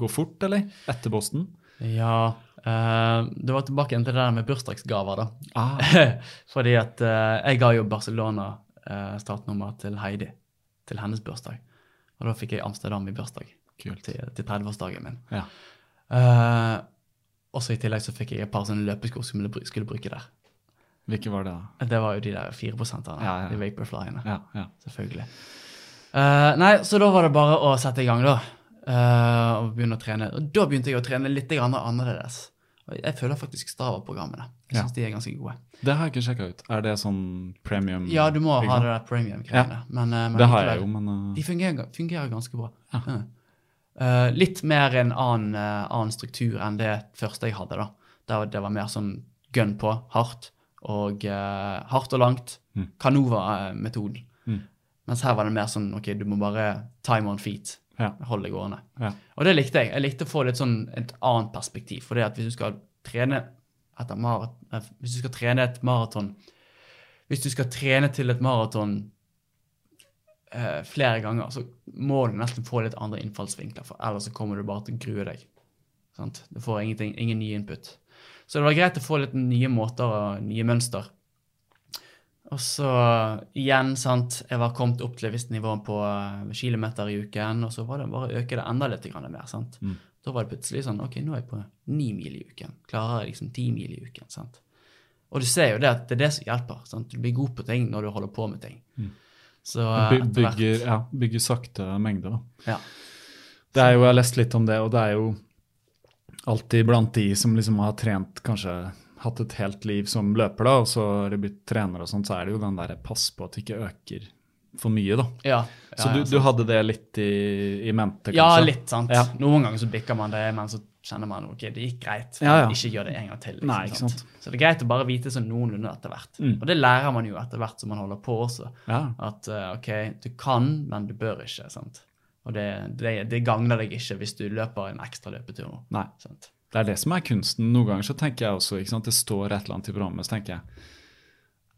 går fort, eller? Etter Boston? Ja, Uh, det var tilbake igjen til det der med bursdagsgaver, da. Ah, (laughs) Fordi at uh, jeg ga jo Barcelona uh, startnummer til Heidi til hennes bursdag. Og da fikk jeg Amsterdam i bursdag kult. til, til 30-årsdagen min. Ja. Eh, også i tillegg så fikk jeg et par sånne løpesko som jeg skulle- skulle bruke der. Hvilke var det, da? Det var jo de der 4 Ja, ja. de Vaporflyene. Ja, ja. Selvfølgelig. Uh, nei, så da var det bare å sette i gang, da. Uh, og begynne å trene. Og da begynte jeg å trene litt annerledes. Og jeg føler faktisk Strava-programmene. Jeg Ja. de er ganske gode. Det har jeg ikke sjekka ut. Er det sånn premium? Ja, du må ha det der premium-greiene. Men, uh, men Det har jeg jo, men uh, De fungerer, fungerer ganske bra. Ja. Eh, litt mer en annen, uh, annen struktur enn det første jeg hadde. da. Der det var mer sånn gun på, hardt, og uh, hardt og langt. Mm. Canova-metoden. Mm. Mens her var det mer sånn ok, du må bare time on feet. ja. Holde det gående. ja. Og det likte jeg. Jeg likte å få litt sånn et annet perspektiv. For det at hvis du skal trene etter maraton, hvis du skal trene et maraton Hvis du skal trene til et maraton eh, flere ganger, så må du nesten få litt andre innfallsvinkler, for ellers så kommer du bare til å grue deg. Sant? Du får ingenting, ingen ny input. Så det var greit å få litt nye måter og nye mønster. Og så igjen, sant, jeg var kommet opp til et visst nivå på eh, kilometer i uken, og så var det bare å øke det enda litt mer. sant? Mm. Da var det plutselig sånn ok, nå er jeg på ni mil i uken. Klarer jeg liksom ti mil i uken. sant? Og du ser jo det at det er det som hjelper. sant? Du blir god på ting når du holder på med ting. Så eh, By, bygger, ja, bygger sakte mengder, da. Ja. Det er jo, Jeg har lest litt om det, og det er jo alltid blant de som liksom har trent kanskje hatt et helt liv som løper, da, og så har de blitt trener og sånt, så er det jo den derre pass på at det ikke øker for mye, da. Ja, Så du, ja, du hadde det litt i, i mente, kanskje? Ja, litt, sant. Ja. Noen ganger så bikker man det, men så kjenner man ok, det gikk greit. Ja, ja. Ikke gjør det en gang til. Liksom, Nei, ikke sant. Så det er greit å bare vite sånn noenlunde etter hvert. Mm. Og det lærer man jo etter hvert som man holder på også. Ja. At uh, ok, du kan, men du bør ikke. sant? Og det, det, det gagner deg ikke hvis du løper en ekstra løpetur nå. Nei. sant? Det er det som er kunsten. Noen ganger så tenker jeg også, ikke sant, det står et eller annet i programmet, så tenker jeg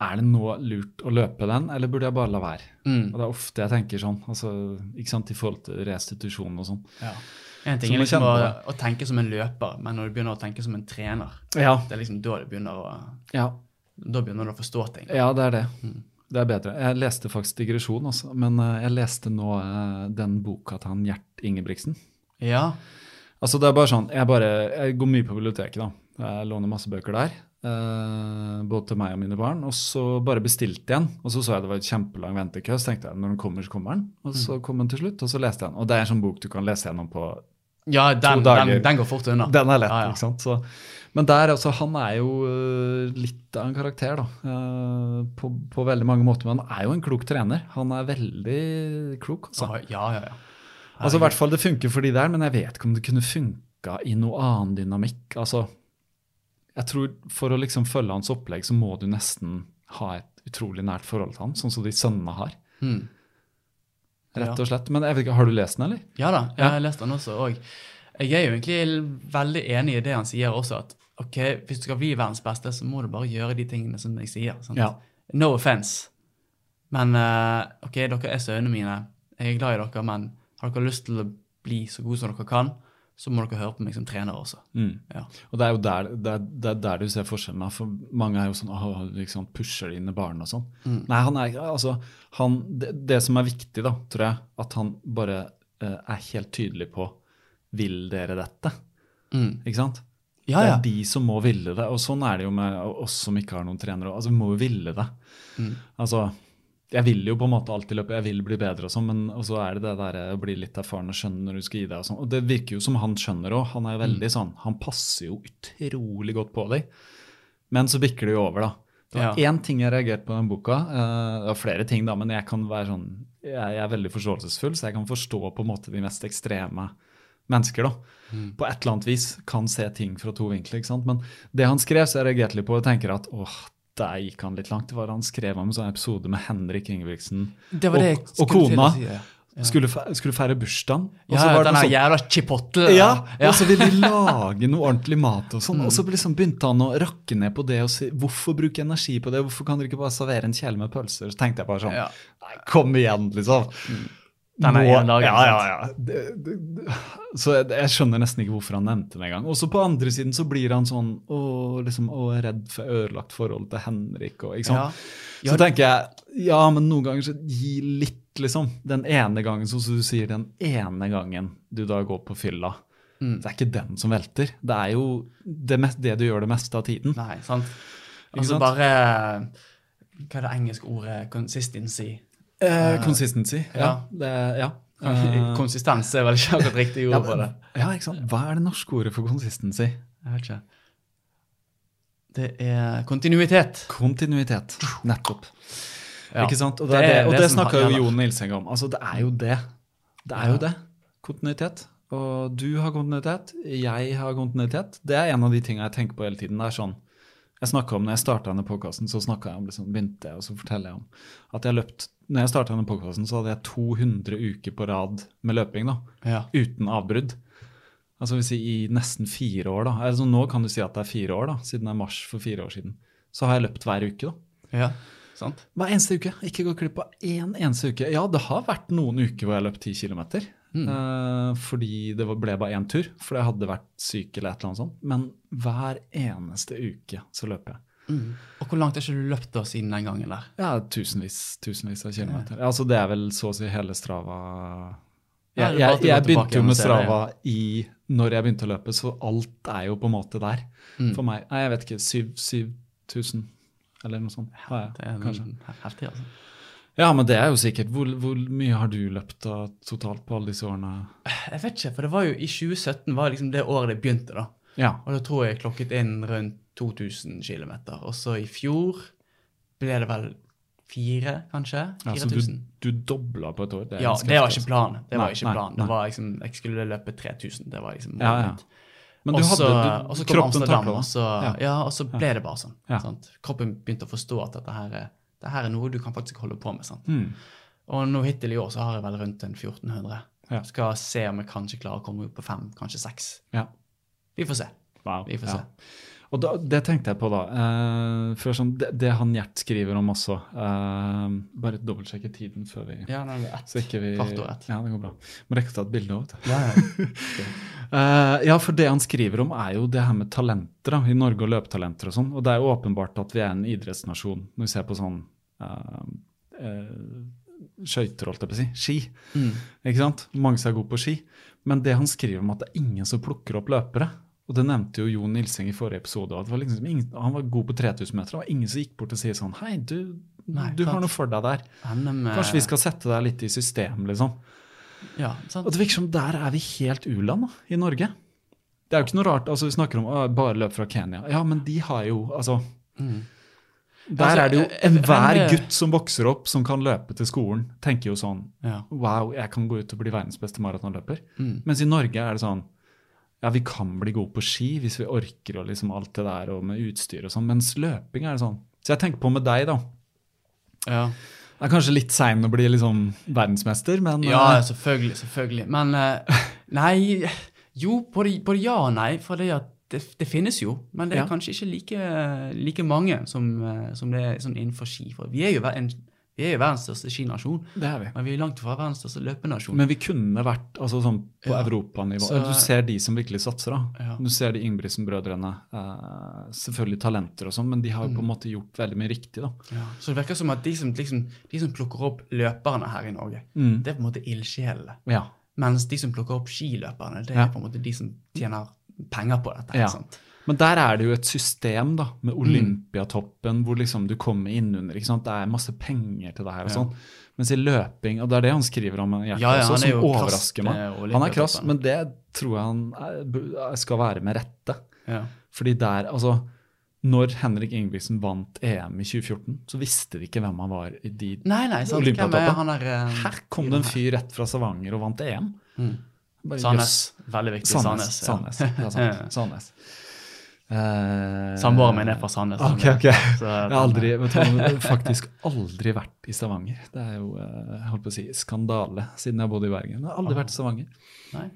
er det nå lurt å løpe den, eller burde jeg bare la være? Mm. Og det er ofte jeg tenker sånn, altså, ikke sant, i forhold til restitusjon og sånn. Ja. En ting er liksom å, å tenke som en løper, men når du begynner å tenke som en trener, Ja. det er liksom da du begynner å, Ja, da begynner du å forstå ting. ja det er det. Mm. Det er bedre. Jeg leste faktisk digresjon, også, men eh, jeg leste nå eh, den boka til han Gjert Ingebrigtsen. Ja. Altså det er bare sånn, jeg, bare, jeg går mye på biblioteket da. Jeg låner masse bøker der, Uh, både til meg og mine barn. Og så bare bestilte jeg den, og så så jeg det var et kjempelang ventekø. Så tenkte jeg når den kommer, så kommer den. Og så kom den til slutt, og så leste jeg den. Og det er en sånn bok du kan lese gjennom på Ja, den, den, den går fort unna. Den er lett, Ja, ja. ikke sant. Så, men der, altså, han er jo øh, litt av en karakter, da. øh, på, på veldig mange måter. Men han er jo en klok trener. Han er veldig klok, altså. Ja, ja, ja. Altså, I hvert fall det funker for de der, men jeg vet ikke om det kunne funka i noe annen dynamikk. Altså, jeg tror For å liksom følge hans opplegg, så må du nesten ha et utrolig nært forhold til han, sånn som de sønnene har. Mm. Rett og slett. Men jeg vet ikke, har du lest den, eller? Ja da, jeg har lest den også. Og jeg er jo egentlig veldig enig i det han sier også, at ok, hvis du skal bli verdens beste, så må du bare gjøre de tingene som jeg sier. Ja. No offense. Men eh, ok, dere er sønnene mine. Jeg er glad i dere, men har dere lyst til å bli så gode som dere kan, så må dere høre på meg som trener også. Mm. Ja. Og det er jo der, der, der, er der du ser forskjellen. For mange er jo sånn åh, liksom, pusher inn i barn og sånn. Mm. Nei, han er altså han, det, det som er viktig, da, tror jeg, at han bare eh, er helt tydelig på Vil dere dette? Mm. Ikke sant? Ja, Det er de som må ville det. Og sånn er det jo med oss som ikke har noen trenere. Altså, Vi må jo ville det. Mm. Altså, jeg vil jo på en måte alltid løpe, jeg vil bli bedre og sånn, men så er det det der å bli litt erfaren og skjønne når du skal gi deg og sånn. Og det virker jo som han skjønner òg. Han er jo Mm. veldig sånn Han passer jo utrolig godt på deg. Men så bikker det jo over, da. Det var Ja. én ting jeg reagerte på i den boka. eh, det var flere ting, da, men jeg kan være sånn jeg, jeg er veldig forståelsesfull, så jeg kan forstå på en måte de mest ekstreme mennesker. da. Mm. På et eller annet vis kan se ting fra to vinkler. ikke sant? Men det han skrev, så jeg reagerte litt på og tenker at åh, der gikk han litt langt. Det var Han skrev om en sånn episode med Henrik Ingebrigtsen Det det og, og kona. si, ja. Ja. Skulle, skulle feire bursdagen. og Ja, så den sånn- jævla chipotle. ja, ja. og så ville de lage noe ordentlig mat og sånn. (laughs) Og Mm. så liksom begynte han å rakke ned på det og si hvorfor bruke energi på det? Hvorfor kan dere ikke bare servere en kjele med pølser? Så tenkte jeg bare sånn Ja. Nei, kom igjen, liksom. Den er Nå- en dag, ja, ja, ja. Det, det, det. Så jeg, jeg skjønner nesten ikke hvorfor han nevnte det engang. Og så på andre siden så blir han sånn å, liksom, å, redd for ødelagt forhold til Henrik og ikke sant. Ja. Så tenker jeg ja, men noen ganger så gi litt, liksom. Den ene gangen, sånn som du sier, den ene gangen du da går på fylla. Mm. Det er ikke den som velter. Det er jo det, mest, det du gjør det meste av tiden. Nei, sant. Altså sant? bare Hva er det engelske ordet? Consistency. Eh, Uh, Ja. ja. Det, ja. Uh, Konsistens er vel ikke akkurat riktig (laughs) ja, ord på det. ja, ikke sant. Hva er det norske ordet for konsistensi? Jeg vet ikke. Det er kontinuitet. Kontinuitet. Nettopp. Ja. Ikke sant? Og det, det, og det det snakka jo. Jon Nilseng om. Altså, det er jo det. Det er jo det. Kontinuitet. Og du har kontinuitet, jeg har kontinuitet. Det er en av de tingene jeg tenker på hele tiden. Det er sånn, jeg om, når jeg starta denne podkasten, så jeg om, liksom, begynte jeg, og så forteller jeg om at jeg har løpt Når jeg starta denne podkasten, så hadde jeg 200 uker på rad med løping. da, Ja. uten avbrudd. Altså vil si i nesten fire år. da. Altså, nå kan du si at det er fire år, da, siden det er mars for fire år siden. Så har jeg løpt hver uke. da. ja. Sant? Hver eneste uke. Ikke gå glipp av én eneste uke. Ja, det har vært noen uker hvor jeg har løpt ti kilometer. Eh, fordi det ble bare én tur, fordi jeg hadde vært syk eller et eller annet sånt. Men hver eneste uke så løper jeg. Og hvor langt har ikke du løpt da siden den gangen der? Ja, tusenvis, tusenvis av kilometer. Altså, det er vel så å si hele Strava Ja, Jeg, jeg, jeg begynte jo med Strava i når jeg begynte å løpe, så alt er jo på en måte der. Mm. For meg. Nei, jeg vet ikke. 7000 eller noe sånt. har jeg, Det er kanskje. heftig, altså. Ja, men det er jo sikkert. Hvor, hvor mye har du løpt da, totalt på alle disse årene? Jeg vet ikke, for det var jo i 2017 var liksom det året det begynte, da. Ja. Og da tror jeg jeg klokket inn rundt 2000 km. Og så i fjor ble det vel fire, kanskje? ja så du, du dobla på et år? Det Ja, det var ikke planen. Det var Nei, ikke planen. nei. Det var liksom, Jeg skulle løpe 3000. Det var liksom Ja, ja. Men du og så, hadde og så kom Amsterdam, og så, Ja. ja. og så ble det bare sånn. Ja. Kroppen begynte å forstå at dette her, er- det her er noe du kan faktisk holde på med. sant? Mm. Og nå hittil i år så har jeg vel rundt en 1400. Ja. Skal se om jeg kanskje klarer å komme opp på fem, kanskje seks. Ja. Vi får se. Wow. Vi får ja. Og da, det tenkte jeg på, da. Eh, før sånn, det, det han Gjert skriver om også eh, Bare dobbeltsjekke tiden før vi Ja, nei, det er ett. Så ikke vi Kvart over ett. Ja, det går bra. Må rekke å ta et bilde òg, vet du. Ja, ja. (laughs) Uh, ja, for det han skriver om, er jo det her med talenter da, i Norge, og løpetalenter og sånn. Og det er jo åpenbart at vi er en idrettsnasjon når vi ser på sånn uh, skøyter, holdt jeg på å si. Ski. Mm. Ikke sant? Mange som er gode på ski. Men det han skriver om at det er ingen som plukker opp løpere. Og det nevnte jo Jon Nilseng i forrige episode. Var liksom ingen, han var god på 3000 meter. Det var ingen som gikk bort og sier sånn Hei, du, Nei, du har noe for deg der. Eh, Kanskje vi skal sette deg litt i system, liksom. Ja, sant. Og det virker som der er vi helt u-land i Norge. Det er jo ikke noe rart. altså Vi snakker om å, bare løp fra Kenya. Ja, men de har jo altså Mm. Der Altså, er det jo jeg- jeg- enhver gutt som vokser opp, som kan løpe til skolen, tenker jo sånn Ja. Wow, jeg kan gå ut og bli verdens beste maratonløper. Mm. Mens i Norge er det sånn Ja, vi kan bli gode på ski hvis vi orker og liksom alt det der og med utstyr og sånn, mens løping er det sånn. Så jeg tenker på med deg, da. Ja. Det er kanskje litt sein å bli liksom verdensmester, men ja, eh, selvfølgelig. selvfølgelig. Men eh, nei Jo, både, både ja og nei. For det, det, det finnes jo, men det er Ja. kanskje ikke like, like mange som, eh, som det er sånn innenfor ski. For vi er jo, en, vi er jo verdens største skinasjon, det er vi. men vi er langt fra verdens største løpenasjon. Men vi kunne vært altså sånn på Ja. europanivå. Så- Du ser de som virkelig satser. da. Ja. Du ser de Ingebrigtsen-brødrene. Eh, selvfølgelig talenter og sånn, men de har jo på en Mm. måte gjort veldig mye riktig. da. Ja. Så det virker som at de som, liksom, de som plukker opp løperne her i Norge, Mm. det er på en måte ildsjelene. Ja. Mens de som plukker opp skiløperne, det er på en måte de som tjener penger på dette. Ja. sant? Men der er det jo et system da, med Mm. Olympiatoppen, hvor liksom du kommer innunder. ikke sant? Det er masse penger til det her og Ja. sånn. Mens i løping, og det er det han skriver om Gjert Ja, ja, også, som krass overrasker meg. Han er krass, men det tror jeg han er, skal være med rette. Ja. Fordi der, altså når Henrik Ingebrigtsen vant EM i 2014, så visste vi ikke hvem han var i de Nei, nei, sant. Er han er... eh, Her kom det en fyr rett fra Stavanger og vant EM. Mm. Sandnes. Veldig viktig. Sandnes. Sandnes. Sandnes. Ja. (laughs) Sandnes. Eh, Samboeren min er fra Sandnes. Ok, ok. Så, Jeg har aldri, du, faktisk aldri vært i Stavanger. Det er jo eh, jeg holdt på å si, skandale siden jeg har bodd i Bergen. Jeg har aldri vært i Stavanger. Nei.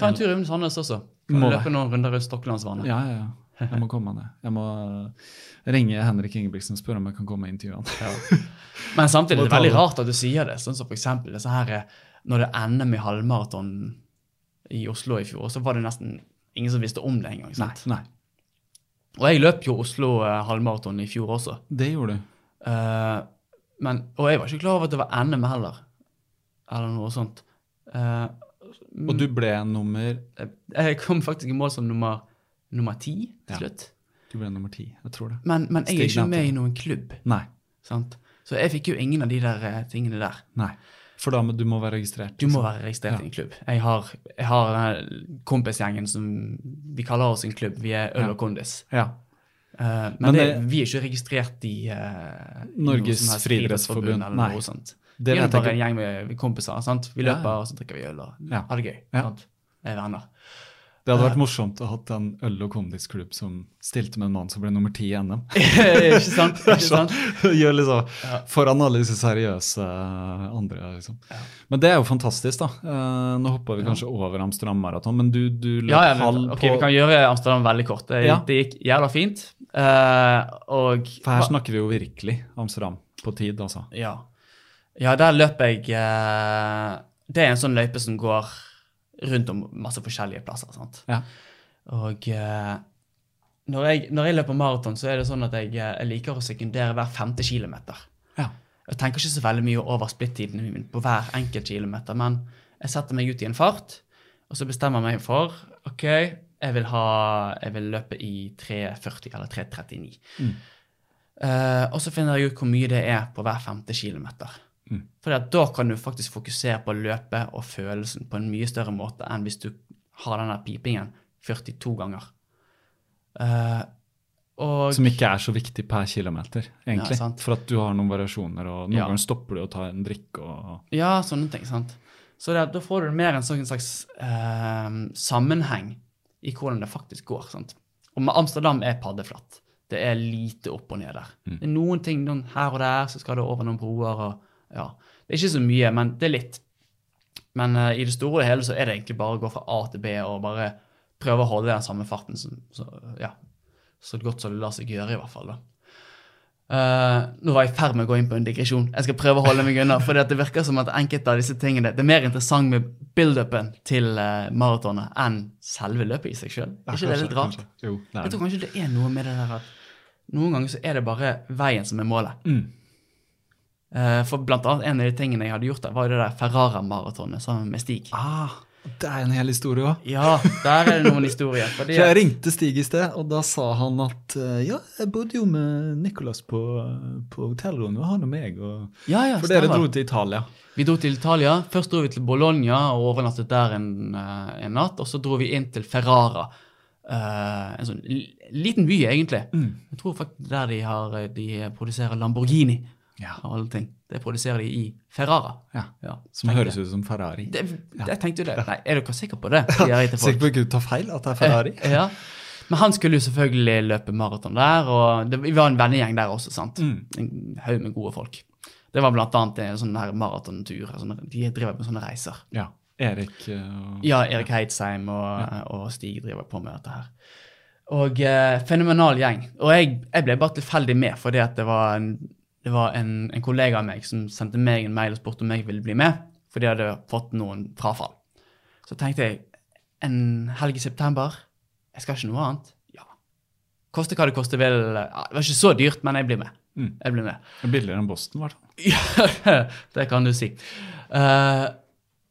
Ta en tur rundt Sandnes også. Kan løpe noen runder rundt Stokkelandsvannet. Ja, ja, ja. Jeg må komme ned. Jeg må ringe Henrik Ingebrigtsen og spørre om jeg kan komme og intervjue han. Men samtidig det er det veldig rart at du sier det. Sånn som for eksempel her, eh, når det er NM i halvmaraton i Oslo i fjor, så var det nesten ingen som visste om det engang. Nei, sant? nei. Og jeg løp jo Oslo eh, halvmaraton i fjor også. Det gjorde du. Eh, men, og jeg var ikke klar over at det var NM heller. Eller noe sånt. Eh, Og du ble nummer jeg kom faktisk i mål som nummer, nummer ti til Ja. slutt. Du ble nummer ti, jeg tror det. Men, men jeg er ikke med i noen klubb. Nei. sant? Så jeg fikk jo ingen av de der eh, tingene der. nei. For da må du må være registrert. Du må liksom. være registrert Ja. i en klubb. Jeg har, jeg har denne kompisgjengen som Vi kaller oss en klubb. Vi er Øl og Kondis. Ja. Uh, men Men det, det- vi er ikke registrert i uh, Norges friidrettsforbund. eller Nei. noe sånt. Det vi er bare en gjeng med kompiser. sant? Vi løper, ja. og så drikker vi øl og Ja. har det gøy. Ja. sant? Er venner. Det hadde vært morsomt å ha hatt en øl- og kondisklubb som stilte med en mann som ble nummer ti i NM. (laughs) ikke sant? Ikke (laughs) sant? (laughs) Gjør liksom Ja. Foran alle disse seriøse andre, liksom. Men det er jo fantastisk, da. Eh, nå hopper vi kanskje over Amsterdam Maraton, men du, du løp Ja, ja, halv på ok, Vi kan gjøre Amsterdam veldig kort. Det, Ja. det gikk jævla fint. Uh, og For her snakker vi jo virkelig Amsterdam på tid, altså. Ja. ja, der løper jeg uh, Det er en sånn løype som går rundt om masse forskjellige plasser. sant? Ja. Og eh, når, jeg, når jeg løper maraton, så er det sånn at jeg, eh, jeg liker å sekundere hver femte kilometer. Ja. Jeg tenker ikke så veldig mye over splittidene min på hver enkelt kilometer, men jeg setter meg ut i en fart, og så bestemmer jeg meg for OK, jeg vil, ha, jeg vil løpe i 3.40 eller 3.39. Eh, og så finner jeg ut hvor mye det er på hver femte kilometer. Mm. For da kan du faktisk fokusere på løpet og følelsen på en mye større måte enn hvis du har den der pipingen 42 ganger. Uh, og Som ikke er så viktig per kilometer, egentlig. Ja. For at du har noen variasjoner, og noen Ja. ganger stopper du å ta en drikk og Ja, sånne ting. sant? Så det, da får du mer en sånn slags eh, sammenheng i hvordan det faktisk går. sant? Og med Amsterdam er paddeflatt. Det er lite opp og ned der. Mm. Det er noen ting noen her og der, så skal det over noen broer. og ja, Det er ikke så mye, men det er litt. Men uh, i det store og hele så er det egentlig bare å gå fra A til B og bare prøve å holde den samme farten som, så, ja, så godt som det lar seg gjøre, i hvert fall. da. Uh, nå var jeg i ferd med å gå inn på en digresjon. Jeg skal prøve å holde meg unna. For det virker som at enkelte av disse tingene Det er mer interessant med build-upen til uh, maratonet enn selve løpet i seg sjøl. Er ikke det litt rart? Jo, Jeg tror kanskje det er noe med det der at noen ganger så er det bare veien som er målet. Mm. Eh, for blant annet en av de tingene jeg hadde gjort der, var det der Ferrara-maratonet sammen med Stig. Ah, det er en hel historie òg. Ja, der er det noen historier. Fordi, (laughs) jeg ringte Stig i sted, og da sa han at eh, ja, jeg bodde jo med Nicolas på, på hotellrommet, han og meg. Og... ja, ja, For dere dro til Italia. Vi dro til Italia. Først dro vi til Bologna og overnattet der en, eh, en natt. Og så dro vi inn til Ferrara. Uh, en sånn liten by, egentlig. Mm. Jeg tror faktisk der de, har, de produserer Lamborghini. Ja. Av alle ting. Det produserer de i Ferrara. Ja. Ja, Som høres jeg. ut som Ferrari. Det, jeg tenkte jo det. Nei, er dere sikre på det? (laughs) Sikker på at du tar feil, at det er Ferrari? (laughs) Ja. Men han skulle jo selvfølgelig løpe maraton der, og det, vi var en vennegjeng der også, sant. Mm. En haug med gode folk. Det var blant annet en sånn her maratontur. De driver med sånne reiser. Ja. Erik eh, og Ja, Erik Heidsheim og, og Stig driver på med dette her. Og eh, fenomenal gjeng. Og jeg, jeg ble bare tilfeldig med, fordi at det var, en, det var en, en kollega av meg som sendte meg en mail og spurte om jeg ville bli med, fordi jeg hadde fått noen frafall. Så tenkte jeg en helg i september, jeg skal ikke noe annet. Ja. Koste hva det koste vil. Ja, det var ikke så dyrt, men jeg blir med. Mm. Jeg blir med. Billigere enn Boston, i hvert fall. Ja, (laughs) det kan du si. Uh,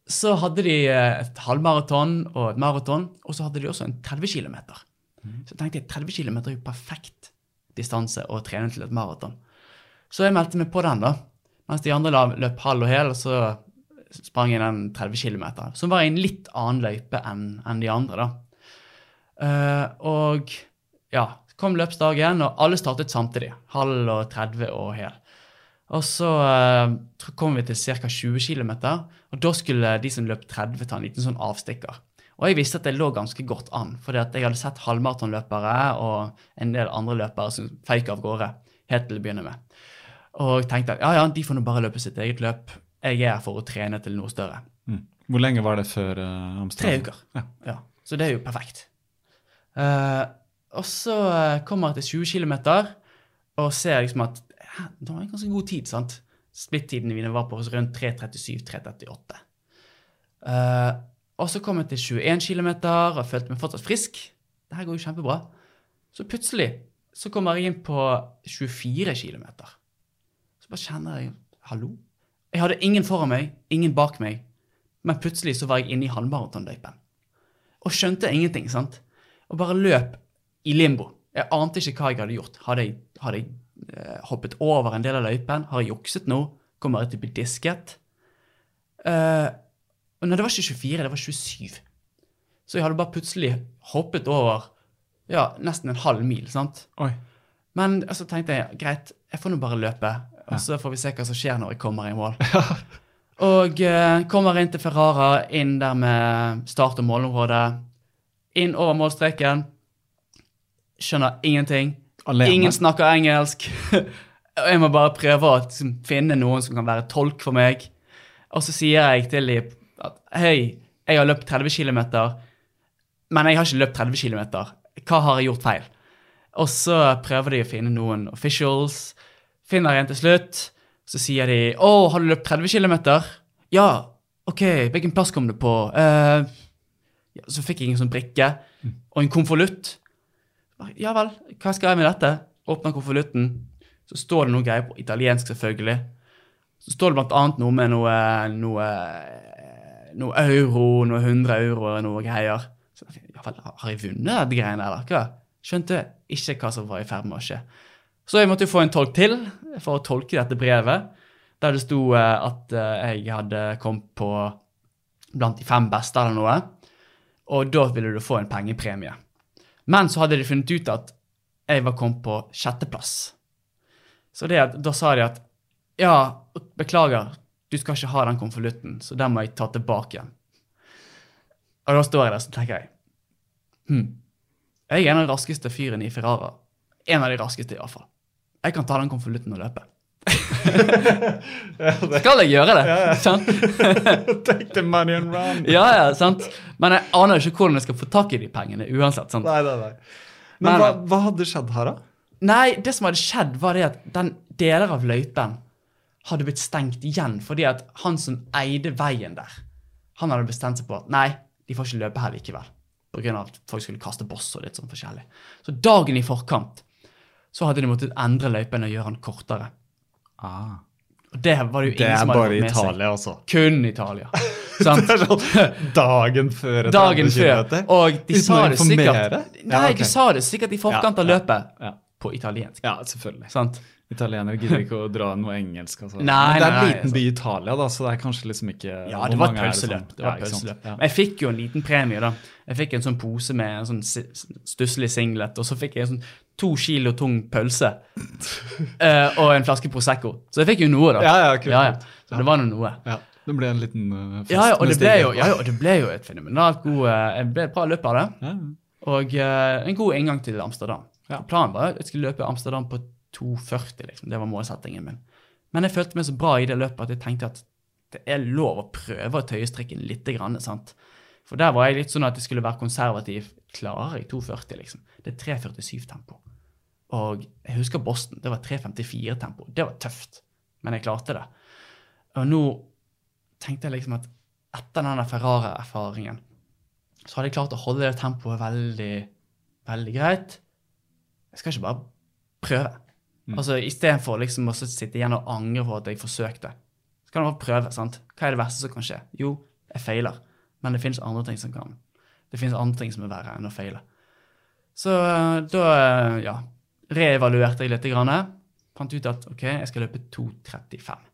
så hadde de eh, et halvmaraton og et maraton, og så hadde de også en 30 km. Så tenkte jeg 30 km er jo perfekt distanse å trene til et maraton. Så jeg meldte meg på den, da. Mens de andre løp halv og hel, så sprang jeg den 30 km, som var i en litt annen løype enn de andre, da. Eh, og ja, kom løpsdagen, og alle startet samtidig. Halv og 30 og hel. Og så eh, kom vi til ca. 20 km, og da skulle de som løp 30, ta en liten sånn avstikker. Og jeg visste at det lå ganske godt an, fordi at jeg hadde sett halvmaratonløpere og en del andre løpere som feik av gårde helt til å begynne med. Og tenkte at ja, ja, de får nå bare løpe sitt eget løp. Jeg er her for å trene til noe større. Mm. Hvor lenge var det før uh, Tre uker. Ja. Ja, så det er jo perfekt. Uh, og så eh, kommer jeg til 20 km og ser liksom at ja, det var en ganske god tid. sant? Splittidene mine var på rundt 3.37-3.38. Uh, og så kom jeg til 21 km og følte meg fortsatt frisk. Det her går jo kjempebra. Så plutselig så kommer jeg inn på 24 km. Bare kjenner jeg Hallo? Jeg hadde ingen foran meg, ingen bak meg. Men plutselig så var jeg inne i halvmaratonløypen. Og skjønte ingenting, sant? Og bare løp i limbo. Jeg ante ikke hva jeg hadde gjort. Hadde jeg, hadde jeg eh, hoppet over en del av løypen? Har jeg jukset nå? Kommer jeg til å bli disket? Eh, og nei, det var ikke 24, det var 27. Så jeg hadde bare plutselig hoppet over ja, nesten en halv mil, sant? Oi. Men så tenkte jeg greit, jeg får nå bare løpe, og så får vi se hva som skjer når jeg kommer i mål. og eh, kommer inn til Ferrara, inn der med start- og målområdet. Inn over målstreken. Skjønner ingenting. Alene? Ingen snakker engelsk. Og (laughs) jeg må bare prøve å liksom, finne noen som kan være tolk for meg. Og så sier jeg til dem at hei, jeg har løpt 30 km, men jeg har ikke løpt 30 km. Hva har jeg gjort feil? Og så prøver de å finne noen officials. Finner en til slutt. Så sier de 'Å, har du løpt 30 km?' 'Ja.' 'OK, hvilken plass kom du på?' Uh, så fikk jeg en sånn brikke og en konvolutt. Ja vel, hva skal jeg med dette? Åpner konvolutten. Så står det noe greier på italiensk, selvfølgelig. Så står det blant annet noe med noe, noe, noe euro, noe 100 euro og noe greier. Så, ja vel, har jeg vunnet de greiene, hva? Skjønte ikke hva som var i ferd med å skje. Så jeg måtte jo få en tolk til for å tolke dette brevet, der det sto eh, at eh, jeg hadde kommet på blant de fem beste eller noe, og da ville du få en pengepremie. Men så hadde de funnet ut at jeg var kommet på sjetteplass. Så det, da sa de at ja, beklager, du skal ikke ha den konvolutten, så den må jeg ta tilbake igjen. Og da står jeg der så tenker jeg hm, jeg er en av de raskeste fyrene i Ferrara. En av de raskeste, iallfall. Jeg kan ta den konvolutten og løpe. (laughs) Skal jeg gjøre det? Sant? (laughs) Take the money and run. Ja, ja, sant? Men jeg aner ikke hvordan jeg skal få tak i de pengene uansett. sant? Nei, nei, nei. Men Men hva, hva hadde skjedd her, da? Nei, det som hadde skjedd, var det at den deler av løypen hadde blitt stengt igjen fordi at han som eide veien der, han hadde bestemt seg på at nei, de får ikke løpe her likevel. Av at folk skulle kaste boss og litt sånn forskjellig. Så dagen i forkant så hadde de måttet endre løypen og gjøre den kortere. Ah. Og det var det jo Det ingen er som hadde bare fått med seg. Italia, altså. Kun Italia. (laughs) Sant? Det er sånn dagen før et Dagen 30 før. Og de Uten sa det sikkert? Nei, Ja, okay. de sa det sikkert i forkant av Ja, ja, løpet ja. på italiensk. Ja, selvfølgelig. Sant? Italienere gidder ikke å dra noe engelsk. Altså. Nei, Men det er nei, en liten altså. by i Italia, da, så det er kanskje liksom ikke Ja, det var et pølseløp. Det var Ja, pølseløp. Ja. Jeg fikk jo en liten premie, da. Jeg fikk en sånn pose med en sånn stusslig singlet, og så fikk jeg en sånn to kilo tung pølse. (laughs) eh, og en flaske Prosecco. Så jeg fikk jo noe, da. Ja, ja, kult, ja, ja. Så det var nå noe. Ja, det ble en liten uh, fest. Ja, og det ble jo, ja, ja, og det ble jo et fenomenalt god uh, Jeg ble et bra løp av det. Ja, Og uh, en god inngang til Amsterdam. Ja. Planen var at jeg skulle løpe Amsterdam på 2,40, liksom. Det var målsettingen min. Men jeg følte meg så bra i det løpet at jeg tenkte at det er lov å prøve å tøye strikken litt. Grann, sant? For der var jeg litt sånn at jeg skulle være konservativ. Klarer jeg 2,40, liksom? Det er 3,47-tempo. Og jeg husker Boston. Det var 3,54-tempo. Det var tøft, men jeg klarte det. Og nå tenkte jeg liksom at etter den der Ferrara-erfaringen så hadde jeg klart å holde det tempoet veldig, veldig greit. Jeg skal ikke bare prøve. Altså Istedenfor liksom å sitte igjen og angre på at jeg forsøkte. Så kan jeg bare prøve. sant? Hva er det verste som kan skje? Jo, jeg feiler. Men det finnes andre ting som kan. Det finnes andre ting som er verre enn å feile. Så eh, da eh, ja, reevaluerte jeg litt. Grann, fant ut at ok, jeg skal løpe 2.35.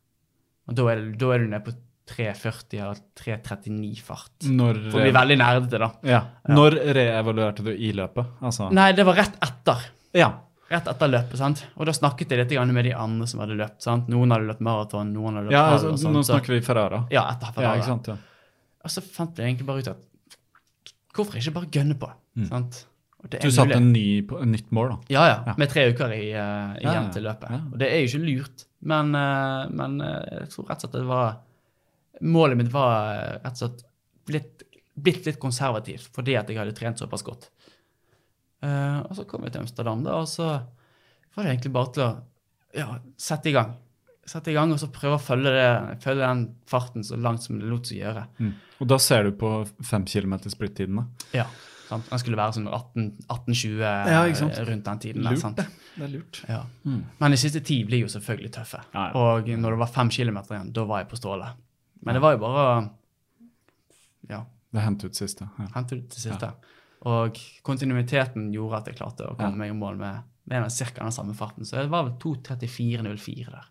Og da er, da er du nede på 3.40 eller 3.39 fart. Når, For å bli veldig nerdete, da. ja. Når reevaluerte du i løpet? Altså, Nei, det var rett etter. Ja. rett etter løpet. sant? Og da snakket jeg litt grann med de andre som hadde løpt. sant? Noen hadde løpt maraton, noen hadde løpt ja halv altså, sånt. nå snakker vi Ferrara. Ja, etter Ja, ikke sant? Ja. Og så fant jeg egentlig bare ut at hvorfor ikke bare gønne på? sant? Og det Mm. Du satte en ny, en nytt mål, da. Ja, ja. Ja. Med tre uker i, uh, igjen Ja, til løpet. Ja. Og det er jo ikke lurt, men, uh, men uh, jeg tror rett og slett det var Målet mitt var eh, rett og slett blitt, blitt litt konservativt fordi at jeg hadde trent såpass godt. Eh, og så kom vi til Amsterdam, da, og så var det egentlig bare til å ja, sette i gang. Sette i gang, Og så prøve å følge, det, følge den farten så langt som det lot seg gjøre. Mm. Og da ser du på fem kilometer splittiden, da. Ja, sant? Den skulle være sånn 18 18-20 Ja, eh, rundt den tiden. Lurt, sant? det. Det er lurt. Ja. Men de siste ti blir jo selvfølgelig tøffe. Ja, ja. Og når det var 5 km igjen, da var jeg på stålet. Men det var jo bare ja, Det hendte ut siste. Ja. hente ut det siste. Og kontinuiteten gjorde at jeg klarte å komme meg i mål med, med ca. den samme farten. Så det var vel 2.34,04 der.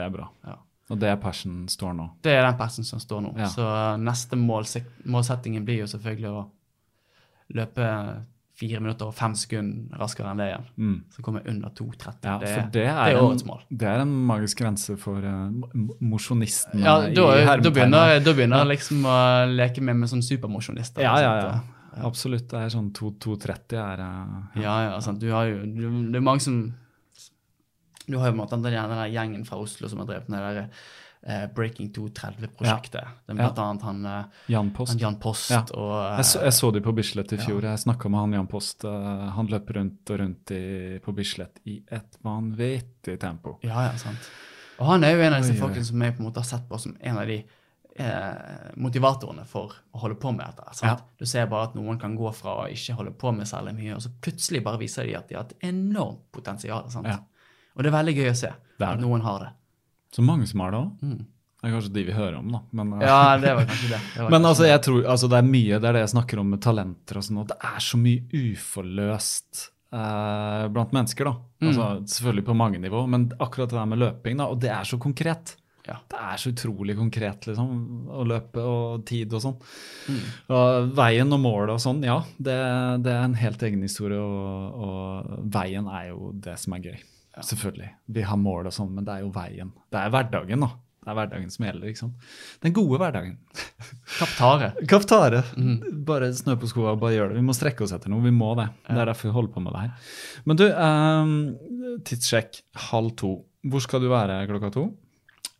Det er bra. Ja. Og det er persen står nå. Det er den persen som står nå. Ja. Så neste målsettingen blir jo selvfølgelig å løpe fire minutter og fem sekunder raskere enn det igjen. Mm. Så kommer jeg under 2.30. Ja, det, det er, det årets mål. Det er en magisk grense for uh, mosjonisten. Ja, da, da begynner da begynner jeg liksom å leke med med sånn supermosjonister. Ja, ja, ja. Absolutt. Det er sånn 2.30 er uh, Ja, ja, sant. Du har jo, du, det er mange som Du har jo på en måte den, den gjengen fra Oslo som har drevet med det der uh, Breaking 230-prosjektet. Det er blant annet han, uh, Jan Post. han Jan Post Ja. og uh, Jeg så, jeg så de på Bislett i fjor. Jeg snakka med han Jan Post. han løp rundt og rundt i, på Bislett i et vanvittig tempo. Ja, ja, sant. Og han er jo en av disse folkene som jeg på en måte har sett på som en av de motivatorene for å holde på med dette. Ja. Du ser bare at noen kan gå fra å ikke holde på med særlig mye, og så plutselig bare viser de at de har et enormt potensial. Sant? Ja. Og det er veldig gøy å se Det det. at noen har det. Så mange som har det òg. Mm. Det er kanskje de vi hører om, da. Men, (laughs) Ja, det var kanskje det. det var Men kanskje altså, jeg tror, altså, det er mye det er det jeg snakker om med talenter og sånn, og det er så mye uforløst eh, blant mennesker, da. Mm. Altså, selvfølgelig på mange nivå, men akkurat det der med løping, da, og det er så konkret. Ja. Det er så utrolig konkret, liksom, å løpe og tid og sånn. Mm. Og veien og målet og sånn, ja, det, det er en helt egen historie, og, og veien er jo det som er gøy. Selvfølgelig. Vi har mål og sånn, men det er jo veien. Det er hverdagen, da. Det er hverdagen som gjelder, ikke sant. Den gode hverdagen. (laughs) Kaptare. Kaptare. Mm. Bare snø på skoa, bare gjør det. Vi må strekke oss etter noe. Vi må det. Det er derfor vi holder på med det her. Men du, um, tidssjekk halv to. Hvor skal du være klokka to?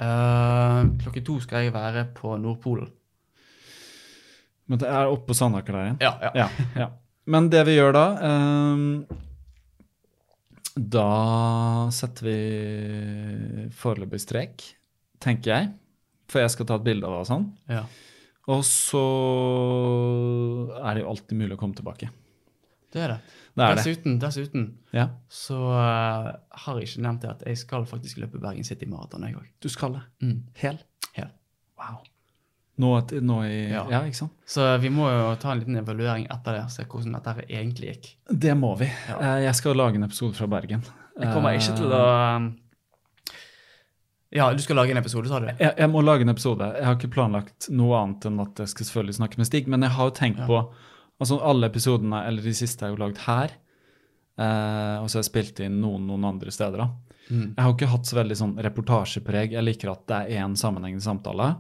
Uh, klokka to skal jeg være på Nordpolen. Men det er oppe på Sandakerleiren? Ja, ja. Ja, ja. Men det vi gjør da ehm, Da setter vi foreløpig strek, tenker jeg. For jeg skal ta et bilde av det og sånn. ja. Og så er det jo alltid mulig å komme tilbake. Det er det. Det er det. dessuten, dessuten Ja, så uh, har jeg ikke nevnt det at jeg skal faktisk løpe Bergen City Maraton, jeg òg. du skal det. Mm. Hel? Hel. Wow. Nå, nå i ja. Ja. ikke sant? Så vi må jo ta en liten evaluering etter det, se hvordan dette egentlig gikk. Det må vi. Ja. Eh, Jeg skal lage en episode fra Bergen. Jeg kommer ikke til å um, Ja, du skal lage en episode, sa du? Eh, jeg, jeg må lage en episode. Jeg har ikke planlagt noe annet enn at jeg skal selvfølgelig snakke med Stig, men jeg har jo tenkt Ja. på altså Alle episodene, eller de siste, er jo lagd her. Eh, og så har jeg spilt inn noen noen andre steder. da. Mm. Jeg har ikke hatt så veldig sånn reportasjepreg. Jeg liker at det er én sammenhengende samtale,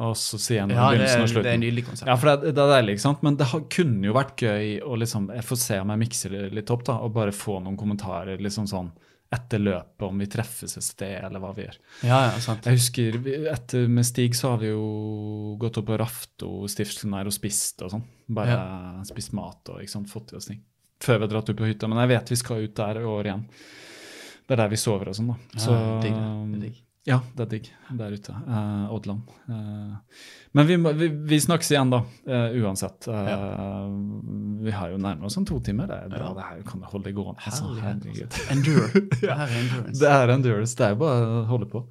og så sier han Ja, begynnelsen er, slutten. det er en nydelig konsept. Ja, for det, det er deilig, ikke sant? Men det har, kunne jo vært gøy å liksom Jeg får se om jeg mikser litt opp, da, og bare få noen kommentarer liksom sånn etter løpet, om vi treffes et sted, eller hva vi gjør. Ja, ja, sant. Jeg husker etter Med Stig så har vi jo gått opp på Rafto-stiftelsen her og spist og sånn. Bare spist mat og ikke sant, fått i oss ting. Før vi har dratt ut på hytta. Men jeg vet vi skal ut der i år igjen. Det er der vi sover og sånn, da. Ja, Så, digg det. Det er digg. Ja, det er digg der ute. Eh, Oddland. Eh, men vi, vi, vi snakkes igjen, da. eh, uansett. Eh, Vi har jo nærmere oss en to timer. Det er bra. Ja. Det her kan jeg holde gående. Altså, herregud. altså. (laughs) Endure. (laughs) Det er endurance. Det er endurance. Det er jo bare å holde på.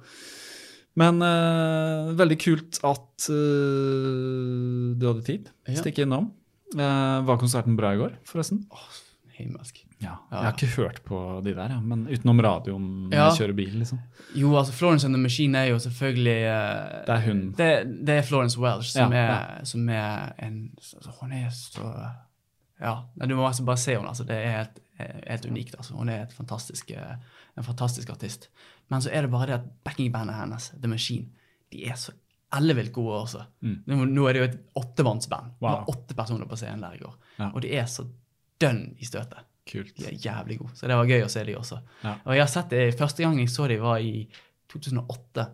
Men eh, veldig kult at du hadde tid. Ja. Stikke innom. Eh, var konserten bra i går, forresten? Himmelsk. Ja. Jeg har ikke hørt på de der, ja. men utenom radioen når Ja. jeg kjører bil. liksom. Jo, altså Florence and the Machine er jo selvfølgelig uh, Det er hun. Det, det er Florence Welsh, som, Ja, er, som er en altså, Hun er så Ja, Du må altså bare se henne. altså. Det er helt, helt unikt. altså. Hun er fantastisk, eh, en fantastisk artist. Men så er det bare det at backingbandet hennes, The Machine, de er så ellevilt gode også. Nå, nå er det jo et åttemannsband. Det var Wow. åtte personer på scenen der i går. Ja. Og de er så dønn i støtet. Kult. De er jævlig gode. Så det var gøy å se de også. Ja. Og jeg har sett det, Første gang jeg så de var i 2008.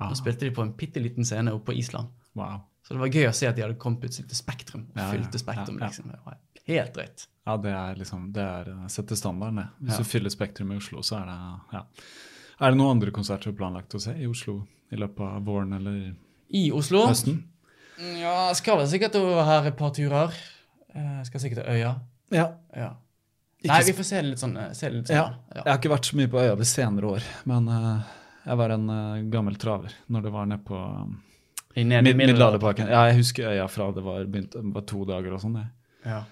Ah. Da spilte de på en bitte liten scene oppe på Island. Wow. Så det var gøy å se at de hadde kommet plutselig til Spektrum. og Ja, fylte Spektrum, ja, liksom. Det var helt drøyt. Ja, det er liksom Det er uh, setter standarden, det. Hvis du fyller Spektrum i Oslo, så er det Ja. Er det noen andre konserter planlagt å se i Oslo i løpet av våren eller I Oslo høsten? Ja, jeg skal vel sikkert over her et par turer. Jeg skal sikkert til Øya. Ja. Ja. Ikke Nei, vi får se litt sånn. eh, Se litt sånn. ja. ja. Jeg har ikke vært så mye på øya de senere år, men uh, jeg var en uh, gammel traver når det var nede på um, ned, Mid Middelalderparken. Ja, jeg husker øya fra det var, begynt, var to dager og sånn. Ja.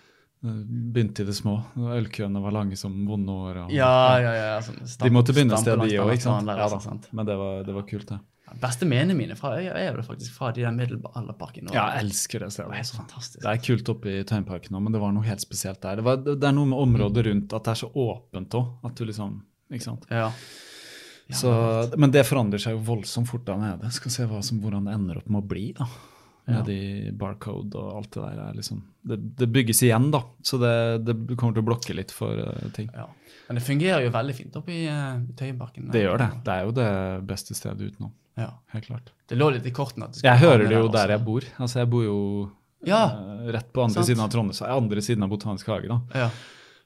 Begynte i det små. Ølkøene var lange som vonde år. Og, Ja, ja, ja. Sånn, stamp- De måtte begynne sted, de òg, Ja, altså, da. sant? Men det var, det var kult, det. Beste minnene mine fra Øya er jo faktisk fra de der middelalderparken. Ja, jeg elsker det Det stedet. Det helt så fantastisk. Det er kult oppe i Tøyenparken òg, men det var noe helt spesielt der. Det, var, det er noe med området rundt at det er så åpent òg. At du liksom Ikke sant. Ja. Ja, Så, men det forandrer seg jo voldsomt fort der nede. Skal se som, hvordan det ender opp med å bli. da. Ja. Nede i barcode og alt det der. er liksom, Det, det bygges igjen, da. Så det, det kommer til å blokke litt for uh, ting. ja. Men det fungerer jo veldig fint oppe i uh, Tøyenparken. Det gjør det. Det er jo det beste stedet utenom. Ja. Helt klart. Det lå litt i kortene at det skulle Jeg hører det jo også. der jeg bor. Altså, jeg bor jo Ja. eh, rett på andre Sant. siden av Trondheim, andre siden av Botanisk hage. da. Ja.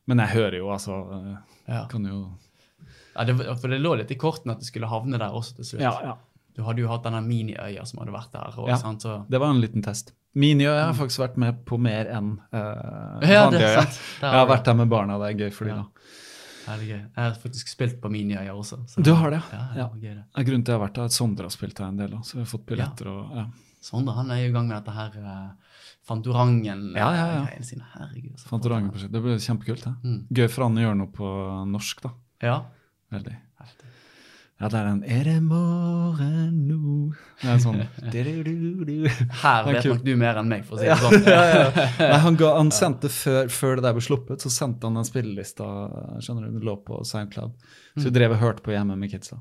Men jeg hører jo, altså eh, Ja. Kan jo Ja, det, var- for det lå litt i kortene at det skulle havne der også til slutt. Ja, ja. Du hadde jo hatt denne miniøya som hadde vært der. Og, Ja. sant? Så, Det var en liten test. Miniøya har faktisk vært med på mer enn uh, Mm. Ja, det er sant. Der Jeg har har du vært der med barna, det er gøy for de Ja. da. Ja, det er gøy. Jeg har faktisk spilt på miniøya også. så- Du har det, ja? ja. Det ja. det. Er grunnen til jeg har vært der, at Sondre har spilt der en del, så vi har fått billetter og ja. Sondre han er i gang med dette her uh, Fantorangen. Ja, ja, ja. eh, sine. Herregud. Fantorangen-prosjekt. Det blir kjempekult. Ja. Mm. Gøy for han å gjøre noe på norsk, da. Ja. Veldig. Ja, det er den Er det morgen nå? Det er sånn. Her er vet nok du mer enn meg, for å si det sånn. ja, ja. Nei, han, ga, han (laughs) sendte før, før det der ble sluppet, så sendte han den spillelista skjønner du, den lå på SoundCloud. Så Mm. vi drev og hørte på hjemme med kidsa.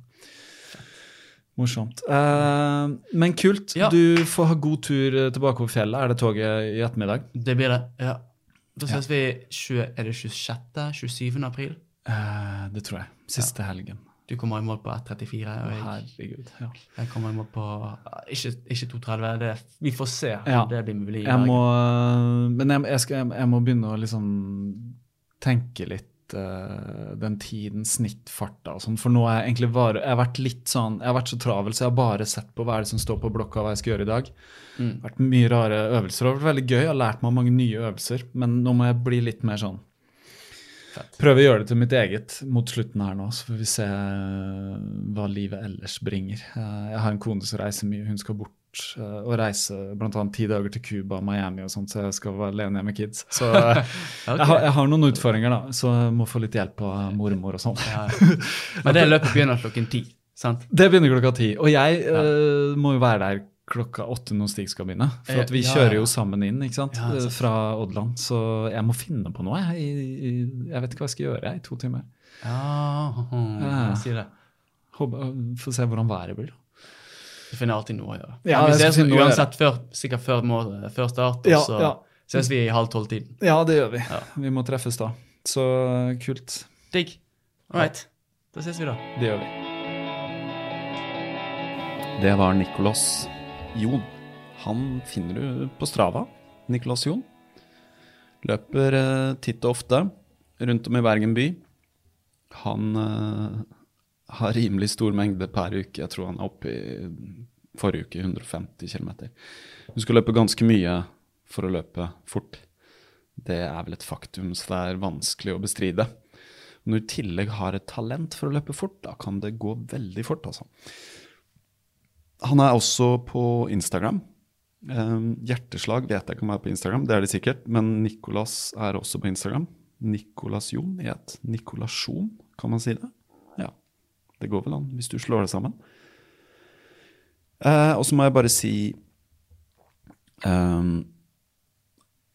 Morsomt. Uh, men kult. Du får ha god tur eh, tilbake over fjellet. Er det toget i ettermiddag? Det blir det. ja. Da ses vi 20, er det 26. 27. april. Uh, det tror jeg. Siste helgen. Du kommer i mål på 1.34, og jeg, herregud. Ja. jeg kommer i mål på Ikke, ikke 2.30. Det, vi får se om Ja. det blir mulig. Jeg må, men jeg, jeg, skal, jeg, må begynne å liksom tenke litt eh, den tiden, snittfarta og sånn. For nå har jeg egentlig bare Jeg har vært litt sånn Jeg har vært så travel, så jeg har bare sett på hva er det som står på blokka, hva jeg skal gjøre i dag. Mm. vært mye rare øvelser. Det har vært veldig gøy. Jeg har lært meg mange nye øvelser, men nå må jeg bli litt mer sånn. Prøve å gjøre det til mitt eget mot slutten her nå, så får vi se eh, hva livet ellers bringer. Eh, Jeg har en kone som reiser mye. Hun skal bort eh, og reise bl.a. ti dager til Cuba, Miami og sånt, så jeg skal være alene hjemme med kids. Så (laughs) okay. Jeg, har, jeg har noen utfordringer, da, så jeg må få litt hjelp av mormor og sånn. Ja. Men det (laughs) løpet begynner klokken ti. sant? Det begynner klokka ti. Og jeg eh, må jo være der klokka åtte når Stig skal begynne. For at vi Ja, kjører jo sammen inn ikke sant? Ja. Eh, fra Odland. Så jeg må finne på noe. Jeg, i- jeg vet ikke hva jeg skal gjøre jeg, i to timer. Ja, Ja. jeg sier det. Håper, får se hvordan været blir. Du finner alltid noe å gjøre. Ja, vi ses uansett før, sikkert før, må, før start, og Ja, så ja. ses vi i halv tolv-tiden. Ja, det gjør vi. Ja. Vi må treffes da. Så kult. Digg. All right. Da ses vi, da. Det gjør vi. Det var Nicolas Jon. Han finner du på Strava. Nicolas Jon. Løper eh, titt og ofte rundt om i Bergen by. Han eh, har rimelig stor mengde per uke. Jeg tror han er oppe i forrige uke 150 km. Du skal løpe ganske mye for å løpe fort. Det er vel et faktum, så det er vanskelig å bestride. Når du i tillegg har et talent for å løpe fort, da kan det gå veldig fort, altså. Han er også på Instagram. Eh, hjerteslag vet jeg ikke om er på Instagram, det er det sikkert. Men Nicolas er også på Instagram. Nicolas Jon i et Nikolasjon, kan man si det? Ja. Det går vel an, hvis du slår det sammen. Eh, og så må jeg bare si um,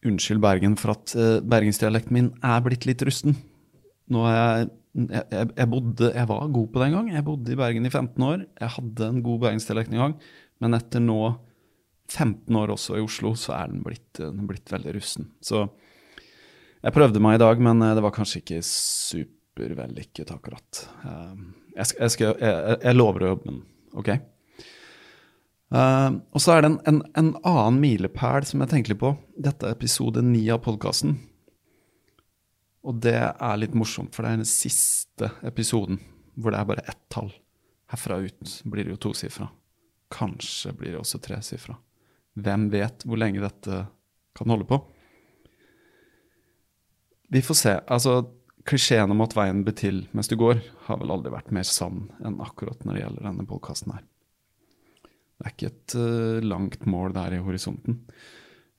Unnskyld, Bergen, for at uh, bergensdialekten min er blitt litt rusten. Nå er jeg jeg, jeg, bodde, jeg var god på det en gang. Jeg bodde i Bergen i 15 år. Jeg hadde en god bergensdialekt en gang. Men etter nå 15 år også i Oslo, så er den blitt, den er blitt veldig russen. Så jeg prøvde meg i dag, men det var kanskje ikke supervellykket akkurat. Jeg, jeg, skal, jeg, lover å jobbe med den, OK? Uh, og så er det en, en, en annen milepæl som jeg tenker litt på. Dette er episode ni av podkasten. Og det er litt morsomt, for det er den siste episoden hvor det er bare ett tall. Herfra ut blir det jo tosifra. Kanskje blir det også tresifra. Hvem vet hvor lenge dette kan holde på? Vi får se. Altså, klisjeen om at veien blir til mens du går, har vel aldri vært mer sann enn akkurat når det gjelder denne podkasten her. Det er ikke et uh, langt mål der i horisonten.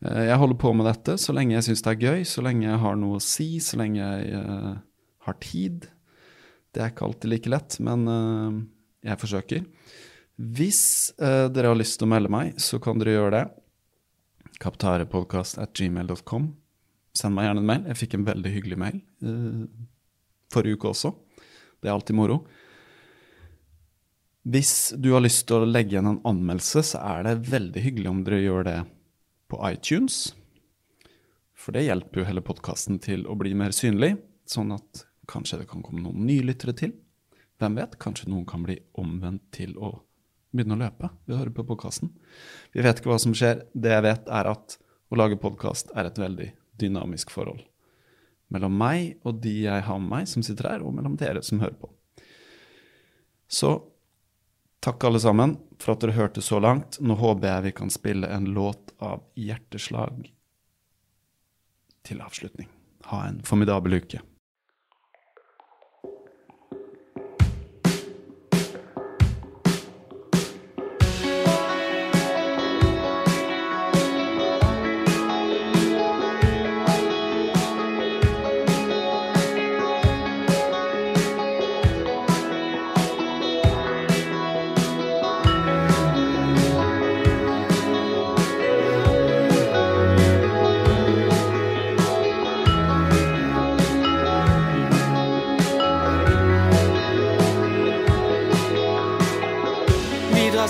Uh, jeg holder på med dette så lenge jeg syns det er gøy, så lenge jeg har noe å si, så lenge jeg uh, har tid. Det er ikke alltid like lett, men jeg forsøker. Hvis dere har lyst til å melde meg, så kan dere gjøre det. Kaptarepodkast at gmail.com. Send meg gjerne en mail. Jeg fikk en veldig hyggelig mail forrige uke også. Det er alltid moro. Hvis du har lyst til å legge igjen en anmeldelse, så er det veldig hyggelig om dere gjør det på iTunes. For det hjelper jo hele podkasten til å bli mer synlig, sånn at kanskje det kan komme noen nye lyttere til. Hvem vet, kanskje noen kan bli omvendt til å begynne å løpe ved å høre på podkasten. Vi vet ikke hva som skjer. Det jeg vet, er at å lage podkast er et veldig dynamisk forhold. Mellom meg og de jeg har med meg som sitter her, og mellom dere som hører på. Så Takk alle sammen for at dere hørte så langt. Nå håper jeg vi kan spille en låt av hjerteslag til avslutning. Ha en formidabel uke.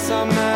Sammen,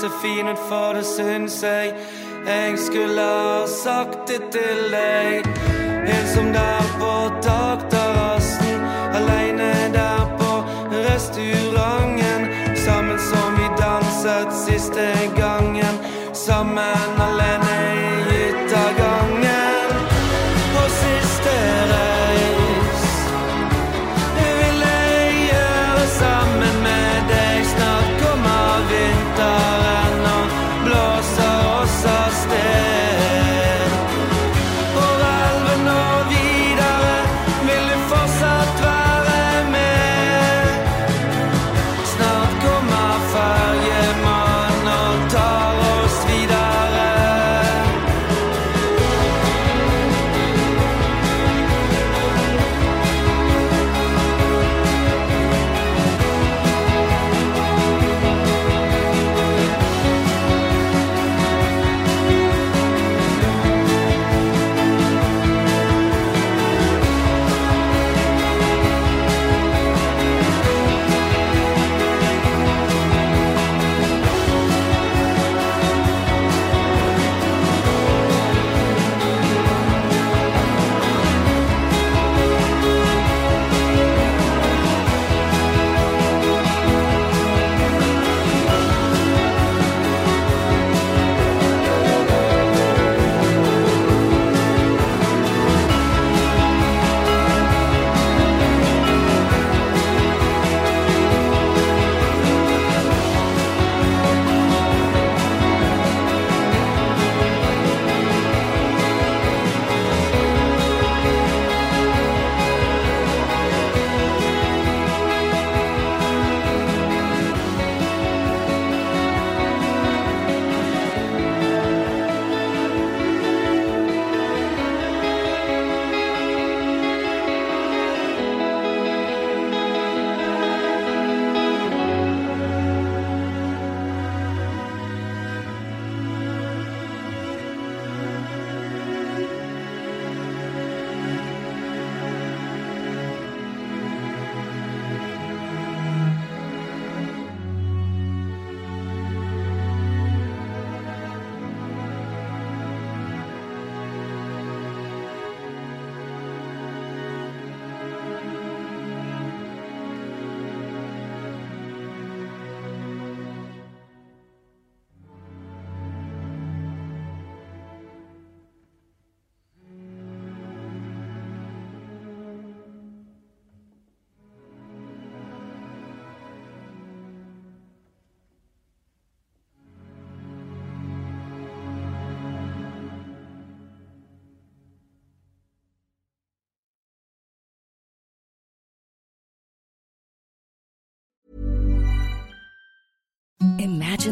ser fin ut, for det syns jeg jeg skulle ha sagt det til deg. En som der på takterrassen, aleine der på restauranten. Sammen som vi danset siste gangen, sammen